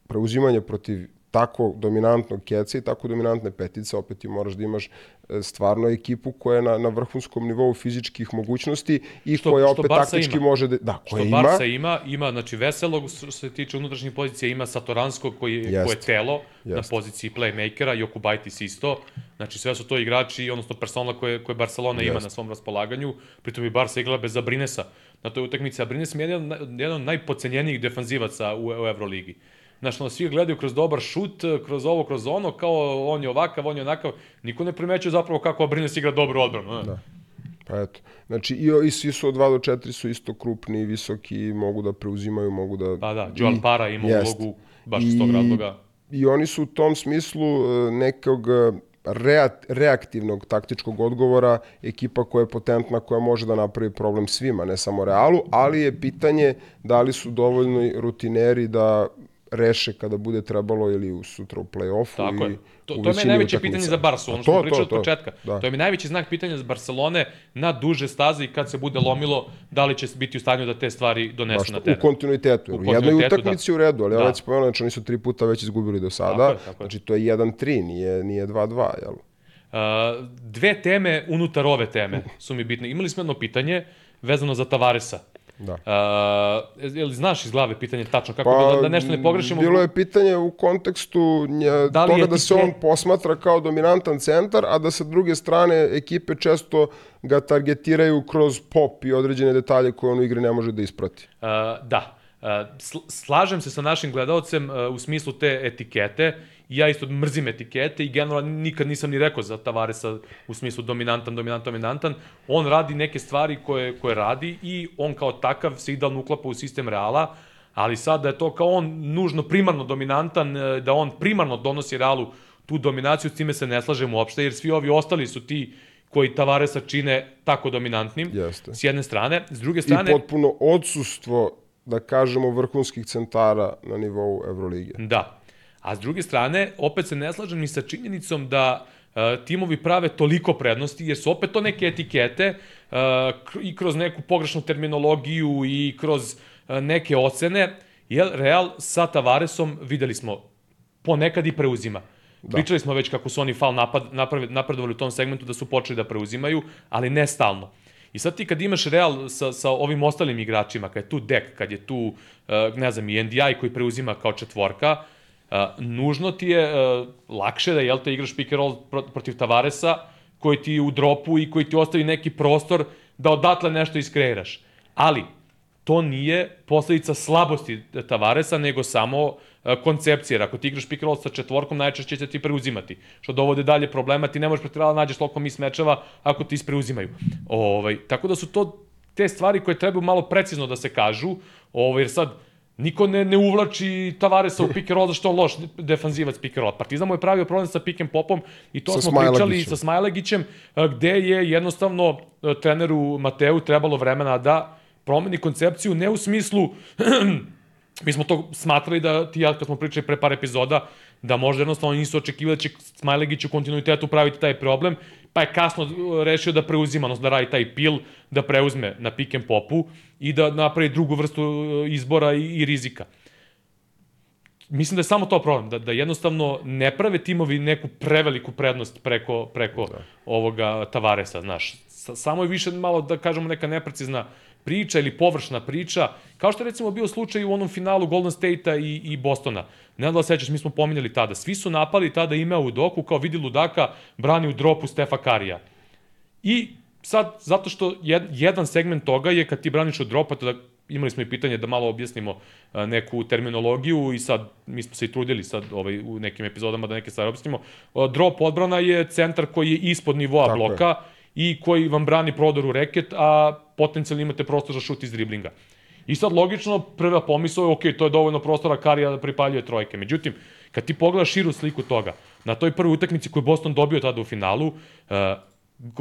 S2: preuzimanje protiv tako dominantnog keca i tako dominantne petice, opet ti moraš da imaš e, stvarno ekipu koja je na, na vrhunskom nivou fizičkih mogućnosti i što, koja opet taktički ima. može da... Da,
S1: koja što ima. Barca ima, ima, znači Veselog što se tiče unutrašnjih pozicija, ima Satoranskog koji, jest, koje je telo jest. na poziciji playmakera, Jokubaitis isto, znači sve su to igrači, odnosno persona koje, koje Barcelona jest. ima na svom raspolaganju, pritom i Barca igrala bez Abrinesa na toj utakmici, Abrines je jedan, jedan od najpocenjenijih defanzivaca u, u Euroligi. Znaš, ono, svi gledaju kroz dobar šut, kroz ovo, kroz ono, kao on je ovakav, on je onakav. Niko ne primećuje zapravo kako Abrines igra dobro odbranu. Ne? Da.
S2: Pa eto. Znači, i, i svi su od 2 do 4 su isto krupni, visoki, mogu da preuzimaju, mogu da...
S1: Pa da, Joel Para ima jest. ulogu baš iz tog razloga.
S2: I oni su u tom smislu e, nekog e, reaktivnog taktičkog odgovora ekipa koja je potentna, koja može da napravi problem svima, ne samo Realu, ali je pitanje da li su dovoljno rutineri da reše kada bude trebalo ili u sutra u play-offu.
S1: Tako i je. To, to je najveće pitanje za Barsu, ono što smo pričali od početka. Da. To je mi najveći znak pitanja za Barcelone na duže staze i kad se bude lomilo, da li će biti u stanju da te stvari donesu Baš, na teren.
S2: U kontinuitetu. U, u jednoj utakmici da. u redu, ali da. ja već spomenuo, znači oni su tri puta već izgubili do sada. Tako je, tako je. Znači to je 1-3, nije, nije 2-2, jel?
S1: Uh, dve teme unutar ove teme su mi bitne. Imali smo jedno pitanje vezano za Tavaresa. Da. Uh, jel znaš iz glave pitanje tačno kako pa, da, da nešto ne pogrešimo?
S2: Bilo je pitanje u kontekstu nje, da toga da se on posmatra kao dominantan centar, a da sa druge strane ekipe često ga targetiraju kroz pop i određene detalje koje on u igri ne može da isprati.
S1: Uh, da. Uh, slažem se sa našim gledalcem uh, u smislu te etikete ja isto mrzim etikete i generalno nikad nisam ni rekao za Tavaresa u smislu dominantan, dominantan, dominantan. On radi neke stvari koje, koje radi i on kao takav se idealno uklapa u sistem Reala, ali sad da je to kao on nužno primarno dominantan, e, da on primarno donosi Realu tu dominaciju, s time se ne slažem uopšte, jer svi ovi ostali su ti koji Tavaresa čine tako dominantnim,
S2: Jeste.
S1: s jedne strane. S druge strane...
S2: I potpuno odsustvo, da kažemo, vrhunskih centara na nivou Evrolige.
S1: Da. A s druge strane, opet se ne slažem ni sa činjenicom da uh, timovi prave toliko prednosti, jer su opet to neke etikete uh, i kroz neku pogrešnu terminologiju i kroz uh, neke ocene, jer Real sa Tavaresom, videli smo, ponekad i preuzima. Da. Pričali smo već kako su oni fal napad, naprav, napredovali u tom segmentu da su počeli da preuzimaju, ali ne stalno. I sad ti kad imaš Real sa, sa ovim ostalim igračima, kad je tu Dek, kad je tu, ne znam, i NDI koji preuzima kao četvorka, uh, nužno ti je lakše da, jel te, igraš pick and roll protiv Tavaresa, koji ti u dropu i koji ti ostavi neki prostor da odatle nešto iskreiraš. Ali, to nije posledica slabosti Tavaresa, nego samo koncepcije. Ako ti igraš pick and roll sa četvorkom, najčešće će ti preuzimati. Što dovode dalje problema, ti ne možeš pretirala da nađeš toliko mis mečeva ako ti ispreuzimaju. Ovaj, tako da su to te stvari koje trebaju malo precizno da se kažu, ovaj, jer sad niko ne, ne uvlači Tavaresa u pick and roll zašto on loš defanzivac pick and roll. Partizan mu je pravio problem sa pick and popom i to
S2: Sa
S1: smo pričali sa Smajlagićem, e, gde je jednostavno treneru Mateu trebalo vremena da promeni koncepciju, ne u smislu, [CLEARS THROAT] mi smo to smatrali da ti ja kad smo pričali pre par epizoda, da možda jednostavno nisu očekivali da će Smajlegić u kontinuitetu praviti taj problem, pa je kasno uh, rešio da preuzima, odnosno da radi taj pil, da preuzme na pick and popu i da napravi drugu vrstu uh, izbora i, i rizika. Mislim da je samo to problem, da, da jednostavno ne prave timovi neku preveliku prednost preko, preko da. ovoga Tavaresa, znaš. Sa, samo je više malo, da kažemo, neka neprecizna priča ili površna priča, kao što je recimo bio slučaj u onom finalu Golden State-a i, i Bostona. Ne da sećaš, mi smo pominjali tada. Svi su napali tada ime u doku, kao vidi ludaka, brani u dropu Stefa Karija. I sad, zato što jed, jedan segment toga je kad ti braniš u dropu, da imali smo i pitanje da malo objasnimo a, neku terminologiju i sad mi smo se i trudili sad ovaj, u nekim epizodama da neke stvari objasnimo. A, drop odbrana je centar koji je ispod nivoa Tako bloka je. I koji vam brani prodor u reket, a potencijalno imate prostor za šut iz driblinga. I sad logično prva pomisao je ok, to je dovoljno prostora Karija da pripaljuje trojke. Međutim, kad ti pogledaš širu sliku toga, na toj prvoj utakmici koju Boston dobio tada u finalu, uh,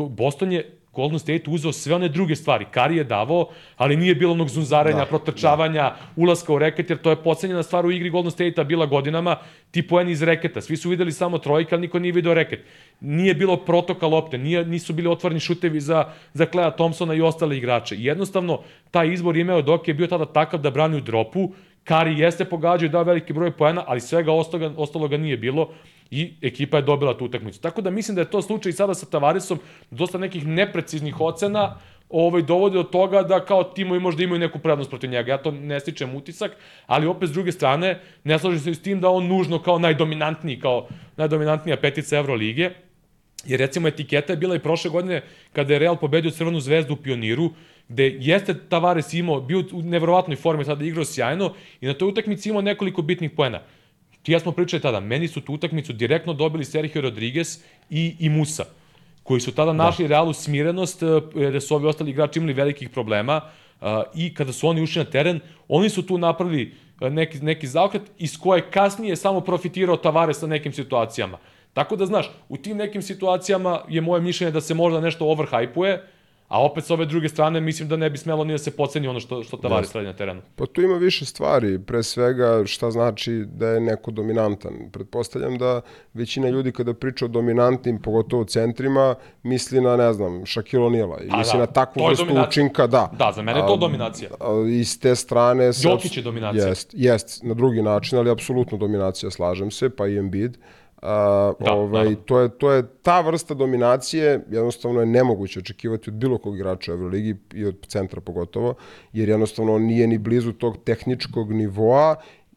S1: Boston je Golden State uzeo sve one druge stvari. Kari je davao, ali nije bilo onog zunzarenja, da, protrčavanja, da. ulaska u reket, jer to je pocenjena stvar u igri Golden State-a bila godinama, ti poeni iz reketa. Svi su videli samo trojke, ali niko nije video reket. Nije bilo protoka lopte, nije, nisu bili otvoreni šutevi za, za Clea Thompsona i ostale igrače. Jednostavno, taj izbor imeo dok je bio tada takav da brani u dropu, Kari jeste pogađao i dao veliki broj poena, ali svega ostaloga, ostaloga nije bilo i ekipa je dobila tu utakmicu. Tako da mislim da je to slučaj i sada sa Tavaresom, dosta nekih nepreciznih ocena ovaj, dovode do toga da kao timovi možda imaju neku prednost protiv njega. Ja to ne stičem utisak, ali opet s druge strane ne slažem se s tim da on nužno kao najdominantniji, kao najdominantnija petica Evrolige, Jer recimo etiketa je bila i prošle godine kada je Real pobedio Crvenu zvezdu u Pioniru, gde jeste Tavares imao, bio u nevrovatnoj formi, tada igrao sjajno i na toj utakmici imao nekoliko bitnih poena. Ti ja smo pričali tada, meni su tu utakmicu direktno dobili Sergio Rodriguez i, i Musa, koji su tada da. našli realu smirenost, jer eh, su ovi ostali igrači imali velikih problema uh, i kada su oni ušli na teren, oni su tu napravili eh, neki, neki zaokret iz koje kasnije samo profitirao Tavares sa nekim situacijama. Tako da, znaš, u tim nekim situacijama je moje mišljenje da se možda nešto overhypuje, A opet s ove druge strane mislim da ne bi smelo ni da se poceni ono što, što Tavares radi na terenu.
S2: Pa tu ima više stvari, pre svega šta znači da je neko dominantan. Pretpostavljam da većina ljudi kada priča o dominantnim, pogotovo centrima, misli na, ne znam, Shaquille O'Neal i pa misli da, na takvu vrstu učinka, da.
S1: Da, za mene je to dominacija.
S2: A, a, I s te strane...
S1: Jokić je dominacija.
S2: Jest, jest, na drugi način, ali apsolutno dominacija, slažem se, pa i Embiid. A, da, ovaj, da. To, je, to je ta vrsta dominacije, jednostavno je nemoguće očekivati od bilo kog igrača u Euroligi i od centra pogotovo, jer jednostavno on nije ni blizu tog tehničkog nivoa,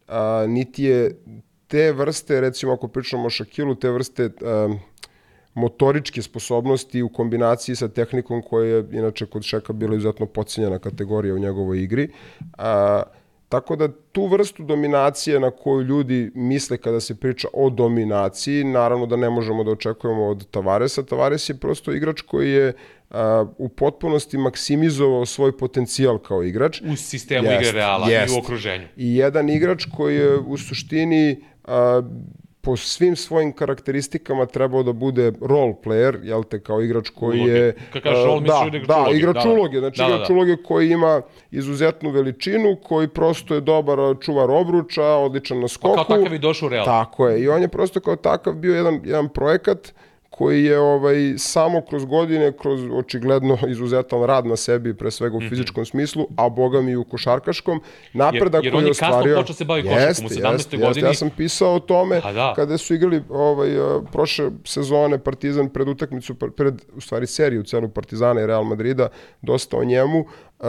S2: a, niti je te vrste, recimo ako pričamo o Shakilu, te vrste a, motoričke sposobnosti u kombinaciji sa tehnikom koja je inače kod Šeka bila izuzetno pocenjena kategorija u njegovoj igri. A, Tako da tu vrstu dominacije na koju ljudi misle kada se priča o dominaciji, naravno da ne možemo da očekujemo od Tavaresa. Tavares je prosto igrač koji je a, u potpunosti maksimizovao svoj potencijal kao igrač.
S1: U sistemu
S2: Jest,
S1: igre Reala
S2: jest.
S1: i u okruženju.
S2: I jedan igrač koji je u suštini a, po svim svojim karakteristikama trebao da bude role player, jel te, kao igrač koji
S1: Uloge.
S2: je...
S1: Kad kažeš role, misliš
S2: da,
S1: igrač
S2: da,
S1: uloge.
S2: igrač
S1: Da, da.
S2: uloge, znači
S1: Da, da,
S2: igrač
S1: da.
S2: uloge koji ima izuzetnu veličinu, koji prosto je dobar čuvar obruča, odličan na skoku.
S1: Pa Kao takav i došao u Real.
S2: Tako je. I on je prosto kao takav bio jedan, jedan projekat koji je ovaj samo kroz godine, kroz očigledno [LAUGHS] izuzetan rad na sebi, pre svega u fizičkom smislu, a boga mi i u košarkaškom, napredak
S1: Mhm. jer
S2: koji
S1: on
S2: je
S1: je kasno
S2: ostvario.
S1: počeo se bavi košarkom, u 17. godini.
S2: Ja sam pisao o tome
S1: A da.
S2: kada su igrali ovaj, eh, prošle sezone Partizan pred utakmicu, pr- pred, u stvari seriju celu Partizana i Real Madrida, dosta o njemu, Uh,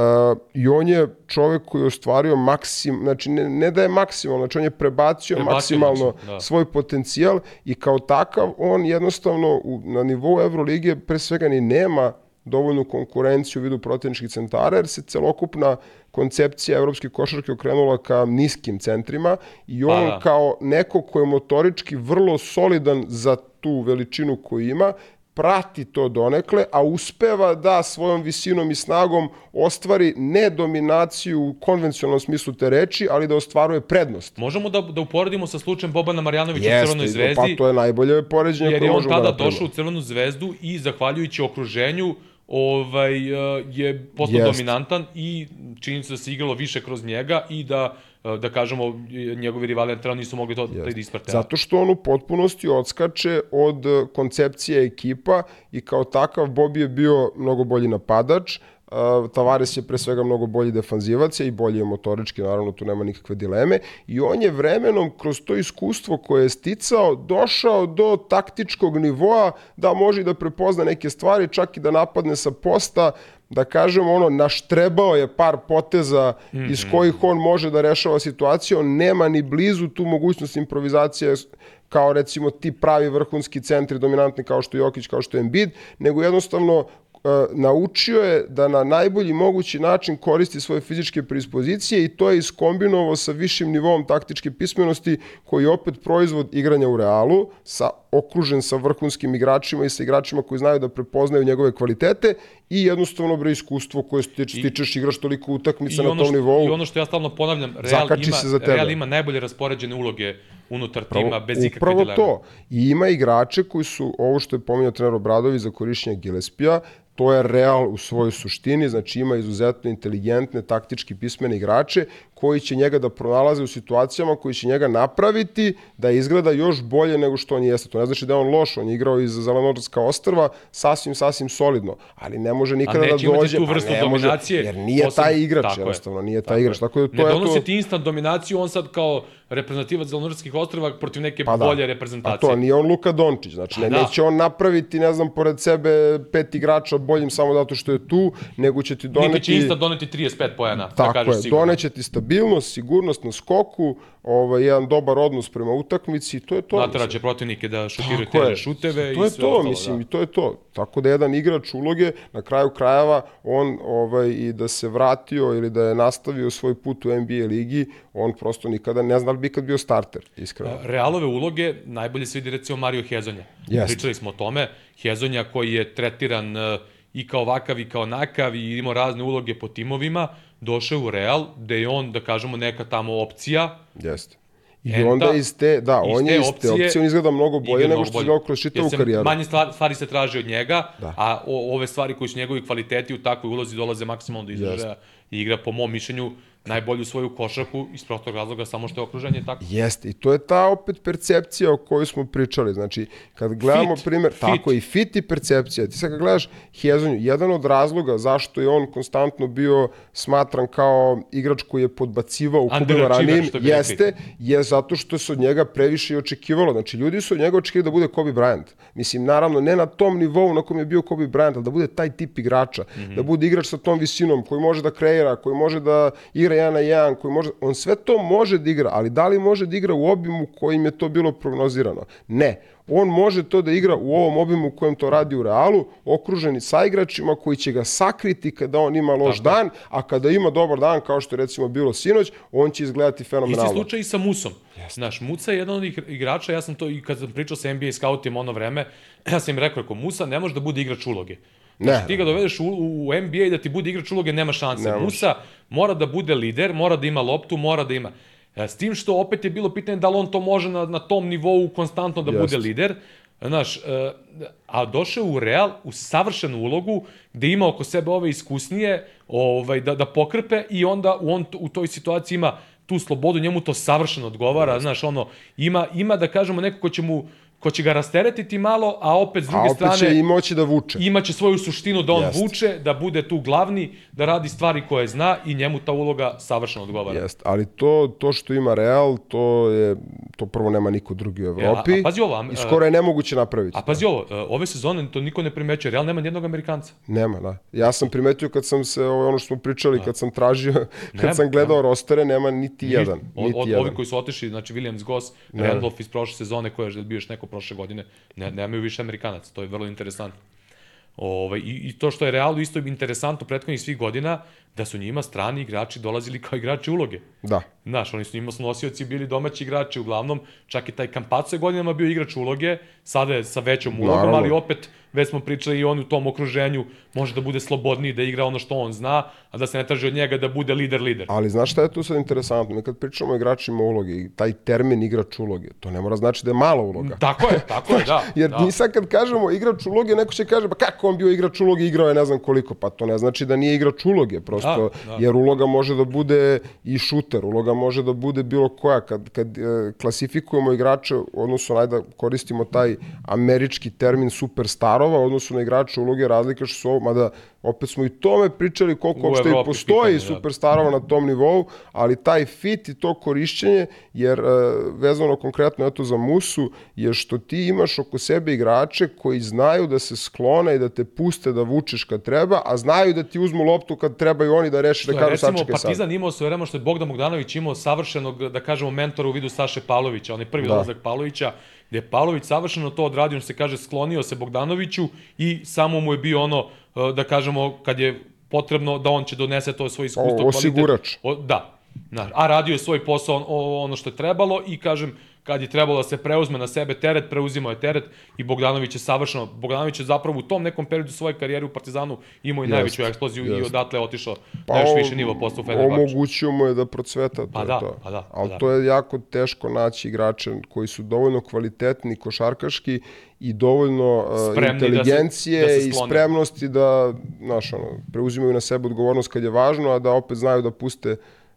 S2: I on je čovek koji je ostvario maksim, znači ne, ne da je maksimalno, znači on je prebacio,
S1: Prebacio
S2: maksimalno
S1: maksimum, da.
S2: svoj potencijal i kao takav on jednostavno u, na nivou Evrolige pre svega ni nema dovoljnu konkurenciju u vidu protivničkih centara, jer se celokupna koncepcija evropske košarke okrenula ka niskim centrima i on
S1: da.
S2: kao neko ko je motorički vrlo solidan za tu veličinu koju ima, prati to donekle, a uspeva da svojom visinom i snagom ostvari ne dominaciju u konvencionalnom smislu te reči, ali da ostvaruje prednost.
S1: Možemo da, da uporedimo sa slučajem Bobana Marjanovića u Crvenoj zvezdi.
S2: pa to je najbolje poređenje
S1: jer
S2: koje
S1: je on
S2: možemo da
S1: tada
S2: napravimo.
S1: došao u Crvenu zvezdu i zahvaljujući okruženju ovaj, eh, je postao
S2: Jest.
S1: dominantan i čini se da se igralo više kroz njega i da, da kažemo, njegovi rivali na terenu nisu mogli to da isprate.
S2: Zato što on u potpunosti odskače od eh, koncepcije ekipa i kao takav Bobi je bio mnogo bolji napadač, Uh, Tavares je pre svega mnogo bolji defanzivac i bolji je motorički, naravno tu nema nikakve dileme. I on je vremenom kroz to iskustvo koje je sticao došao do taktičkog nivoa da može da prepozna neke stvari, čak i da napadne sa posta, da kažemo ono, naštrebao je par poteza mm -hmm. iz kojih on može da rešava situaciju, on nema ni blizu tu mogućnost improvizacije kao recimo ti pravi vrhunski centri dominantni kao što je Jokić, kao što je Embiid, nego jednostavno e, naučio je da na najbolji mogući način koristi svoje fizičke predispozicije i to je iskombinovao sa višim nivom taktičke pismenosti koji je opet proizvod igranja u realu, sa okružen sa vrhunskim igračima i sa igračima koji znaju da prepoznaju njegove kvalitete i jednostavno bre iskustvo koje stič, stičeš, igraš toliko utakmica na tom
S1: što,
S2: nivou.
S1: I ono što ja stalno ponavljam, Real ima,
S2: se za tebe.
S1: Real ima najbolje raspoređene uloge unutar tima, bez ikakve
S2: Upravo
S1: dileme.
S2: to. I ima igrače koji su, ovo što je pominjao trener Obradović za korišćenje Gillespija, to je Real u svojoj suštini, znači ima izuzetno inteligentne, taktički pismene igrače koji će njega da pronalaze u situacijama, koji će njega napraviti da izgleda još bolje nego što on jeste. To ne znači da je on loš, on je igrao iz Zelenorska ostrva sasvim, sasvim solidno, ali ne može nikada da dođe,
S1: tu
S2: pa
S1: vrstu
S2: ne može, jer nije
S1: osim-
S2: taj igrač,
S1: je.
S2: jednostavno, nije taj igrač. Tako da to
S1: ne donosi ti instant dominaciju, on sad kao reprezentativac Zelenorskih ostrava protiv neke
S2: Pa da.
S1: bolje
S2: A
S1: reprezentacije.
S2: to, nije on Luka Dončić, znači ne,
S1: Pa da.
S2: neće on napraviti, ne znam, pored sebe pet igrača boljim samo zato što je tu, nego će ti doneti...
S1: Niti će instant doneti 35 pojena, da
S2: Tako
S1: kažeš
S2: je,
S1: sigurno.
S2: doneće ti stabilnost, sigurnost na skoku, ovaj, jedan dobar odnos prema utakmici i to je to.
S1: Natera će protivnike da šutiraju
S2: je.
S1: teže šuteve
S2: to
S1: i
S2: je
S1: sve
S2: to,
S1: ostalo.
S2: mislim,
S1: da.
S2: i to je to. Tako da jedan igrač uloge, na kraju krajeva, on ovaj, i da se vratio ili da je nastavio svoj put u NBA ligi, on prosto nikada ne zna bi ikad bio starter, iskreno.
S1: Realove uloge najbolje se vidi recimo Mario Hezonja.
S2: Jeste.
S1: Pričali smo o tome. Hezonja koji je tretiran e, i kao ovakav i kao nakav i imao razne uloge po timovima, došao u Real, gde je on, da kažemo, neka tamo opcija,
S2: Jeste. I
S1: Enta,
S2: onda iz te, da,
S1: iz
S2: on je iz te
S1: opcije
S2: on izgleda mnogo bolje nego što je izgledao kroz čitavu karijeru.
S1: Manje stvar- stvari se traži od njega,
S2: Da.
S1: a o, ove stvari koji su njegovi kvaliteti u takvoj ulozi dolaze maksimalno do izražaja i igra, po mom mišljenju, najbolju svoju košarku iz prostog razloga samo što je okruženje tako.
S2: Jeste, i to je ta opet percepcija o kojoj smo pričali. Znači, kad gledamo
S1: Fit,
S2: primer,
S1: fit.
S2: tako i fit i percepcija. Ti sad kad gledaš Hezonju, jedan od razloga zašto je on konstantno bio smatran kao igrač koji je podbacivao u
S1: Underachiever,
S2: ranijim, jeste, je zato što se od njega previše i očekivalo. Znači, ljudi su od njega očekivali da bude Kobe Bryant. Mislim, naravno, ne na tom nivou na kom je bio Kobe Bryant, ali da bude taj tip igrača,
S1: Mhm.
S2: da bude igrač sa tom visinom, koji može da kreira, koji može da igra igra jedan na jedan, koji može, on sve to može da igra, ali da li može da igra u obimu kojim je to bilo prognozirano? Ne. On može to da igra u ovom obimu u kojem to radi u Realu, okruženi sa igračima koji će ga sakriti kada on ima loš
S1: Tako
S2: dan, a kada ima dobar dan, kao što je recimo bilo sinoć, on će izgledati
S1: Isti
S2: fenomenalno.
S1: slučaj i sa Musom. Znaš, Musa je jedan od ig- igrača, ja sam to i kad sam pričao sa NBA scoutima ono vreme, [CLEARS THROAT] ja sam im rekao, ako Musa ne može da bude igrač uloge. Znači,
S2: Ne.
S1: ti ga dovedeš u, u NBA i da ti bude igrač uloge, nema šanse.
S2: Ne.
S1: Musa mora da bude lider, mora da ima loptu, mora da ima... E, S tim što opet je bilo pitanje da li on to može na, na tom nivou konstantno da bude
S2: Jeste.
S1: lider. Znaš, e, a došao u Real u savršenu ulogu gde ima oko sebe ove iskusnije ovaj, da, da pokrpe i onda u on u toj situaciji ima tu slobodu, njemu to savršeno odgovara, znaš, ono, ima, ima da kažemo neko ko će mu ko će ga rasteretiti malo, a opet s
S2: A
S1: druge
S2: opet
S1: strane
S2: će i moći da vuče.
S1: imaće svoju suštinu da on
S2: Jeste.
S1: vuče, da bude tu glavni, da radi stvari koje zna i njemu ta uloga savršeno odgovara.
S2: Jest, ali to, to što ima Real, to je, to prvo nema niko drugi u Evropi.
S1: E, a- a pazi ovo, am-
S2: I skoro je nemoguće napraviti.
S1: A pazi ovo, e, ove sezone to niko ne primećuje, Real nema nijednog Amerikanca.
S2: Nema, da. Ja sam primetio kad sam se, ovo ono što smo pričali, kad sam tražio, [LAUGHS] kad
S1: Nema,
S2: sam gledao rostere, nema niti jedan.
S1: Od,
S2: Niti
S1: od,
S2: jedan.
S1: ovi koji su otišli, znači Williams Goss, Randolph iz prošle sezone, koja je bio još neko prošle godine, ne, nemaju više Amerikanaca, to je vrlo interesantno. Ove, i, I to što je Realu isto interesantno prethodnih svih godina, da su njima strani igrači dolazili kao igrači uloge.
S2: Da.
S1: Znaš, oni su njima su nosioci bili domaći igrači uglavnom, čak i taj Kampaco je godinama bio igrač uloge, sada je sa većom ulogom,
S2: Naravno.
S1: ali opet, već smo pričali i on u tom okruženju može da bude slobodniji, da igra ono što on zna, a da se ne traži od njega da bude lider lider.
S2: Ali znaš šta je tu sad interesantno? Mi kad pričamo o igračima uloge, i taj termin igrač uloge, to ne mora znači da je mala uloga. [LAUGHS]
S1: Tako je, tako je, da. [LAUGHS]
S2: Jer
S1: da.
S2: mi sad kad kažemo igrač uloge, neko će kaže, pa kako on bio igrač uloge, igrao je ne znam koliko. Pa to ne znači da nije igrač uloge, prosto,
S1: Da, da.
S2: jer uloga može da bude i šuter, uloga može da bude bilo koja. Kad, kad e, klasifikujemo igrače, odnosno najda koristimo taj američki termin superstarova, odnosno na igrače uloge, razlika što su ovo, mada opet smo i tome pričali koliko uopšte i postoji
S1: pitanje, da.
S2: superstarova na tom nivou, ali taj fit i to korišćenje, jer e, vezano konkretno eto za Musu, je što ti imaš oko sebe igrače koji znaju da se sklone i da te puste da vučeš kad treba, a znaju da ti uzmu loptu kad treba i oni da reše da kažu
S1: recimo,
S2: sačekaj sad.
S1: Partizan imao svoje vreme što je Bogdan Bogdanović imao savršenog, da kažemo, mentora u vidu Saše Pavlovića, onaj prvi
S2: Da.
S1: dolazak Pavlovića, gde je Pavlović savršeno to odradio, on se kaže, sklonio se Bogdanoviću i samo mu je bio ono, eh, da kažemo, kad je potrebno da on će donese to svoje iskustvo.
S2: O,
S1: kvalitet.
S2: osigurač.
S1: O, da. A radio je svoj posao on- ono što je trebalo i kažem, kad je trebalo da se preuzme na sebe teret, preuzimao je teret i Bogdanović je savršeno, Bogdanović je zapravo u tom nekom periodu svoje karijere u Partizanu imao i
S2: Jest,
S1: najveću eksploziju i
S2: jest.
S1: odatle je otišao
S2: Pa
S1: na još više nivo postao Fenerbahče.
S2: Omogućio mu je da procveta, to
S1: Pa
S2: je
S1: da,
S2: to.
S1: pa da, pa
S2: Ali
S1: da.
S2: to je jako teško naći igrače koji su dovoljno kvalitetni košarkaški i dovoljno uh,
S1: Spremni da se-
S2: inteligencije
S1: da se
S2: i spremnosti da, znaš, ono, preuzimaju na sebe odgovornost kad je važno, a da opet znaju da puste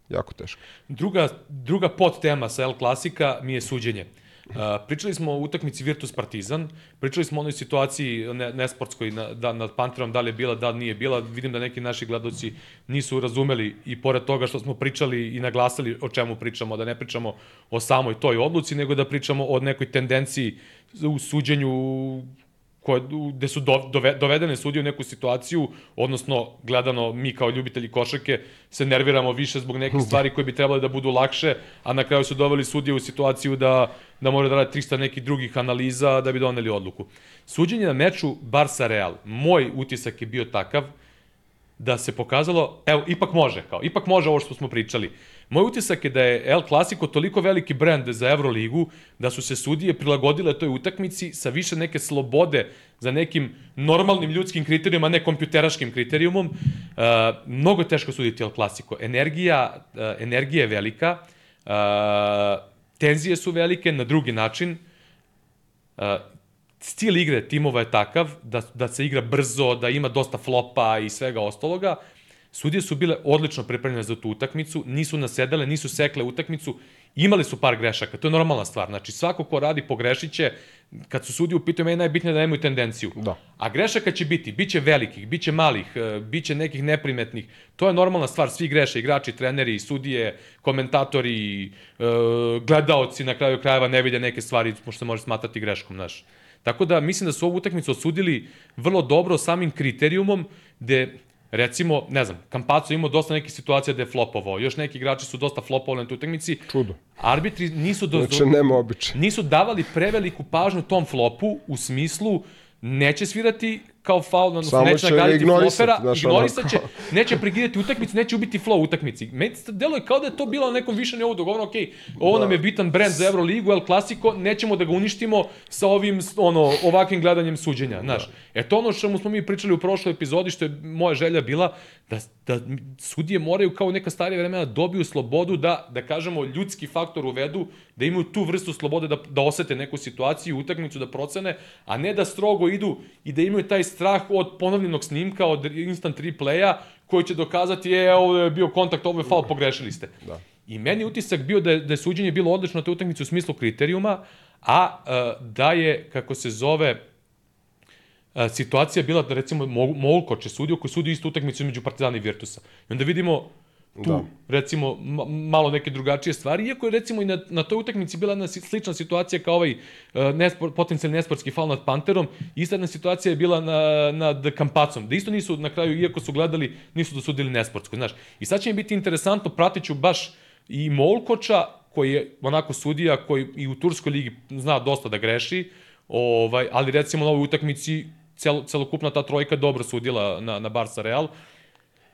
S2: jako teško.
S1: Druga, druga podtema sa El Klasika mi je suđenje. Uh, pričali smo o utakmici Virtus Partizan, pričali smo o onoj situaciji ne, nesportskoj na, da, nad Panterom, da li je bila, da li nije bila. Vidim da neki naši gledoci nisu razumeli i pored toga što smo pričali i naglasili o čemu pričamo, da ne pričamo o samoj toj odluci, nego da pričamo o nekoj tendenciji u suđenju koje, gde su do, dove, dovedene sudije u neku situaciju, odnosno gledano mi kao ljubitelji košarke se nerviramo više zbog nekih stvari koje bi trebale da budu lakše, a na kraju su doveli sudije u situaciju da, da mora da rade 300 nekih drugih analiza da bi doneli odluku. Suđenje na meču Barca Real, moj utisak je bio takav da se pokazalo, evo, ipak može, kao, ipak može ovo što smo pričali. Moj utisak je da je El Clasico toliko veliki brend za Euroligu, da su se sudije prilagodile toj utakmici sa više neke slobode za nekim normalnim ljudskim kriterijumom, a ne kompjuteraškim kriterijumom. Uh, mnogo je teško suditi El Clasico. Energija, uh, energija je velika, uh, tenzije su velike na drugi način. Uh, stil igre timova je takav da, da se igra brzo, da ima dosta flopa i svega ostaloga. Sudije su bile odlično pripremljene za tu utakmicu, nisu nasedale, nisu sekle utakmicu, imali su par grešaka, to je normalna stvar. Znači, svako ko radi pogrešit će, kad su sudije u pitanju, je najbitnije da nemaju tendenciju.
S2: Da.
S1: A grešaka će biti, bit će velikih, bit će malih, e, bit će nekih neprimetnih. To je normalna stvar, svi greše, igrači, treneri, sudije, komentatori, e, gledaoci na kraju krajeva ne vide neke stvari, što se može smatrati greškom, znaš. Tako da mislim da su ovu utakmicu osudili vrlo dobro samim kriterijumom, gde recimo, ne znam, Kampaco imao dosta nekih situacija da je flopovao, još neki igrači su dosta flopovali na tu utakmici.
S2: Čudo.
S1: Arbitri nisu, do,
S2: Znači, nema običaj.
S1: nisu davali preveliku pažnju tom flopu u smislu neće svirati kao faul, odnosno
S2: Samo
S1: neće
S2: će
S1: nagraditi flopera, ignorisat će, neće pregidati utakmicu, neće ubiti flow utakmici. Meni se deluje kao da je to bilo na nekom više nivou dogovorno, ok, ovo nam je bitan brend za Euroligu, El Clasico, nećemo da ga uništimo sa ovim, ono, ovakvim gledanjem suđenja, znaš. E to ono što smo mi pričali u prošloj epizodi, što je moja želja bila, da, da sudije moraju kao neka starija vremena da dobiju slobodu da, da kažemo, ljudski faktor uvedu, da imaju tu vrstu slobode da, da osete neku situaciju, utakmicu da procene, a ne da strogo idu i da imaju taj strah od ponovljenog snimka, od instant replaya, koji će dokazati, je, ovo je bio kontakt, ovo je faul, pogrešili ste.
S2: Da.
S1: I meni je utisak bio da je, da je suđenje bilo odlično na toj utakmici u smislu kriterijuma, a e, da je, kako se zove, e, situacija bila da recimo Mol- Molkoč je sudio koji sudio istu utakmicu između Partizana i Virtusa. I onda vidimo tu,
S2: Da.
S1: recimo, ma- malo neke drugačije stvari, iako je recimo i na, na toj utakmici bila jedna slična situacija kao ovaj uh, nespor, potencijalni nesportski fal nad Panterom, ista jedna situacija je bila na, nad Kampacom, da isto nisu na kraju, iako su gledali, nisu dosudili nesportsko, znaš. I sad će mi biti interesantno, pratit ću baš i Molkoča, koji je onako sudija, koji i u Turskoj ligi zna dosta da greši, ovaj, ali recimo na ovoj utakmici cel, celokupna ta trojka dobro sudila na, na Barca Real,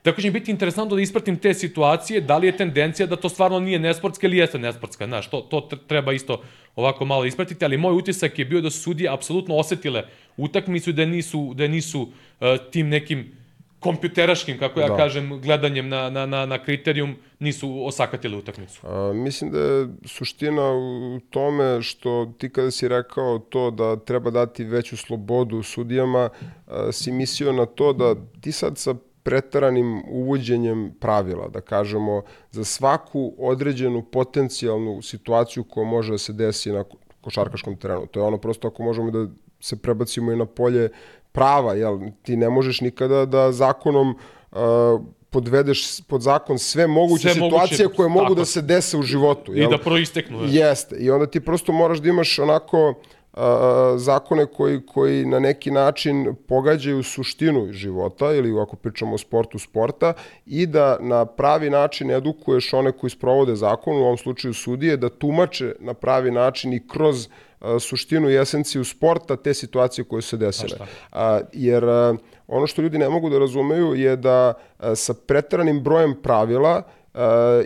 S1: Tako će mi biti interesantno da ispratim te situacije, da li je tendencija da to stvarno nije nesportska ili jeste nesportska, znaš, to, to tr- treba isto ovako malo ispratiti, ali moj utisak je bio da su sudije apsolutno osetile utakmicu i da nisu, da nisu uh, tim nekim kompjuteraškim, kako ja
S2: Da.
S1: kažem, gledanjem na, na, na, na kriterijum, nisu osakatile utakmicu.
S2: A, mislim da je suština u tome što ti kada si rekao to da treba dati veću slobodu sudijama, a, si mislio na to da ti sad sa preteranim uvođenjem pravila, da kažemo, za svaku određenu potencijalnu situaciju koja može da se desi na ko- košarkaškom terenu. To je ono prosto ako možemo da se prebacimo i na polje prava, jel? Ti ne možeš nikada da zakonom a, podvedeš pod zakon sve moguće
S1: Sve moguće,
S2: situacije koje mogu
S1: tako.
S2: da se dese u životu.
S1: I
S2: jel?
S1: da proisteknu. je.
S2: Jeste. I onda ti prosto moraš da imaš onako a, zakone koji, koji na neki način pogađaju suštinu života ili ako pričamo o sportu sporta i da na pravi način edukuješ one koji sprovode zakon, u ovom slučaju sudije, da tumače na pravi način i kroz a, suštinu i esenciju sporta te situacije koje se desile. A, jer a, ono što ljudi ne mogu da razumeju je da a, sa preteranim brojem pravila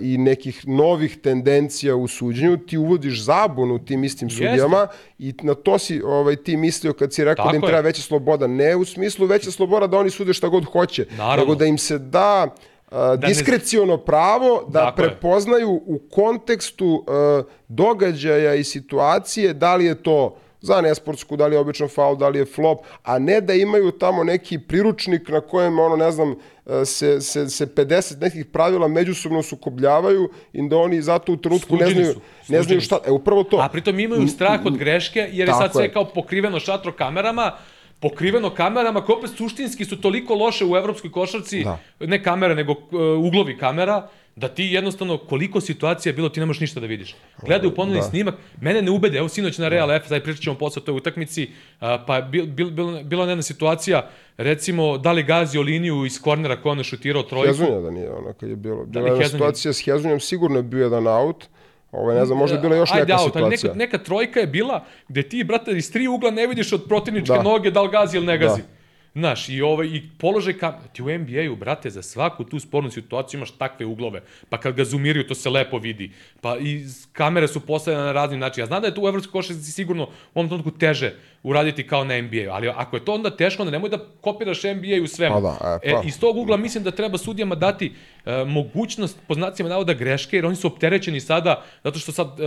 S2: i nekih novih tendencija u suđenju ti uvodiš zabunu tim istim
S1: Jeste.
S2: sudijama i na to si ovaj, ti mislio kad si rekao
S1: Tako
S2: da im
S1: je.
S2: treba veća sloboda. Ne u smislu veća sloboda da oni sude šta god hoće,
S1: Naravno.
S2: nego da im se da a,
S1: ne-
S2: diskreciono pravo da
S1: Tako je.
S2: prepoznaju u kontekstu a, događaja i situacije da li je to za nesportsku, da li je običan faul, da li je flop, a ne da imaju tamo neki priručnik na kojem, ono, ne znam, e, se, se, se 50 nekih pravila međusobno sukobljavaju i da oni zato u trenutku ne znaju,
S1: su,
S2: ne znaju šta. E, upravo to.
S1: A pritom imaju strah od greške, jer je sad sve
S2: je.
S1: kao pokriveno šatro kamerama, pokriveno kamerama koje opet suštinski su toliko loše u evropskoj košarci,
S2: Da.
S1: ne kamere, nego uh, uglovi kamera, da ti jednostavno koliko situacija je bilo, ti ne možeš ništa da vidiš. Gledaju ponovni
S2: Da.
S1: snimak, mene ne ubede, evo sinoć na Real F, sad pričat ćemo posle o toj utakmici, a, pa je bil, bil, bil, bila jedna situacija, recimo, da li gazio liniju iz kornera koja on je šutirao trojku,
S2: Hezunja da nije ono kad je bilo. Bila
S1: li
S2: je jedna situacija s Hezunjom, sigurno je bio jedan aut. Ovo, ne znam, možda je bila još
S1: Ajde,
S2: neka
S1: out,
S2: situacija.
S1: neka, neka trojka je bila gde ti, brate, iz tri ugla ne vidiš od protivničke
S2: Da.
S1: noge da li gazi ili ne gazi.
S2: Da.
S1: Znaš, i, ovaj, i položaj kam... Ti u NBA-u, brate, za svaku tu spornu situaciju imaš takve uglove. Pa kad ga zoomiraju, to se lepo vidi. Pa i kamere su postavljene na razni način. Ja znam da je to u evropskoj košarci sigurno u ovom trenutku teže uraditi kao na NBA-u, ali ako je to onda teško, onda nemoj da kopiraš NBA u svemu.
S2: Pa da, e, pa.
S1: iz tog ugla mislim da treba sudijama dati e, mogućnost, po znacima navoda, greške, jer oni su opterećeni sada, zato što sad e,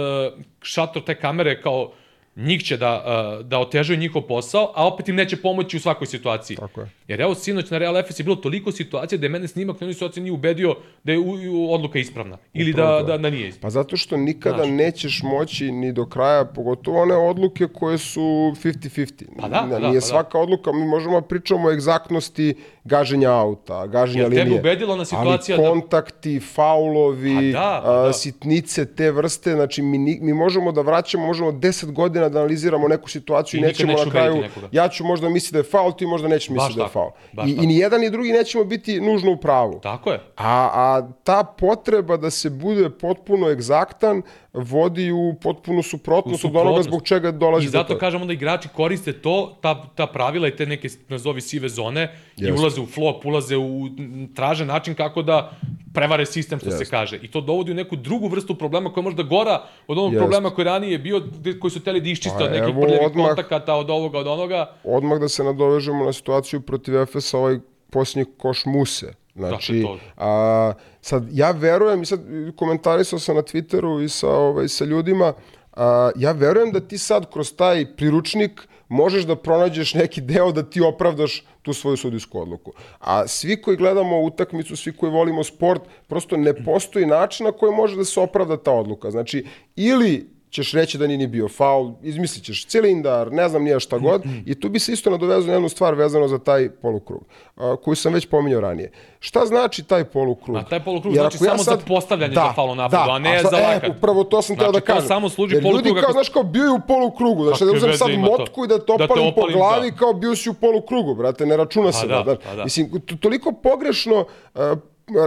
S1: šator te kamere kao njih će da, e, da otežaju njihov posao, a opet im neće pomoći u svakoj situaciji.
S2: Tako je.
S1: Jer evo, sinoć na Real FS je bilo toliko situacija da je mene snimak na jednoj situaciji nije ubedio da je u, u, odluka ispravna. Ili da,
S2: Upravo
S1: da, da nije ispravna.
S2: Pa zato što nikada
S1: Znaš.
S2: nećeš moći ni do kraja, pogotovo one odluke koje su 50-50.
S1: Pa da, pa da,
S2: Nije
S1: pa da.
S2: svaka odluka, mi možemo da pričamo o egzaktnosti gaženja auta, gaženja
S1: Jel tebi
S2: linije.
S1: ubedila na situacija
S2: ali
S1: da-
S2: kontakti, faulovi,
S1: Pa da, pa
S2: a,
S1: da.
S2: sitnice te vrste, znači mi, mi možemo da vraćamo, možemo 10 godina vremena da analiziramo neku situaciju i,
S1: I
S2: nećemo na kraju, ja ću možda misliti da je faul, ti možda nećeš misliti da je faul. I. I ni jedan ni drugi nećemo biti nužno u pravu.
S1: Tako je.
S2: A, a ta potreba da se bude potpuno egzaktan vodi u potpunu suprotnost, od onoga zbog čega dolazi
S1: I
S2: do
S1: zato
S2: toga.
S1: kažemo da igrači koriste to, ta, ta pravila i te neke, nazovi, sive zone i
S2: Jeste.
S1: ulaze u flop, ulaze u, traže način kako da prevare sistem, što se
S2: Jeste.
S1: kaže. I to dovodi u neku drugu vrstu problema koja je možda gora od onog
S2: Jeste.
S1: problema koji ranije je bio, koji su teli da iščiste
S2: Pa
S1: od nekih prljavih
S2: odmah-
S1: kontakata, od ovoga, od onoga.
S2: Odmah da se nadovežemo na situaciju protiv Efesa, ovaj posljednji koš Muse. Znači,
S1: Dakle,
S2: a, sad, ja verujem, i sad komentarisao sam na Twitteru i sa, ovaj, sa ljudima, a, ja verujem da ti sad kroz taj priručnik možeš da pronađeš neki deo da ti opravdaš tu svoju sudijsku odluku. A svi koji gledamo utakmicu, svi koji volimo sport, prosto ne postoji način na koji može da se opravda ta odluka. Znači, ili ćeš reći da nije ni bio faul, izmislit ćeš cilindar, ne znam nije šta god, i tu bi se isto nadovezao na jednu stvar vezano za taj polukrug, a, koju sam već pominjao ranije. Šta znači taj polukrug?
S1: A taj polukrug
S2: Jer
S1: znači
S2: ja
S1: samo za postavljanje za faul napadu, a ne
S2: sad-
S1: za lakat.
S2: E, upravo to sam teo
S1: Znači,
S2: da
S1: to
S2: kažem.
S1: samo služi
S2: Jer ljudi
S1: polukruga
S2: kao, znaš, kao bio je u polukrugu, znači da uzem sad
S1: ima to?
S2: motku i da te
S1: Da te
S2: opalim po
S1: opalim,
S2: glavi
S1: da.
S2: kao bio si u polukrugu, brate, ne računa se.
S1: da, pa da.
S2: Mislim, to- toliko pogrešno uh,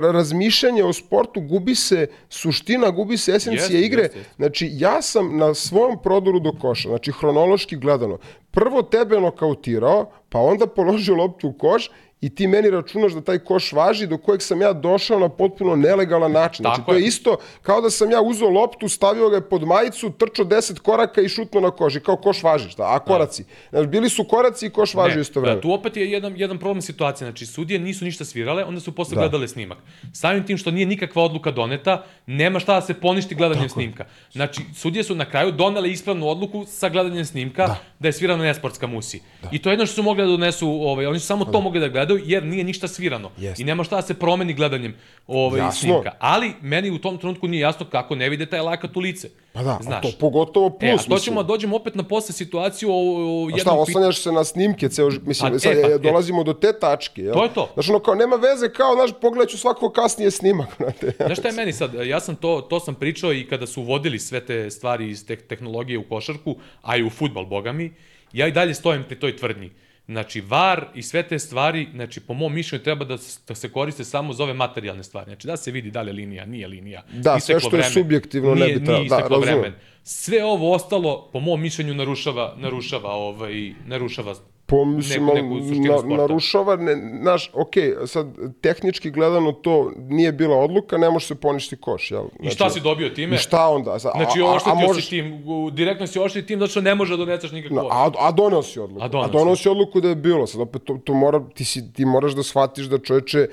S2: razmišljanje o sportu, gubi se suština, gubi se esencija
S1: Jeste,
S2: igre.
S1: jeste, jeste.
S2: Znači, ja sam na svom prodoru do koša, znači hronološki gledano, prvo tebe nokautirao, pa onda položio loptu u koš i ti meni računaš da taj koš važi do kojeg sam ja došao na potpuno nelegalan način. Znači,
S1: Tako
S2: to je
S1: je.
S2: isto kao da sam ja uzeo loptu, stavio ga pod majicu, trčao 10 koraka i šutno na koš. I kao koš važi, šta? A koraci? Znači, bili su koraci i koš važi
S1: Ne,
S2: isto vreme.
S1: e, Tu opet je jedan, jedan problem situacije. Znači, sudije nisu ništa svirale, onda su posle
S2: Da.
S1: gledale snimak. Samim tim što nije nikakva odluka doneta, nema šta da se poništi gledanjem snimka. Znači, sudije su na kraju donele ispravnu odluku sa gledanjem snimka da, je svirana nesportska musi. I to je jedno što su mogli da donesu, ovaj, oni su samo to mogli da gledaju jer nije ništa svirano.
S2: Jeste.
S1: I nema šta da se promeni gledanjem ovaj,
S2: Jasno.
S1: snimka. Ali meni u tom trenutku nije jasno kako ne vide taj lakat u lice.
S2: Pa da, a
S1: Znaš.
S2: to pogotovo plus,
S1: E, a to ćemo, da dođemo opet na posle situaciju o, o
S2: A šta,
S1: jednom pit-
S2: oslanjaš se na snimke, ceo, mislim,
S1: Pa, e,
S2: sad,
S1: pa,
S2: e,
S1: e.
S2: dolazimo do te tačke, jel?
S1: To je to.
S2: Znaš, ono kao, nema veze, kao, znaš, pogledat ću svako kasnije snimak, [LAUGHS] znate.
S1: Znaš šta je meni sad? Ja sam to, to sam pričao i kada su uvodili sve te stvari iz te tehnologije u košarku, a i u futbal, boga mi, ja i dalje stojim pri toj tvrdnji. Znači, VAR i sve te stvari, znači, po mom mišljenju treba da, da se koriste samo za ove materijalne stvari. Znači, da se vidi da li je linija, nije linija.
S2: Da, sve što je
S1: vreme,
S2: subjektivno ne
S1: nije,
S2: bi trebalo.
S1: Nije
S2: Da,
S1: isteklo
S2: razumem.
S1: vreme. Sve ovo ostalo, po mom mišljenju, narušava, narušava, ovaj, narušava
S2: po, mislim,
S1: neku, neku
S2: na, narušava, ne, znaš, ok, sad, tehnički gledano to nije bila odluka, ne može se poništi koš, jel?
S1: I šta si dobio time?
S2: I šta onda? Sad,
S1: Znači,
S2: a, a, a
S1: oštetio
S2: možeš-
S1: si tim, direktno si oštetio tim zato što ne može da doneseš nikakvu
S2: No, a, a doneo si odluku.
S1: A
S2: A
S1: doneo
S2: doneo, si odluku da je bilo. Sad opet to, to mora, ti, si, ti moraš da shvatiš da čoveče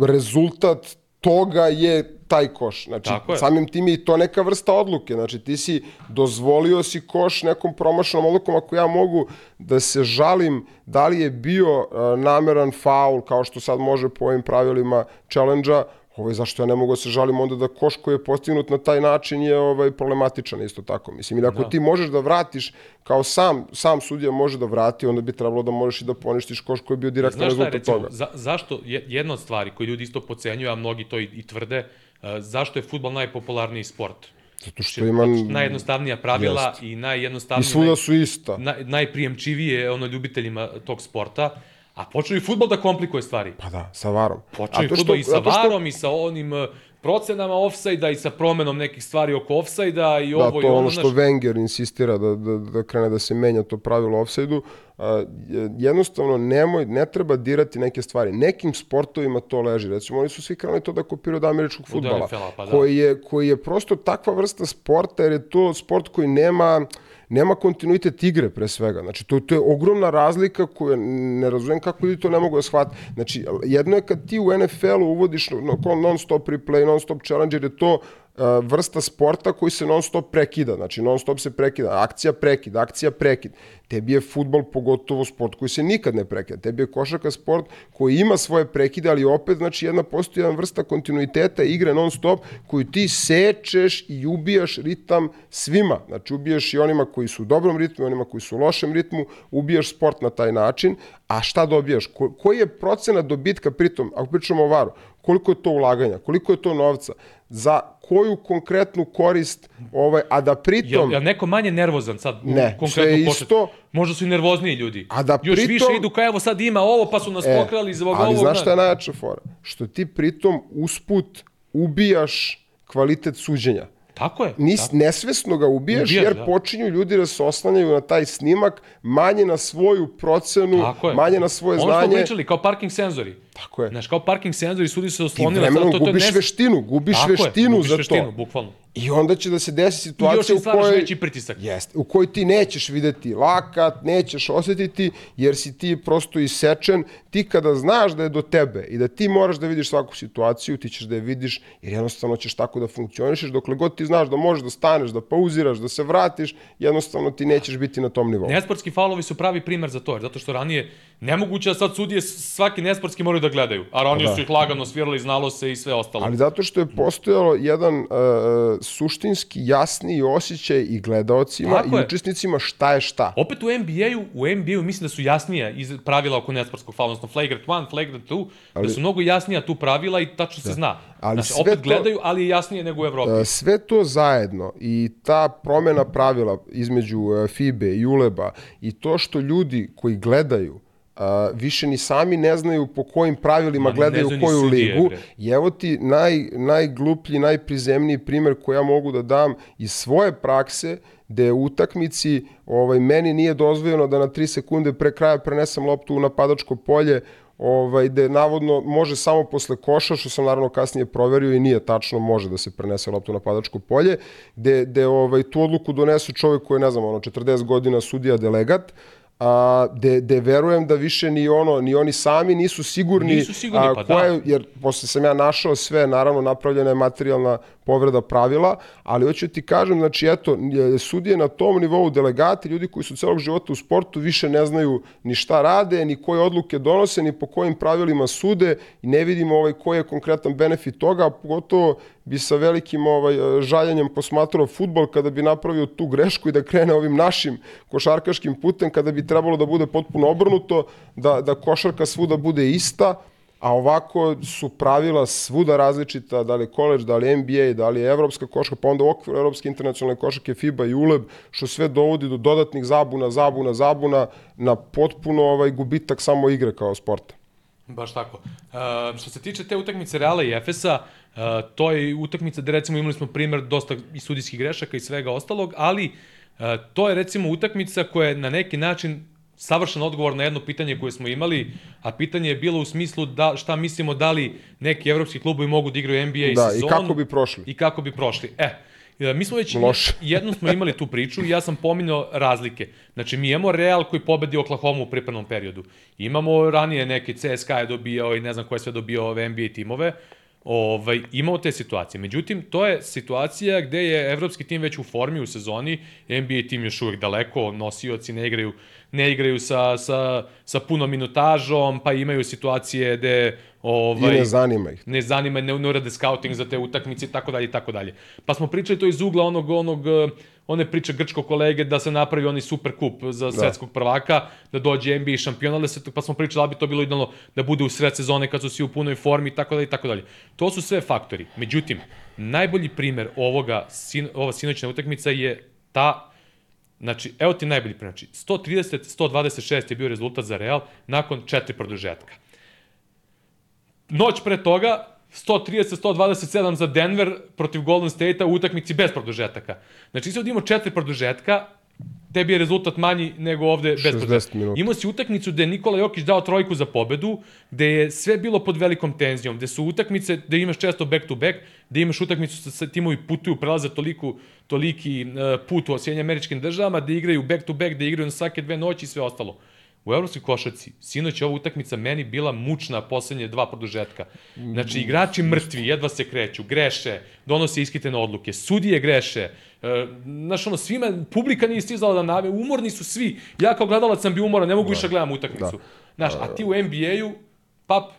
S2: rezultat toga je taj koš. Znači, samim tim je i to neka vrsta odluke. Znači, ti si dozvolio si koš nekom promašenom odlukom. Ako ja mogu da se žalim da li je bio uh, nameran faul, kao što sad može po ovim pravilima challenge-a, Ovaj, zašto ja ne mogu da se žalim onda da koš koji je postignut na taj način je ovaj problematičan isto tako. Mislim, ili ako ti možeš da vratiš kao sam, sam sudija može da vrati, onda bi trebalo da možeš i da poništiš koš koji je bio direktan
S1: Znaš
S2: rezultat
S1: recimo,
S2: toga.
S1: za, zašto, je- jedna od stvari koju ljudi isto pocenjuju, a mnogi to i, i tvrde, uh, zašto je futbol najpopularniji sport?
S2: Zato što ima...
S1: Najjednostavnija pravila
S2: Jest.
S1: i
S2: I
S1: najjednostavnije,
S2: svuda su ista.
S1: naj, najprijemčivije ono ljubiteljima tog sporta, a počeo i futbol da komplikuje stvari.
S2: Pa da, sa varom.
S1: Počeo i futbol i sa
S2: što-
S1: varom i sa onim uh, procenama ofsajda i sa promenom nekih stvari oko ofsajda i
S2: Da,
S1: ovo
S2: to
S1: i
S2: je
S1: ono,
S2: ono što
S1: znaš,
S2: Wenger insistira da, da, da krene da se menja to pravilo offside-u. A, je- jednostavno nemoj, ne treba dirati neke stvari. Nekim sportovima to leži. Recimo, oni su svi krenuli to da kopiraju od američkog futbala,
S1: NFL-a, pa da.
S2: koji, je, koji je prosto takva vrsta sporta, jer je to sport koji nema nema kontinuitet igre pre svega. Znači, to, to je ogromna razlika koju ne razumem kako ljudi to ne mogu da shvate. Znači, jedno je kad ti u NFL-u uvodiš no, no, non-stop replay, non-stop challenge, jer je to vrsta sporta koji se non stop prekida, znači non stop se prekida, akcija prekid, akcija prekid. Tebi je futbol pogotovo sport koji se nikad ne prekida. Tebi je košarka sport koji ima svoje prekide, ali opet znači jedna postoji jedna vrsta kontinuiteta igre non stop koju ti sečeš i ubijaš ritam svima. Znači ubijaš i onima koji su u dobrom ritmu, onima koji su u lošem ritmu, ubijaš sport na taj način. A šta dobijaš? Ko, koji je procena dobitka pritom, ako pričamo o varu, koliko je to ulaganja, koliko je to novca? za koju konkretnu korist, ovaj, a da pritom...
S1: jel neko manje nervozan sad u
S2: Ne, je
S1: početku?
S2: isto-
S1: Možda su i nervozniji ljudi.
S2: A da
S1: Još
S2: pritom-
S1: više idu kao evo sad ima ovo pa su nas
S2: E,
S1: pokrali zbog
S2: ali
S1: ovog.
S2: znaš šta je najjača fora? Što ti pritom usput ubijaš kvalitet suđenja.
S1: Tako je.
S2: Nis,
S1: tako.
S2: nesvesno ga ubijaš,
S1: Ubijaš,
S2: jer
S1: da.
S2: počinju ljudi da se oslanjaju na taj snimak, manje na svoju procenu, manje na svoje
S1: Ono smo
S2: znanje.
S1: pričali, kao parking senzori.
S2: Tako je.
S1: Znaš, kao parking senzori, sudi se
S2: Ti
S1: oslonili.
S2: vremenom
S1: to je
S2: gubiš
S1: nes-
S2: veštinu, gubiš
S1: Tako je,
S2: veštinu
S1: gubiš
S2: za
S1: veštinu,
S2: to.
S1: bukvalno.
S2: I onda će da se desi
S1: I još
S2: situacija u kojoj...
S1: veći pritisak.
S2: Jeste, u kojoj ti nećeš videti lakat, nećeš osetiti, jer si ti prosto isečen. Ti kada znaš da je do tebe i da ti moraš da vidiš svaku situaciju, ti ćeš da je vidiš, jer jednostavno ćeš tako da funkcionišeš. Dokle god ti znaš da možeš da staneš, da pauziraš, da se vratiš, jednostavno ti nećeš biti na tom nivou.
S1: Nesportski faulovi su pravi primer za to, jer zato što ranije nemoguće da sad sudije svaki nesportski moraju da gledaju, a ranije
S2: Da.
S1: su ih lagano svirali, znalo se i sve ostalo.
S2: Ali zato što je postojalo jedan uh, suštinski jasniji osjećaj i gledaocima
S1: Tako
S2: i
S1: je.
S2: učesnicima šta je šta.
S1: Opet u NBA-u, u NBA-u mislim da su jasnija iz pravila oko nesportskog faula, odnosno flagrant 1, flagrant 2, da su mnogo jasnija tu pravila i tačno se zna.
S2: Ali
S1: znači, opet
S2: to-
S1: gledaju, ali je jasnije nego u Evropi.
S2: E, Sve to zajedno i ta promena pravila između e, FIBE i ULEBA i to što ljudi koji gledaju a, više ni sami ne znaju po kojim pravilima
S1: Ma,
S2: gledaju koju ligu. I evo ti naj, najgluplji, najprizemniji primer koji ja mogu da dam iz svoje prakse, gde u utakmici ovaj, meni nije dozvoljeno da na 3 sekunde pre kraja prenesem loptu u napadačko polje, ovaj, gde navodno može samo posle koša, što sam naravno kasnije proverio i nije tačno, može da se prenese loptu u napadačko polje, gde, gde ovaj, tu odluku donesu čovjek koji je, ne znam, ono, 40 godina sudija delegat, a, de, de verujem da više ni ono ni oni sami nisu sigurni,
S1: Nisu sigurni,
S2: a,
S1: pa
S2: koja
S1: da.
S2: je- jer posle sam ja našao sve, naravno napravljena je materijalna povreda pravila, ali hoću ti kažem, znači eto, je- sudije na tom nivou delegati, ljudi koji su celog života u sportu više ne znaju ni šta rade, ni koje odluke donose, ni po kojim pravilima sude i ne vidimo ovaj koji je konkretan benefit toga, pogotovo bi sa velikim ovaj žaljenjem posmatrao futbol kada bi napravio tu grešku i da krene ovim našim košarkaškim putem kada bi trebalo da bude potpuno obrnuto, da, da košarka svuda bude ista, a ovako su pravila svuda različita, da li je college, da li je NBA, da li je evropska košarka, pa onda u okviru evropske internacionalne košarke FIBA i ULEB, što sve dovodi do dodatnih zabuna, zabuna, zabuna, na potpuno ovaj gubitak samo igre kao sporta.
S1: Baš tako. Uh, što se tiče te utakmice Reala i Efesa, uh, to je utakmica gde recimo imali smo primer dosta i sudijskih grešaka i svega ostalog, ali uh, to je recimo utakmica koja je na neki način savršen odgovor na jedno pitanje koje smo imali, a pitanje je bilo u smislu da, šta mislimo da li neki evropski klubovi mogu da igraju NBA
S2: Da, i
S1: sezonu.
S2: kako bi prošli.
S1: I kako bi prošli. E, e, mi smo već
S2: Loše. [LAUGHS]
S1: jednom smo imali tu priču i ja sam pominjao razlike. Znači, mi imamo Real koji pobedi Oklahoma u pripremnom periodu. Imamo ranije neke CSKA je dobijao i ne znam ko je sve dobio ove NBA timove. Ovaj, imamo te situacije. Međutim, to je situacija gde je evropski tim već u formi u sezoni, NBA tim još uvek daleko, nosioci ne igraju, ne igraju sa, sa, sa punom minutažom, pa imaju situacije gde ovaj,
S2: I ne zanima ih.
S1: ne zanima, ne, ne urade scouting za te utakmice i tako dalje i tako dalje. Pa smo pričali to iz ugla onog, onog, one priče grčkog kolege da se napravi oni super kup za da. svetskog prvaka, da dođe NBA šampion, ali da se, pa smo pričali da bi to bilo idealno da bude u sred sezone kad su svi u punoj formi i tako dalje i tako dalje. To su sve faktori. Međutim, najbolji primer ovoga, sin, ova sinoćna utakmica je ta Znači, evo ti najbolji primer. Znači, 130-126 je bio rezultat za Real nakon četiri produžetka. Noć pre toga, 130-127 za Denver protiv Golden State-a u utakmici bez produžetaka. Znači, sad imamo četiri produžetka, tebi je rezultat manji nego ovde bez
S2: 60
S1: produžetka.
S2: minuta.
S1: Imao si utakmicu gde je Nikola Jokić dao trojku za pobedu, gde je sve bilo pod velikom tenzijom, gde su utakmice, gde imaš često back to back, gde imaš utakmicu sa, sa timovi putuju, prelaze toliku, toliki uh, put u Sjedinjim američkim državama, gde igraju back to back, gde igraju na svake dve noći i sve ostalo. U evropskoj košarci, sinoć je ova utakmica meni bila mučna poslednje dva produžetka. Znači, igrači mrtvi, jedva se kreću, greše, donose iskitene odluke, sudije greše, e, znaš ono, svima, publika nije stizala da nave, umorni su svi. Ja kao gledalac sam bio umoran, ne mogu više gledam utakmicu. Znaš, a ti u NBA-u, pap,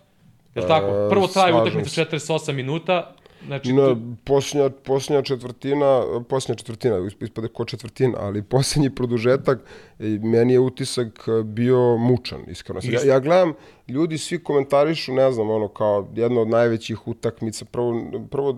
S1: je li tako? Prvo traje utakmica 48 minuta, znači,
S2: Na, posljednja, posljednja četvrtina, posljednja četvrtina, ispade ko četvrtina, ali [LAUGHS] posljednji produžetak, e, meni je utisak e, bio mučan, iskreno. Ja, ja gledam, ljudi svi komentarišu, ne znam, ono, kao jedna od najvećih utakmica. Prvo, prvo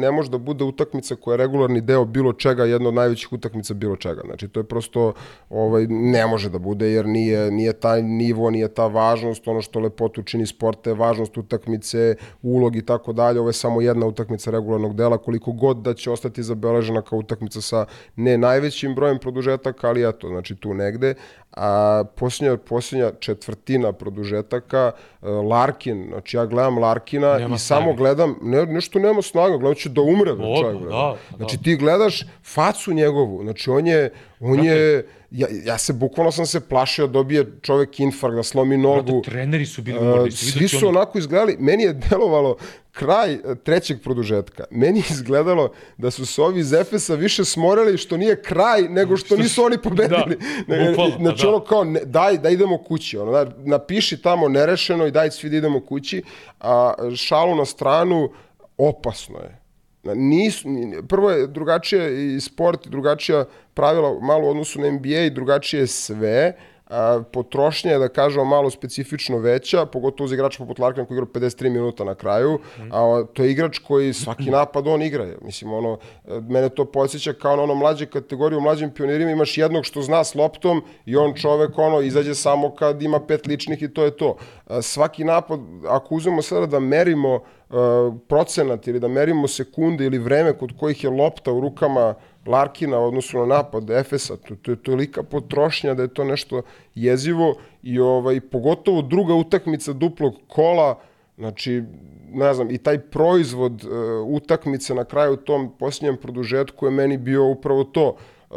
S2: ne može da bude utakmica koja je regularni deo bilo čega, jedna od najvećih utakmica bilo čega. Znači, to je prosto, ovaj, ne može da bude, jer nije, nije taj nivo, nije ta važnost, ono što lepotu čini sporta važnost utakmice, ulog i tako dalje. Ovo je samo jedna utakmica regularnog dela, koliko god da će ostati zabeležena kao utakmica sa ne najvećim brojem produžetaka, ali eto, znači tu negde a posljednja, posljednja četvrtina produžetaka, e, Larkin, znači ja gledam Larkina nema i snage. samo gledam, ne, nešto nema snaga, gledam će da umre. O, čovjek, da, da, znači ti gledaš facu njegovu, znači on je, on je, ja, ja se, bukvalno sam se plašio da dobije čovek infarkt, da slomi nogu. Brate,
S1: treneri su bili umorni. Uh,
S2: svi su on... onako izgledali, meni je delovalo kraj e, trećeg produžetka. Meni je izgledalo da su se ovi iz Efesa više smorali što nije kraj nego što nisu oni pobedili. Da, bukvalno, znači da. ono kao, ne, daj da idemo kući. Ono, da, napiši tamo nerešeno i daj svi da idemo kući. A šalu na stranu, opasno je. Nisu, prvo je drugačije i sport, drugačija pravila malo u odnosu na NBA, drugačije je sve. Uh, potrošnja je, da kažemo, malo specifično veća, pogotovo za igrača poput Larkina koji igra 53 minuta na kraju, a to je igrač koji svaki napad on igra. Mislim, ono, mene to podsjeća kao na ono mlađe kategorije, u mlađim pionirima imaš jednog što zna s loptom i on čovek ono, izađe samo kad ima pet ličnih i to je to. Svaki napad, ako uzmemo sada da merimo procenat ili da merimo sekunde ili vreme kod kojih je lopta u rukama Larkina odnosu na napad Efesa, to, to je tolika potrošnja da je to nešto jezivo i ovaj, pogotovo druga utakmica duplog kola, znači, ne znam, i taj proizvod uh, utakmice na kraju tom posljednjem produžetku je meni bio upravo to. Uh,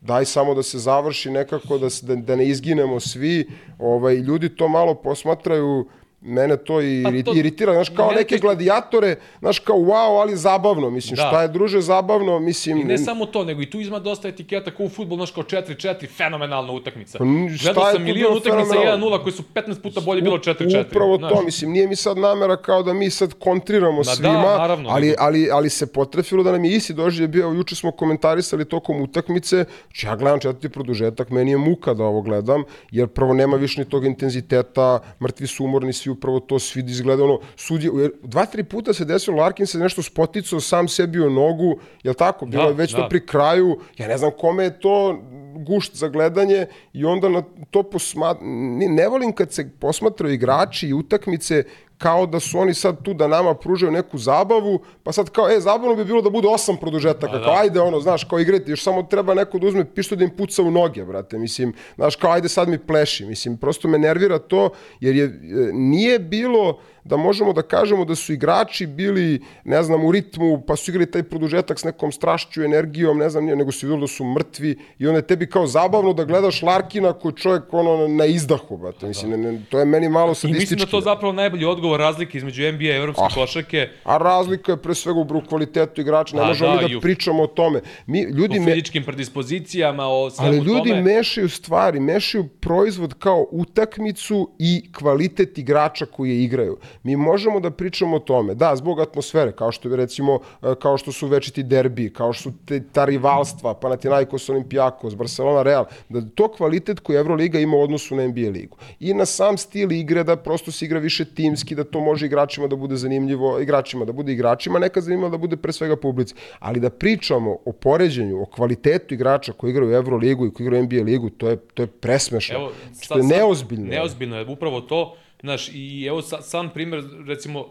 S2: daj samo da se završi nekako, da, se, da, da ne izginemo svi. Ovaj, ljudi to malo posmatraju mene to i pa to, iritira, znaš, kao neke gladijatore, znaš, kao wow, ali zabavno, mislim, da. šta je druže zabavno, mislim...
S1: I ne samo to, nego i tu ima dosta etiketa kao u futbol, znaš, kao 4-4, fenomenalna utakmica. Pa, Gledao sam milion utakmica 1-0 koji su 15 puta bolje bilo 4-4.
S2: Upravo znaš. to, mislim, nije mi sad namera kao da mi sad kontriramo Ma da, svima, da, naravno, ali, nego. ali, ali se potrefilo da nam je isti doživlje bio, juče smo komentarisali tokom utakmice, znači ja gledam četvrti produžetak, meni je muka da ovo gledam, jer prvo nema više ni tog intenziteta, mrtvi su umorni, svi upravo to svi izgleda ono sudje dva tri puta se desilo Larkin se nešto spoticao sam sebi u nogu je tako bilo da, je već da. to pri kraju ja ne znam kome je to gušt za gledanje i onda na to posma... ne, ne volim kad se posmatraju igrači i utakmice kao da su oni sad tu da nama pružaju neku zabavu, pa sad kao, e, zabavno bi bilo da bude osam produžetaka, da. kao, ajde, ono, znaš, kao igrati, još samo treba neko da uzme pištolj da im puca u noge, brate, mislim, znaš, kao, ajde sad mi pleši, mislim, prosto me nervira to, jer je, e, nije bilo, da možemo da kažemo da su igrači bili, ne znam, u ritmu, pa su igrali taj produžetak s nekom strašću, energijom, ne znam, nego su vidjeli da su mrtvi i onda je tebi kao zabavno da gledaš Larkina koji čovjek ono na izdahu, brate. Mislim, ne, ne, to je meni malo sadistički. I mislim
S1: da to zapravo najbolji odgovor razlike između NBA i evropske ah, košarke.
S2: A razlika je pre svega u kvalitetu igrača, ne možemo da, mi da pričamo o tome. Mi, ljudi
S1: o fizičkim predispozicijama, o svemu
S2: Ali ljudi tome. mešaju stvari, mešaju proizvod kao utakmicu i kvalitet igrača koji igraju. Mi možemo da pričamo o tome, da, zbog atmosfere, kao što je recimo, e, kao što su večiti derbi, kao što su te, ta rivalstva, Panathinaikos, Olimpijakos, Barcelona, Real, da to kvalitet koji Euroliga ima u odnosu na NBA ligu. I na sam stil igre, da prosto se igra više timski, da to može igračima da bude zanimljivo, igračima da bude igračima, nekad zanimljivo da bude pre svega publici. Ali da pričamo o poređenju, o kvalitetu igrača koji igraju u Euroligu i koji igraju u NBA ligu, to je, to je presmešno. Evo, sad, je neozbiljno.
S1: Neozbiljno je upravo to Znaš, i evo sa, sam primer, recimo,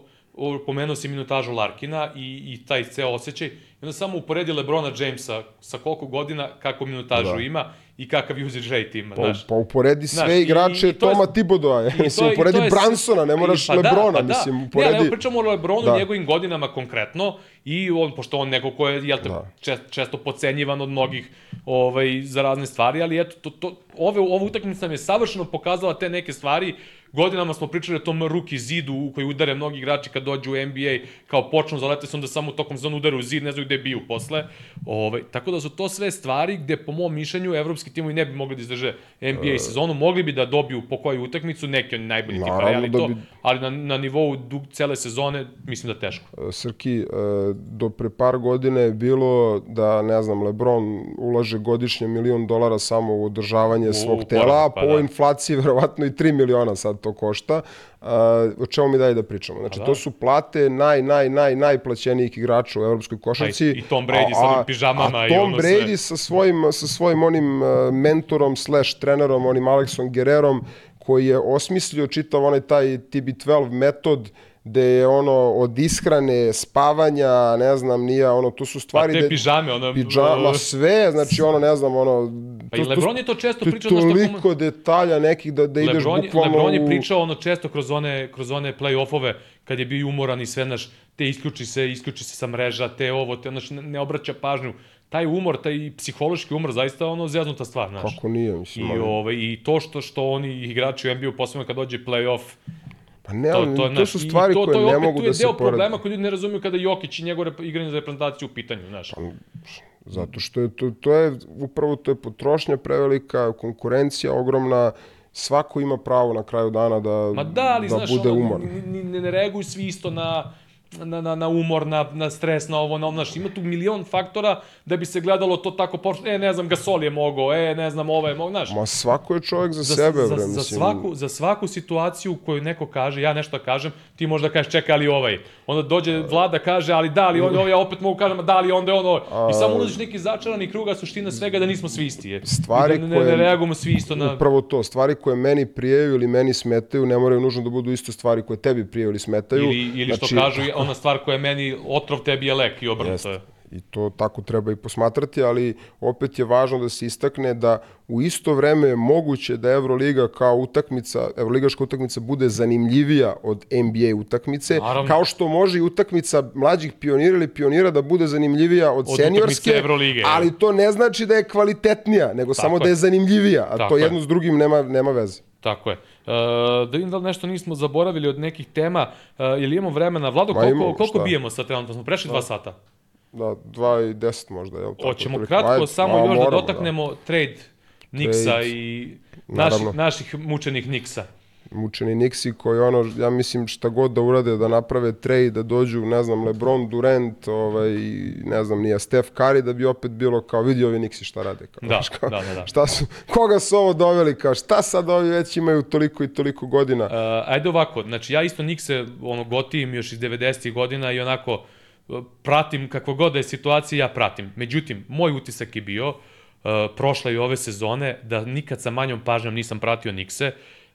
S1: pomenuo si minutažu Larkina i, i taj ceo osjećaj. I onda samo uporedi Lebrona Jamesa sa koliko godina, kako minutažu da. ima i kakav usage rate ima,
S2: pa, znaš. Pa uporedi sve znaš, igrače i, i Toma Tibodoa, mislim, je, uporedi Bransona, ne moraš pa Lebrona, da, pa mislim, da. uporedi...
S1: Ne, ne, pričamo o Lebronu, da. njegovim godinama konkretno, i on, pošto on neko ko je, jel te, da. čest, često pocenjivan od mnogih ovaj, za razne stvari, ali eto, to, to, ove, ova utakmica nam je savršeno pokazala te neke stvari Godinama smo pričali o tom ruki zidu u koji udare mnogi igrači kad dođu u NBA, kao počnu zalete se onda samo tokom sezona udare u zid, ne znaju gde biju posle. Ove, ovaj, tako da su to sve stvari gde po mom mišljenju evropski timovi ne bi mogli da izdrže NBA uh, sezonu, mogli bi da dobiju po koju utakmicu, neki oni najbolji tipa, ali, da to, bi... ali na, na nivou dug, cele sezone mislim da teško.
S2: E, Srki, e, do pre par godine je bilo da, ne znam, Lebron ulaže godišnje milion dolara samo u održavanje u, svog tela, a pa po da. inflaciji verovatno i 3 miliona sad to košta. A, o čemu mi dalje da pričamo? Znači,
S1: da.
S2: to su plate naj, naj, naj, najplaćenijih igrača u evropskoj košarci.
S1: Pa i Tom Brady sa onim pižamama
S2: a
S1: i
S2: Tom
S1: ono
S2: Brady
S1: sve.
S2: sa svojim, sa svojim onim uh, mentorom slash trenerom, onim Alexom Guerrerom, koji je osmislio čitav onaj taj TB12 metod gde je ono od ishrane, spavanja, ne znam, nije ono, to su
S1: Pa
S2: stvari...
S1: te
S2: gde-
S1: pižame, ono...
S2: Pidžama, sve, znači ono, ne znam, ono...
S1: Pa i Lebron je to često pričao, znaš šta,
S2: toliko detalja nekih da, da ideš
S1: Lebron, je-
S2: bukvalno
S1: Lebron je pričao ono često kroz one, kroz one play-offove, kad je bio umoran i sve, znaš, te isključi se, isključi se sa mreža, te ovo, te, znaš, ne, obraća pažnju. Taj umor, taj psihološki umor, zaista ono zjaznuta stvar, znaš.
S2: Kako nije, mislim.
S1: I,
S2: ali-
S1: ovaj, I to što, što oni igrači u NBA, posebno kad dođe play-off,
S2: Pa ne,
S1: to,
S2: ali
S1: to,
S2: to,
S1: znaš,
S2: su
S1: i
S2: stvari
S1: to,
S2: koje
S1: to je
S2: ne mogu
S1: tu je
S2: da se
S1: deo problema koji ljudi ne razumiju kada Jokić i njegovo rep- igranje za reprezentaciju u pitanju, znaš.
S2: Zato što je to, to je, upravo to je potrošnja prevelika, konkurencija ogromna, svako ima pravo na kraju dana da,
S1: Ma da, ali
S2: da
S1: znaš,
S2: bude umoran.
S1: ni- ni- ne reaguju svi isto na, na, na, na umor, na, na stres, na ovo, na znaš, ima tu milion faktora da bi se gledalo to tako, pošto, e, ne znam, Gasol je mogao, e, ne znam, ovo je mogao, znaš.
S2: Ma svako je čovjek za,
S1: Za,
S2: sebe,
S1: za,
S2: bre,
S1: za,
S2: mislim.
S1: svaku, za svaku situaciju koju neko kaže, ja nešto kažem, ti možda kažeš čekaj, ali ovaj. Onda dođe vlada kaže, ali da, ali on ovaj, ja opet mogu kažem, da, ali onda je on ovaj. I samo ulaziš neki začarani krug, a suština svega da nismo svi isti. Je.
S2: Stvari
S1: I da ne,
S2: koje-
S1: ne reagujemo svi isto na...
S2: Upravo to, stvari koje meni prijeju ili meni smetaju, ne moraju nužno da budu isto stvari koje tebi prijeju ili smetaju.
S1: Ili, ili što
S2: Znači,
S1: kažu, ona stvar koja je meni otrov, tebi je lek i obrnuto je.
S2: I to tako treba i posmatrati, ali opet je važno da se istakne da u isto vreme je moguće da Euroliga kao utakmica, Euroligaška utakmica bude zanimljivija od NBA utakmice,
S1: Naravno.
S2: kao što može i utakmica mlađih pionira ili pionira da bude zanimljivija od,
S1: Od
S2: seniorske, ali to ne znači da je kvalitetnija, nego samo
S1: je.
S2: da je zanimljivija, a
S1: Tako
S2: to
S1: je.
S2: jedno s drugim nema, nema veze.
S1: Tako je. E, da vidim da li nešto nismo zaboravili od nekih tema. E, ili imamo vremena? Vlado,
S2: Ma
S1: koliko, koliko bijemo sa trenutno? Smo prešli dva sata.
S2: Da, 2 i 10 možda, jel? Tako,
S1: Hoćemo kratko
S2: Ajde,
S1: samo
S2: a,
S1: još da
S2: moramo,
S1: dotaknemo trade Nixa
S2: Trade.
S1: i naših, naših mučenih Nixa.
S2: mučeni Nixi koji ono, ja mislim šta god da urade, da naprave trade, da dođu, ne znam, LeBron, Durant, ovaj, ne znam, nije Steph Curry, da bi opet bilo kao, vidi ovi Nixi šta rade. Kao,
S1: Da,
S2: kao,
S1: da, da, da.
S2: Šta su, koga su ovo doveli, kao, šta sad ovi već imaju toliko i toliko godina.
S1: Uh, ajde ovako, znači ja isto Nixe ono, gotivim još iz 90. godina i onako uh, pratim kakvo god da je situacija, ja pratim. Međutim, moj utisak je bio, uh, prošle i ove sezone, da nikad sa manjom pažnjom nisam pratio Nixe,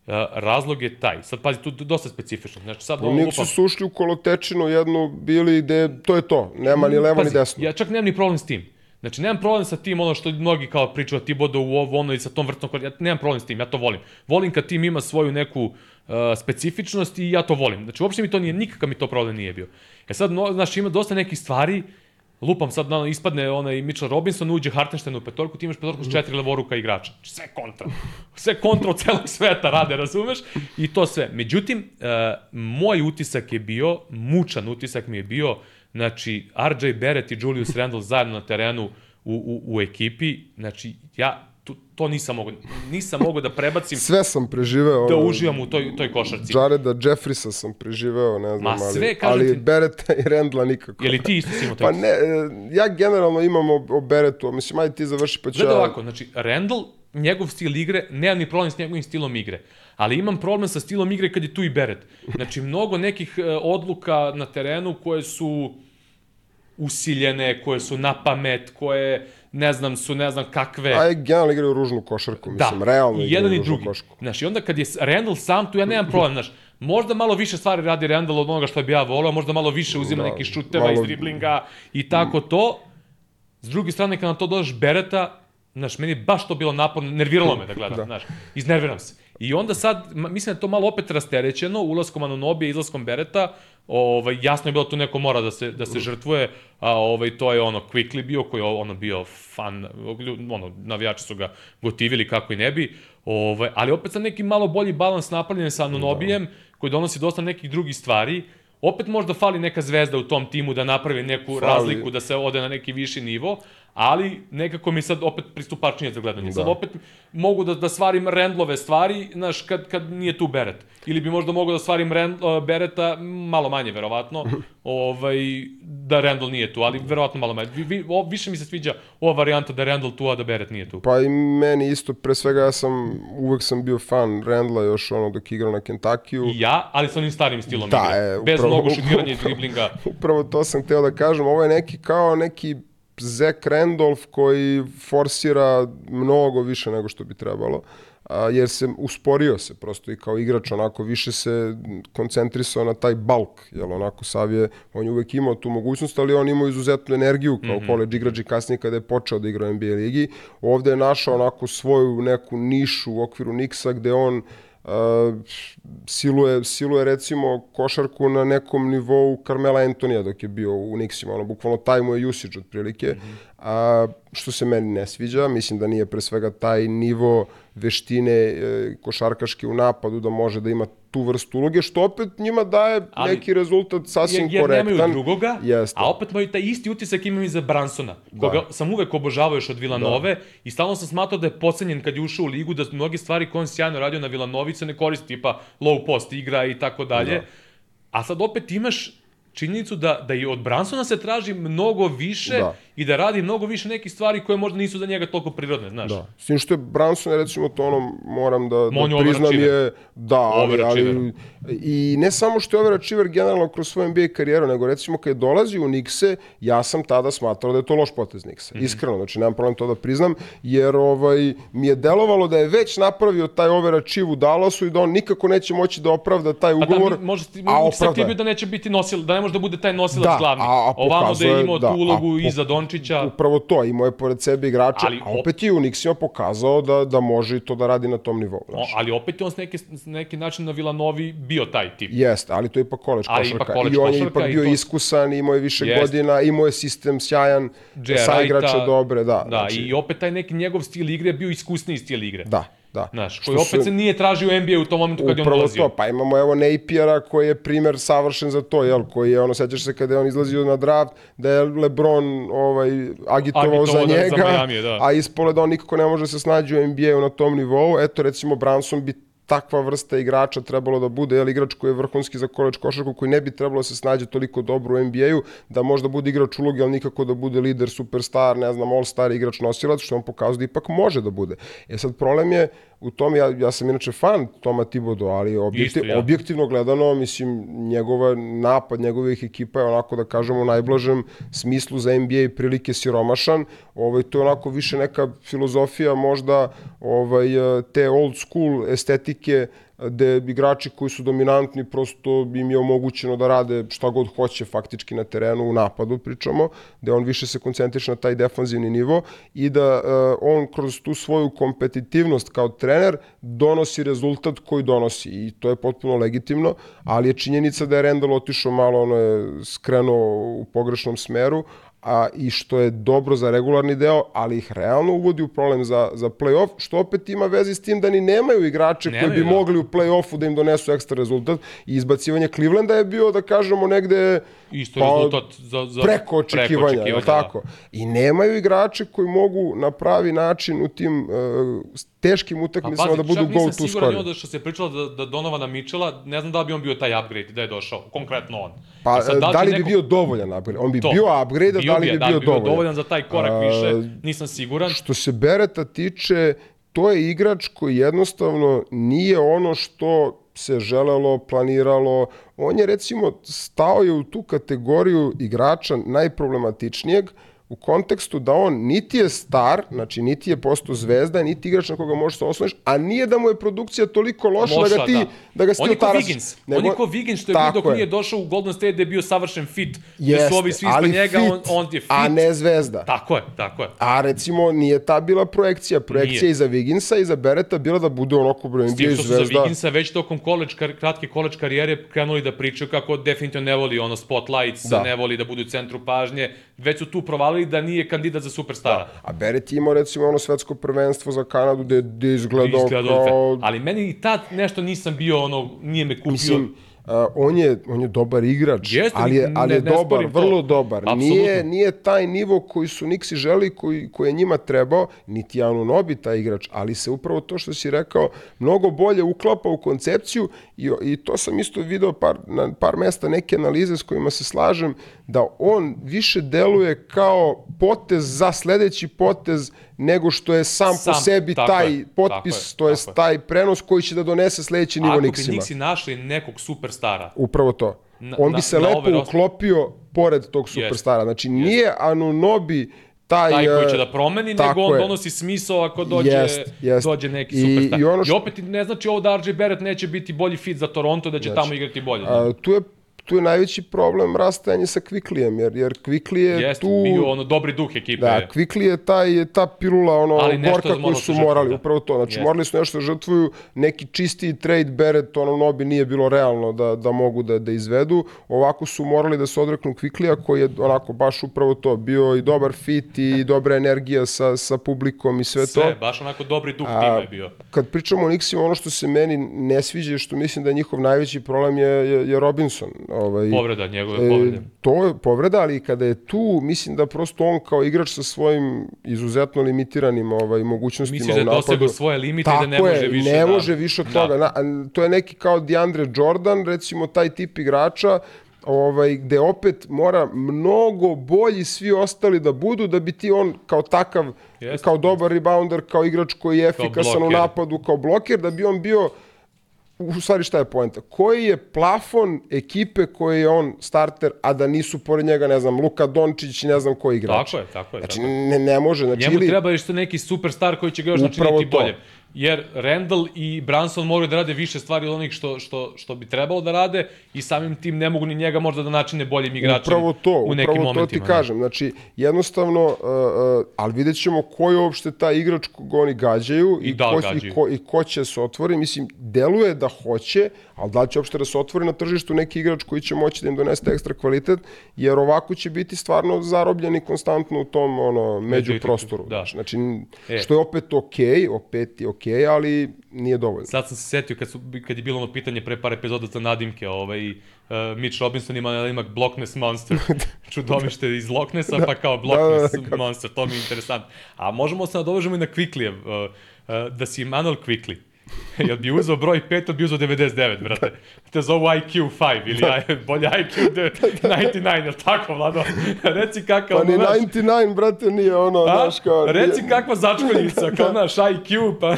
S1: Uh, razlog je taj. Sad pazi, tu dosta specifično. Znači sad
S2: Nixi
S1: lupam.
S2: su ušli u kolotečinu jednu, bili gde, to je to, nema ni levo ni desno.
S1: Ja čak nemam ni problem s tim. Znači, nemam problem sa tim, ono što mnogi kao pričaju Tibodo u ovo, ono i sa tom vrtnom ja nemam problem s tim, ja to volim. Volim kad tim ima svoju neku uh, specifičnost i ja to volim. Znači, uopšte mi to nije, nikakav mi to problem nije bio. E sad, no, znači, ima dosta nekih stvari, lupam sad, ono, ispadne onaj Mitchell Robinson, uđe Hartenstein u petorku, ti imaš petorku s četiri levoruka igrača. Znači, sve kontra. Sve kontra od celog sveta rade, razumeš? I to sve. Međutim, uh, moj utisak je bio, mučan utisak mi je bio, znači, RJ Barrett i Julius Randle zajedno na terenu u, u, u ekipi, znači, ja to, to nisam mogao, nisam mogao da prebacim,
S2: Sve sam preživeo.
S1: da
S2: ono,
S1: uživam u toj, toj košarci.
S2: Jareda Jeffrisa sam preživeo, ne znam,
S1: Ma,
S2: ali,
S1: sve, kažem
S2: ali
S1: ti-
S2: Bereta i Rendla nikako.
S1: Je li ti isto si imao
S2: Pa ne, e, ja generalno imam o, o Beretu, mislim, ajde ti završi pa ću
S1: Gledaj
S2: ja...
S1: ovako, znači, Randall, njegov stil igre, nemam ni problem s njegovim stilom igre. Ali imam problem sa stilom igre kad je tu i Beret. Znači, mnogo nekih e, odluka na terenu koje su usiljene, koje su na pamet, koje, ne znam, su ne znam kakve.
S2: Aj, generalno igraju ružnu košarku, mislim, realno
S1: i
S2: igraju
S1: jedan i drugi.
S2: košarku.
S1: Znaš, i onda kad je Randall sam tu, ja nemam problem, znaš, možda malo više stvari radi Randall od onoga što bi ja volao, možda malo više uzima
S2: Da,
S1: nekih šuteva
S2: malo-
S1: iz driblinga i tako to. S druge strane, kad na to dodaš Bereta, znaš, meni je baš to bilo naporno, nerviralo me da gledam,
S2: Da.
S1: znaš, iznerviram se. I onda sad, mislim da to malo opet rasterećeno, ulaskom Anunobija, izlaskom Bereta, ovaj, jasno je bilo tu neko mora da se, da se žrtvuje, a ovaj, to je ono Quickly bio, koji je ono bio fan, ono, navijači su ga gotivili kako i ne bi, ovaj, ali opet sa neki malo bolji balans napravljen sa Anunobijem, koji donosi dosta nekih drugih stvari, Opet možda fali neka zvezda u tom timu da napravi neku
S2: Fali.
S1: razliku, da se ode na neki viši nivo, ali nekako mi sad opet pristupačnije za gledanje. Sad
S2: Da.
S1: opet mogu da, da stvarim Randlove stvari, znaš, kad, kad nije tu Beret. Ili bi možda mogao da stvarim Rand, uh, Bereta, malo manje, verovatno, [LAUGHS] ovaj, da Randall nije tu, ali verovatno malo manje. Vi, vi, o, više mi se sviđa ova varijanta da Randall tu, a da Beret nije tu.
S2: Pa i meni isto, pre svega ja sam, uvek sam bio fan Randla još ono dok igrao na Kentakiju.
S1: I ja, ali sa onim starim stilom
S2: Da,
S1: igre.
S2: e,
S1: Bez
S2: upravo-
S1: mnogo [LAUGHS] šutiranja i driblinga.
S2: Upravo to sam hteo da kažem, ovo je neki kao neki Zach Randolph koji forsira mnogo više nego što bi trebalo, a, jer se usporio se prosto i kao igrač onako više se koncentrisao na taj bulk, jel onako Sav je, on je uvek imao tu mogućnost, ali on imao izuzetnu energiju kao mm -hmm. college igrač i kasnije kada je počeo da igra u NBA ligi. Ovde je našao onako svoju neku nišu u okviru Nixa gde on Uh, siluje, siluje recimo košarku na nekom nivou Carmela Antonija dok je bio u Nixima, ono bukvalno taj mu je usage otprilike, mm -hmm. a, što se meni ne sviđa, mislim da nije pre svega taj nivo veštine e, košarkaške u napadu da može da ima tu vrstu uloge, što opet njima daje
S1: Ali-
S2: neki rezultat sasvim
S1: jer, jer
S2: korektan.
S1: nemaju drugoga,
S2: Jeste.
S1: a opet imaju taj isti utisak imam i za Bransona, koga sam uvek obožavao još od Villanove da. i stalno sam smatrao da je pocenjen kad je ušao u ligu, da mnoge stvari koje on sjajno radio na Villanovi se ne koristi, tipa low post igra i tako dalje. A sad opet imaš činjenicu da, da i od Bransona se traži mnogo više
S2: Da.
S1: I da radi mnogo više nekih stvari koje možda nisu za njega toliko prirodne, znaš.
S2: Da. S tim što je Branson, recimo, to ono, moram da, da priznam je, da, ali, ali, i ne samo što je overachiever generalno kroz svoju NBA karijeru, nego recimo kad je dolazio u Nikse, ja sam tada smatrao da je to loš potez Niksa.
S1: Mhm.
S2: Mm -hmm. Iskreno, znači nemam problem to da priznam, jer ovaj, mi je delovalo da je već napravio taj overachiever u Dallasu i da on nikako neće moći da opravda taj
S1: Pa da,
S2: ugovor,
S1: mi- možda ti,
S2: a opravda
S1: da neće biti nosil, da ne može da bude taj nosilac
S2: Da,
S1: glavni.
S2: a- a
S1: Ovamo da je imao
S2: da,
S1: tu
S2: a
S1: ulogu
S2: po-
S1: iza Dončića.
S2: Upravo to, imao je pored sebe igrače,
S1: Ali
S2: a opet je u Nixima pokazao da, da može i to da radi na tom nivou.
S1: O,
S2: Znači.
S1: ali opet je on s neki, s neki način na Villanovi bio taj tip.
S2: Jeste, ali to je ipak koleč košarka.
S1: ipak college
S2: I on je ipak bio
S1: to-
S2: iskusan, imao je više
S1: Jeste.
S2: godina, imao je sistem sjajan, sa
S1: Wrighta,
S2: dobre, da.
S1: Da,
S2: znači,
S1: i opet taj neki njegov stil igre je bio iskusniji stil igre.
S2: da, da.
S1: Znaš, koji opet
S2: su-
S1: se nije tražio NBA u tom momentu kad je on
S2: Upravo
S1: dolazio.
S2: to, pa imamo evo Napiera koji je primer savršen za to, jel, koji je, ono, sećaš se kada je on izlazio na draft, da je LeBron ovaj, agitovao,
S1: Agitovao
S2: za
S1: da- za
S2: njega,
S1: Miami, da.
S2: a ispole da on nikako ne može se snađi u NBA-u na tom nivou, eto recimo Branson bi takva vrsta igrača trebalo da bude, jel, igrač koji je vrhunski za koleč košarku, koji ne bi trebalo da se snađe toliko dobro u NBA-u, da možda bude igrač uloge, ali nikako da bude lider, superstar, ne znam, all-star igrač nosilac, što on pokazuje da ipak može da bude. E sad, problem je u tom, ja, ja sam inače fan Toma Thibodeau, ali objektiv,
S1: Isto ja.
S2: objektivno gledano, mislim, njegova napad, njegovih ekipa je onako da kažemo u najblažem smislu za NBA prilike siromašan. Ovaj, to je onako više neka filozofija možda ovaj, te old school estetike gde igrači koji su dominantni prosto im je omogućeno da rade šta god hoće faktički na terenu u napadu pričamo, gde on više se koncentriše na taj defanzivni nivo i da uh, on kroz tu svoju kompetitivnost kao trener donosi rezultat koji donosi i to je potpuno legitimno, ali je činjenica da je Randall otišao malo, ono je skrenuo u pogrešnom smeru, a, i što je dobro za regularni deo, ali ih realno uvodi u problem za, za play-off, što opet ima veze s tim da ni nemaju igrače
S1: Nemaju,
S2: koji bi
S1: da.
S2: mogli u play-offu da im donesu ekstra rezultat i izbacivanje Clevelanda je bio, da kažemo, negde
S1: Isto
S2: pa,
S1: rezultat za, za
S2: preko očekivanja, je
S1: da.
S2: tako? I nemaju igrače koji mogu na pravi način u tim uh, teškim utakmicama da budu go to
S1: siguran
S2: score.
S1: da što se pričalo da, da Donovana Mitchella, ne znam da li bi on bio taj upgrade da je došao, konkretno on.
S2: Pa
S1: sad,
S2: da, li bi
S1: neko-
S2: bio dovoljan upgrade? On bi
S1: To.
S2: bio upgrade, da li bi bio, dovoljan?
S1: dovoljan za taj korak
S2: A,
S1: više, nisam siguran.
S2: Što se Bereta tiče, to je igrač koji jednostavno nije ono što se želelo, planiralo. On je recimo stao je u tu kategoriju igrača najproblematičnijeg u kontekstu da on niti je star, znači niti je postao zvezda, niti igrač na koga možeš se osloniš, a nije da mu je produkcija toliko loša, da ga ti, da. da ga
S1: on je ko. Wiggins. On je ko Wiggins što je bio dok
S2: je.
S1: nije došao u Golden State da je bio savršen fit.
S2: Jeste,
S1: su ovi svi ispod njega,
S2: fit,
S1: on, on je fit.
S2: a ne zvezda.
S1: Tako je, tako je.
S2: A recimo nije ta bila projekcija. Projekcija
S1: Nije.
S2: i za Wigginsa i za Bereta bila da bude onako
S1: S
S2: NBA
S1: su za
S2: zvezda.
S1: Wigginsa već tokom kar, kratke college karijere krenuli da pričaju kako definitivno ne voli ono spotlights,
S2: Da.
S1: ne voli da budu u centru pažnje. Već su tu provalili da nije kandidat za superstara.
S2: A Beret imao recimo ono svetsko prvenstvo za Kanadu gde, gde je izgledao
S1: Izgledao
S2: kao...
S1: Ali meni i tad nešto nisam bio, ono, nije me kupio.
S2: Mislim, a, on, je, on je dobar igrač,
S1: Jeste,
S2: ali je, ali
S1: ne-
S2: je
S1: ne
S2: dobar,
S1: sporim to.
S2: vrlo dobar. Nije,
S1: Apsolutno.
S2: nije taj nivo koji su Nixi želi, koji, koji je njima trebao, niti Anu Nobi taj igrač, ali se upravo to što si rekao mnogo bolje uklapa u koncepciju i, i to sam isto video par, na par mesta neke analize s kojima se slažem, da on više deluje kao potez za sledeći potez nego što je sam,
S1: Sam,
S2: po sebi taj
S1: je,
S2: potpis,
S1: je,
S2: to je
S1: tako je.
S2: taj prenos koji će da donese sledeći nivo
S1: Ako bi
S2: Nixima.
S1: Nixi našli nekog superstara,
S2: Upravo to.
S1: Na-
S2: On bi se
S1: na
S2: lepo uklopio pored tog superstara. Znači, nije Anunobi taj...
S1: taj koji će
S2: e,
S1: da promeni, nego on
S2: je.
S1: donosi smisao ako dođe,
S2: Jest, jest.
S1: dođe neki
S2: I-
S1: superstar.
S2: i
S1: I,
S2: ono što-
S1: opet ne znači ovo da RJ Barrett neće biti bolji fit za Toronto, da će tamo igrati bolje.
S2: A, tu je tu je najveći problem rastajanje sa Kviklijem, jer, jer Kvikli je
S1: Jeste,
S2: tu...
S1: bio ono dobri duh ekipe.
S2: Da, Kvikli je taj, ta pilula, ono,
S1: Ali
S2: gorka
S1: je
S2: koju su
S1: žrtvovati,
S2: morali,
S1: da.
S2: upravo to. Znači,
S1: Jeste.
S2: morali su nešto da žrtvuju, neki čistiji trade Barrett, ono, Nobi nije bilo realno da, da mogu da, da izvedu. Ovako su morali da se odreknu Kviklija, koji je onako baš upravo to, bio i dobar fit i dobra energija sa, sa publikom i sve,
S1: Sve,
S2: to.
S1: baš onako dobri duh tima je bio.
S2: Kad pričamo o Nixima, ono što se meni ne sviđa što mislim da je njihov najveći problem je, je, je Robinson. Ovaj,
S1: Povreda, njegove povrede.
S2: E, to je povreda, ali kada je tu, mislim da prosto on kao igrač sa svojim izuzetno limitiranim ovaj, mogućnostima
S1: Misliš da je
S2: u napadu...
S1: dosegao svoje limite i da ne može
S2: je,
S1: više
S2: ne
S1: da-
S2: može više od
S1: Da.
S2: toga. Na, to je neki kao DeAndre Jordan, recimo taj tip igrača, ovaj, gde opet mora mnogo bolji svi ostali da budu da bi ti on kao takav,
S1: Jeste.
S2: kao dobar rebounder, kao igrač koji je efikasan u napadu, kao bloker, da bi on bio u stvari šta je poenta? Koji je plafon ekipe koje je on starter, a da nisu pored njega, ne znam, Luka Dončić i ne znam koji igrač?
S1: Tako je, tako je.
S2: Znači,
S1: tako
S2: ne, ne može. Znači,
S1: Njemu
S2: ili,
S1: treba još neki superstar koji će ga još načiniti bolje. Jer Randall i Branson moraju da rade više stvari od onih što, što, što bi trebalo da rade i samim tim ne mogu ni njega možda da načine boljim igračem
S2: Upravo to,
S1: u nekim
S2: upravo to
S1: momentima.
S2: ti kažem. Znači, jednostavno, uh, uh, ali vidjet ćemo ko je uopšte taj igrač kog oni gađaju
S1: I da li
S2: ko,
S1: gađaju.
S2: i, ko, i ko će se otvori. Mislim, deluje da hoće, ali da li će uopšte da se otvori na tržištu neki igrač koji će moći da im donese ekstra kvalitet, jer ovako će biti stvarno zarobljeni konstantno u tom ono, među prostoru.
S1: da.
S2: Znači,
S1: E.
S2: što je opet okej, opet je okej, ali nije dovoljno.
S1: Sad sam se setio kad, su, kad je bilo ono pitanje pre par epizoda za nadimke, ovaj, uh, Mitch Robinson ima nadimak Blockness Monster. [LAUGHS] Čudovište iz Locknessa, pa kao Blockness
S2: da, da,
S1: Monster, to mi je interesantno. A možemo se nadovežemo i na Quickly, uh, uh, da si Emanuel Quickly. [LAUGHS] Jel bi uzeo broj 5, ili bi uzeo 99, brate. Te zovu IQ 5 ili
S2: Da.
S1: Bolje IQ de- 99, jel tako, Vlado? [LAUGHS] Reci kakav,
S2: Pa ni
S1: znaš,
S2: 99, brate, nije ono,
S1: a?
S2: znaš kao...
S1: Reci kakva začkoljica, [LAUGHS] kao naš IQ, pa...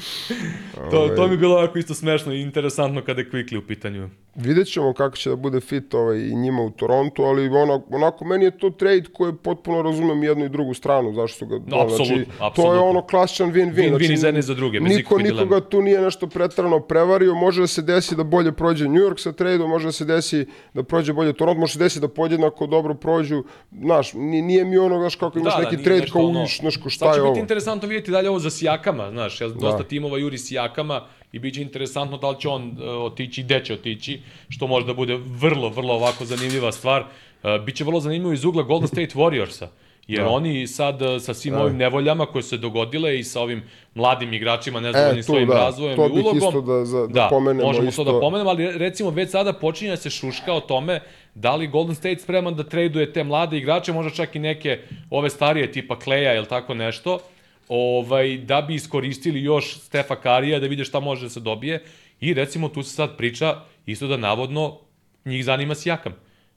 S1: [LAUGHS] to, to mi je bilo onako isto smešno i interesantno kada je Quickly u pitanju.
S2: Vidjet ćemo kako će da bude fit ovaj, i njima u Torontu, ali onako, onako meni je to trade koji potpuno razumem jednu i drugu stranu, zašto su ga...
S1: No, apsolutno,
S2: znači, To je ono klasičan win-win.
S1: Win-win
S2: znači,
S1: za jedne za druge, bez
S2: Niko nikoga tu nije nešto pretrano prevario, može da se desi da bolje prođe New York sa tradeom, može da se desi da prođe bolje Toronto, može da se desi da podjednako dobro prođu, znaš, ni- nije mi ono, znaš, kako imaš neki
S1: nije
S2: trade kao
S1: ono-
S2: uš, znaš, ko šta
S1: Sad
S2: je
S1: će
S2: ovo.
S1: biti interesantno vidjeti dalje ovo za Sijakama, znaš, jel, dosta
S2: Da.
S1: Timova juri Sijakama i bit će interesantno da li će on uh, otići i gde će otići, što može da bude vrlo, vrlo ovako zanimljiva stvar. Uh, biće vrlo zanimljivo iz ugla Golden State Warriorsa, jer
S2: Da.
S1: oni sad uh, sa svim ovim nevoljama koje su se dogodile i sa ovim mladim igračima, nezadovoljnim
S2: E, tu,
S1: svojim
S2: da,
S1: razvojem
S2: to
S1: i
S2: bih
S1: ulogom.
S2: isto da- za- da pomenemo
S1: možemo
S2: isto.
S1: to da pomenemo, ali recimo već sada počinje da se šuška o tome da li Golden State spreman da traduje te mlade igrače, možda čak i neke ove starije tipa Kleja ili tako nešto, ovaj, da bi iskoristili još Stefa Karija, da vide šta može da se dobije. I recimo tu se sad priča isto da navodno njih zanima Sijakam.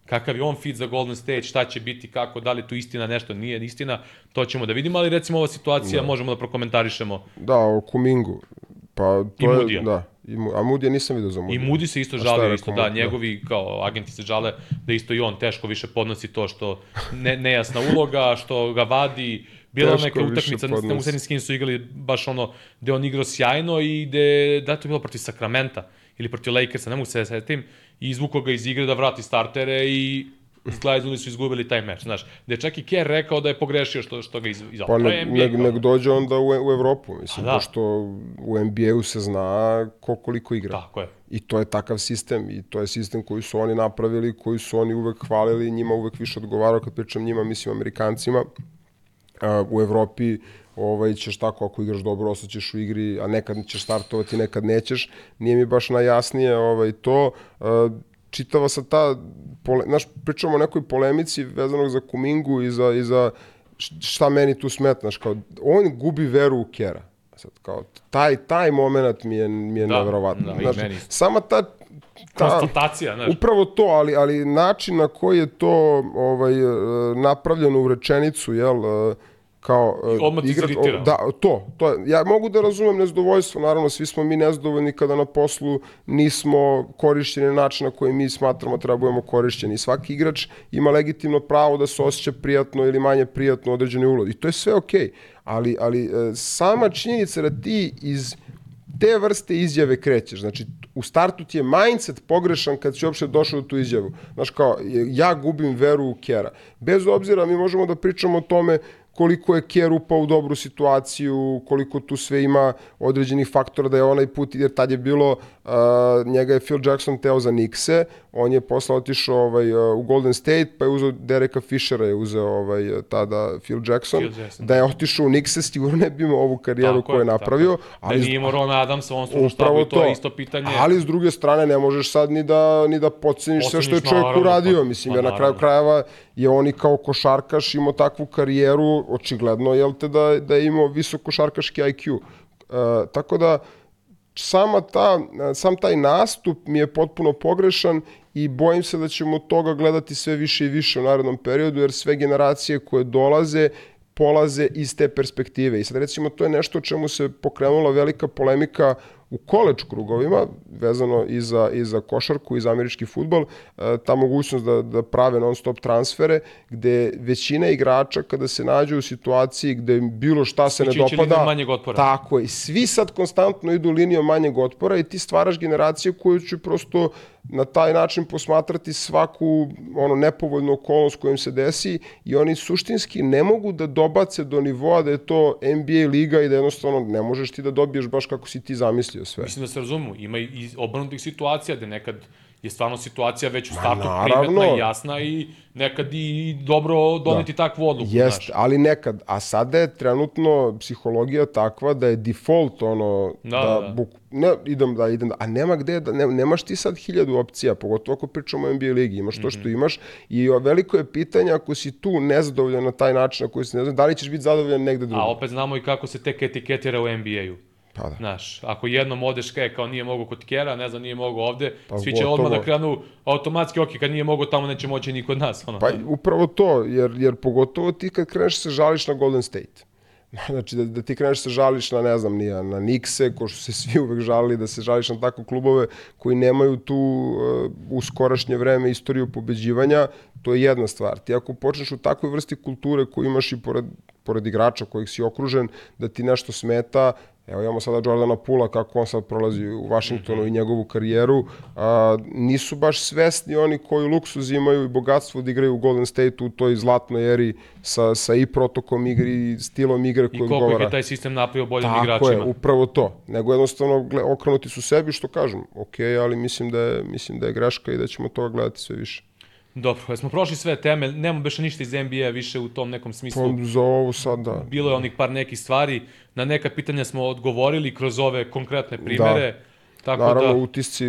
S1: Kakav je on fit za Golden State, šta će biti, kako, da li tu istina nešto, nije istina, to ćemo da vidimo, ali recimo ova situacija možemo da prokomentarišemo.
S2: Da, o Kumingu. Pa to
S1: I
S2: je,
S1: Mudija.
S2: da. I, a Mudija nisam vidio za
S1: I
S2: Mudija.
S1: Moody se isto žalio,
S2: rekao
S1: isto, da,
S2: Da.
S1: njegovi kao agenti se žale da isto i on teško više podnosi to što ne, nejasna uloga, što ga vadi, Bila
S2: Teško
S1: neka utakmica, ne u Senin Skins su igrali baš ono, gde on igrao sjajno i gde, da je to bilo protiv Sakramenta ili protiv Lakersa, ne mogu se setim, i izvukao ga iz igre da vrati startere i izgledali su izgubili taj meč, znaš. Da je čak i Kerr rekao da je pogrešio što, što ga iz.
S2: Pa nek,
S1: kao.
S2: nek dođe onda u, u Evropu, mislim,
S1: Pa da.
S2: pošto u NBA-u se zna ko koliko igra.
S1: Tako je.
S2: I to je takav sistem i to je sistem koji su oni napravili, koji su oni uvek hvalili, njima uvek više odgovarao, kad pričam njima, mislim Amerikancima, u Evropi ovaj, ćeš tako, ako igraš dobro, ostaćeš u igri, a nekad ćeš startovati, nekad nećeš. Nije mi baš najjasnije ovaj, to. Uh, čitava sa ta, pole, znaš, pričamo o nekoj polemici vezanog za Kumingu i za, i za šta meni tu smetnaš, kao, on gubi veru u Kera. Sad, kao, taj, taj moment mi je, mi je
S1: Da,
S2: nevjerovatno.
S1: da, i
S2: Znaš,
S1: meni
S2: sama ta, ta
S1: Konstatacija, znaš.
S2: Upravo to, ali, ali način na koji je to ovaj, e, napravljeno u rečenicu, jel, e, kao
S1: odmah ti iziritirao.
S2: Da, to, to je. Ja mogu da razumem nezadovoljstvo, naravno svi smo mi nezadovoljni kada na poslu nismo korišćeni na način na koji mi smatramo da budemo korišćeni. Svaki igrač ima legitimno pravo da se osjeća prijatno ili manje prijatno u određenoj ulozi. I to je sve okej. Okay. Ali, ali e, sama činjenica da ti iz te vrste izjave krećeš. Znači, u startu ti je mindset pogrešan kad si uopšte došao do tu izjavu. Znaš, kao, ja gubim veru u Kera. Bez obzira, mi možemo da pričamo o tome koliko je Kjer upao u dobru situaciju, koliko tu sve ima određenih faktora da je onaj put, jer tad je bilo, uh, njega je Phil Jackson teo za Nixe, on je posle otišao ovaj, uh, u Golden State, pa je uzeo Dereka Fishera, je uzeo ovaj, tada Phil Jackson.
S1: Phil Jackson.
S2: Da je otišao u Nixe, sigurno ne bi imao ovu karijeru
S1: Tako
S2: koju je napravio.
S1: Tako. Da nije imao Ron Adams, on su štabu, i to je isto pitanje.
S2: Ali s druge strane ne možeš sad ni da ni da podceniš sve što je čovjek
S1: naravno,
S2: uradio,
S1: pa-
S2: mislim
S1: pa
S2: jer na kraju krajeva je on i kao košarkaš imao takvu karijeru, očigledno jel te da da je imao visok košarkaški IQ. Uh, tako da sama ta, sam taj nastup mi je potpuno pogrešan i bojim se da ćemo od toga gledati sve više i više u narednom periodu, jer sve generacije koje dolaze polaze iz te perspektive. I sad recimo to je nešto o čemu se pokrenula velika polemika u koleč krugovima, vezano i za, i za košarku i za američki futbol, e, ta mogućnost da, da prave non stop transfere, gde većina igrača kada se nađe u situaciji gde bilo šta se ne dopada,
S1: linijom manjeg otpora.
S2: tako je, svi sad konstantno idu linijom manjeg otpora i ti stvaraš generaciju koju će prosto na taj način posmatrati svaku ono nepovoljnu okolnost kojim se desi i oni suštinski ne mogu da dobace do nivoa da je to NBA liga i da jednostavno ne možeš ti da dobiješ baš kako si ti zamislio sve.
S1: Mislim da se razumu, ima i obrnutih situacija gde nekad je stvarno situacija već u startu
S2: naravno.
S1: primetna i jasna i nekad i dobro doneti da. takvu odluku.
S2: Jest,
S1: znaš.
S2: ali nekad. A sada je trenutno psihologija takva da je default ono
S1: Da,
S2: da,
S1: da.
S2: Buk, ne, idem da idem da, a nema gde da ne, nemaš ti sad hiljadu opcija, pogotovo ako pričamo o NBA ligi, imaš to
S1: Mhm.
S2: što imaš i o, veliko je pitanje ako si tu nezadovoljan na taj način na koji si nezadovoljan, da li ćeš biti zadovoljan negde drugo.
S1: A opet znamo i kako se tek etiketira u NBA-u.
S2: Pa da.
S1: Znaš, ako jednom odeš kaj kao nije mogo kod Kjera, ne znam, nije mogo ovde,
S2: Pa
S1: svi će
S2: gotovo.
S1: odmah da krenu automatski, ok, kad nije mogo tamo neće moći ni kod nas. Ono.
S2: Pa upravo to, jer, jer pogotovo ti kad kreneš se žališ na Golden State. [LAUGHS] Znači da, da ti kreneš se žališ na, ne znam, nija, na Nikse, ko što se svi uvek žalili, da se žališ na takve klubove koji nemaju tu uh, u skorašnje vreme istoriju pobeđivanja, to je jedna stvar. Ti ako počneš u takvoj vrsti kulture koju imaš i pored, pored igrača kojih si okružen, da ti nešto smeta, Evo imamo sada Jordana Pula kako on sad prolazi u Washingtonu i njegovu karijeru. A, nisu baš svesni oni koji luksuz imaju i bogatstvo da igraju u Golden State u toj zlatnoj eri sa, sa i protokom igre i stilom igre
S1: I
S2: koji
S1: koliko ih
S2: odgovara.
S1: je taj sistem napravio boljim
S2: Tako
S1: igračima.
S2: je, upravo to. Nego jednostavno okrenuti su sebi što kažem. Ok, ali mislim da je, mislim da je greška i da ćemo toga gledati sve više.
S1: Dobro, jesmo prošli sve teme, nemamo više ništa iz NBA više u tom nekom smislu.
S2: Pa, za ovo sad da.
S1: Bilo je onih par nekih stvari, na neka pitanja smo odgovorili kroz ove konkretne primere. Tako
S2: Naravno,
S1: da,
S2: utisci,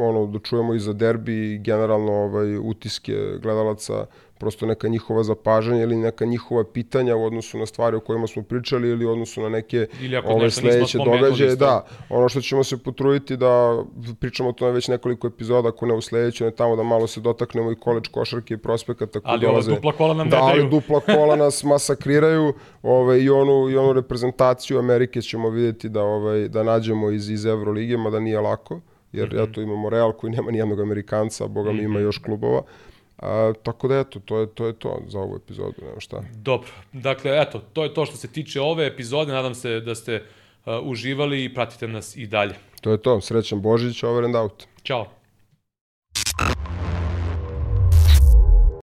S2: ono, da čujemo i za derbi generalno ovaj, utiske gledalaca, prosto neka njihova zapažanja ili neka njihova pitanja u odnosu na stvari o kojima smo pričali ili u odnosu na neke ove sledeće događaje. Da, ono što ćemo se potruditi da pričamo o tome već nekoliko epizoda, ako ne u sledećoj, ne tamo da malo se dotaknemo i koleč košarke i prospekata
S1: Ali ova
S2: dolaze.
S1: dupla kola nam ne
S2: da, ali
S1: daju.
S2: dupla kola nas masakriraju ovaj, i, onu, i onu reprezentaciju Amerike ćemo vidjeti da, ovaj, da nađemo iz, iz Evrolige, mada nije lako, jer mm
S1: Mhm.
S2: -hmm. eto imamo Real koji nema nijednog Amerikanca, boga mi ima još klubova. A, tako da eto, to je, to je to za ovu epizodu, nema šta.
S1: Dobro, dakle eto, to je to što se tiče ove epizode, nadam se da ste uh, uživali i pratite nas i dalje.
S2: To je to, srećan Božić, over and out.
S1: Ćao.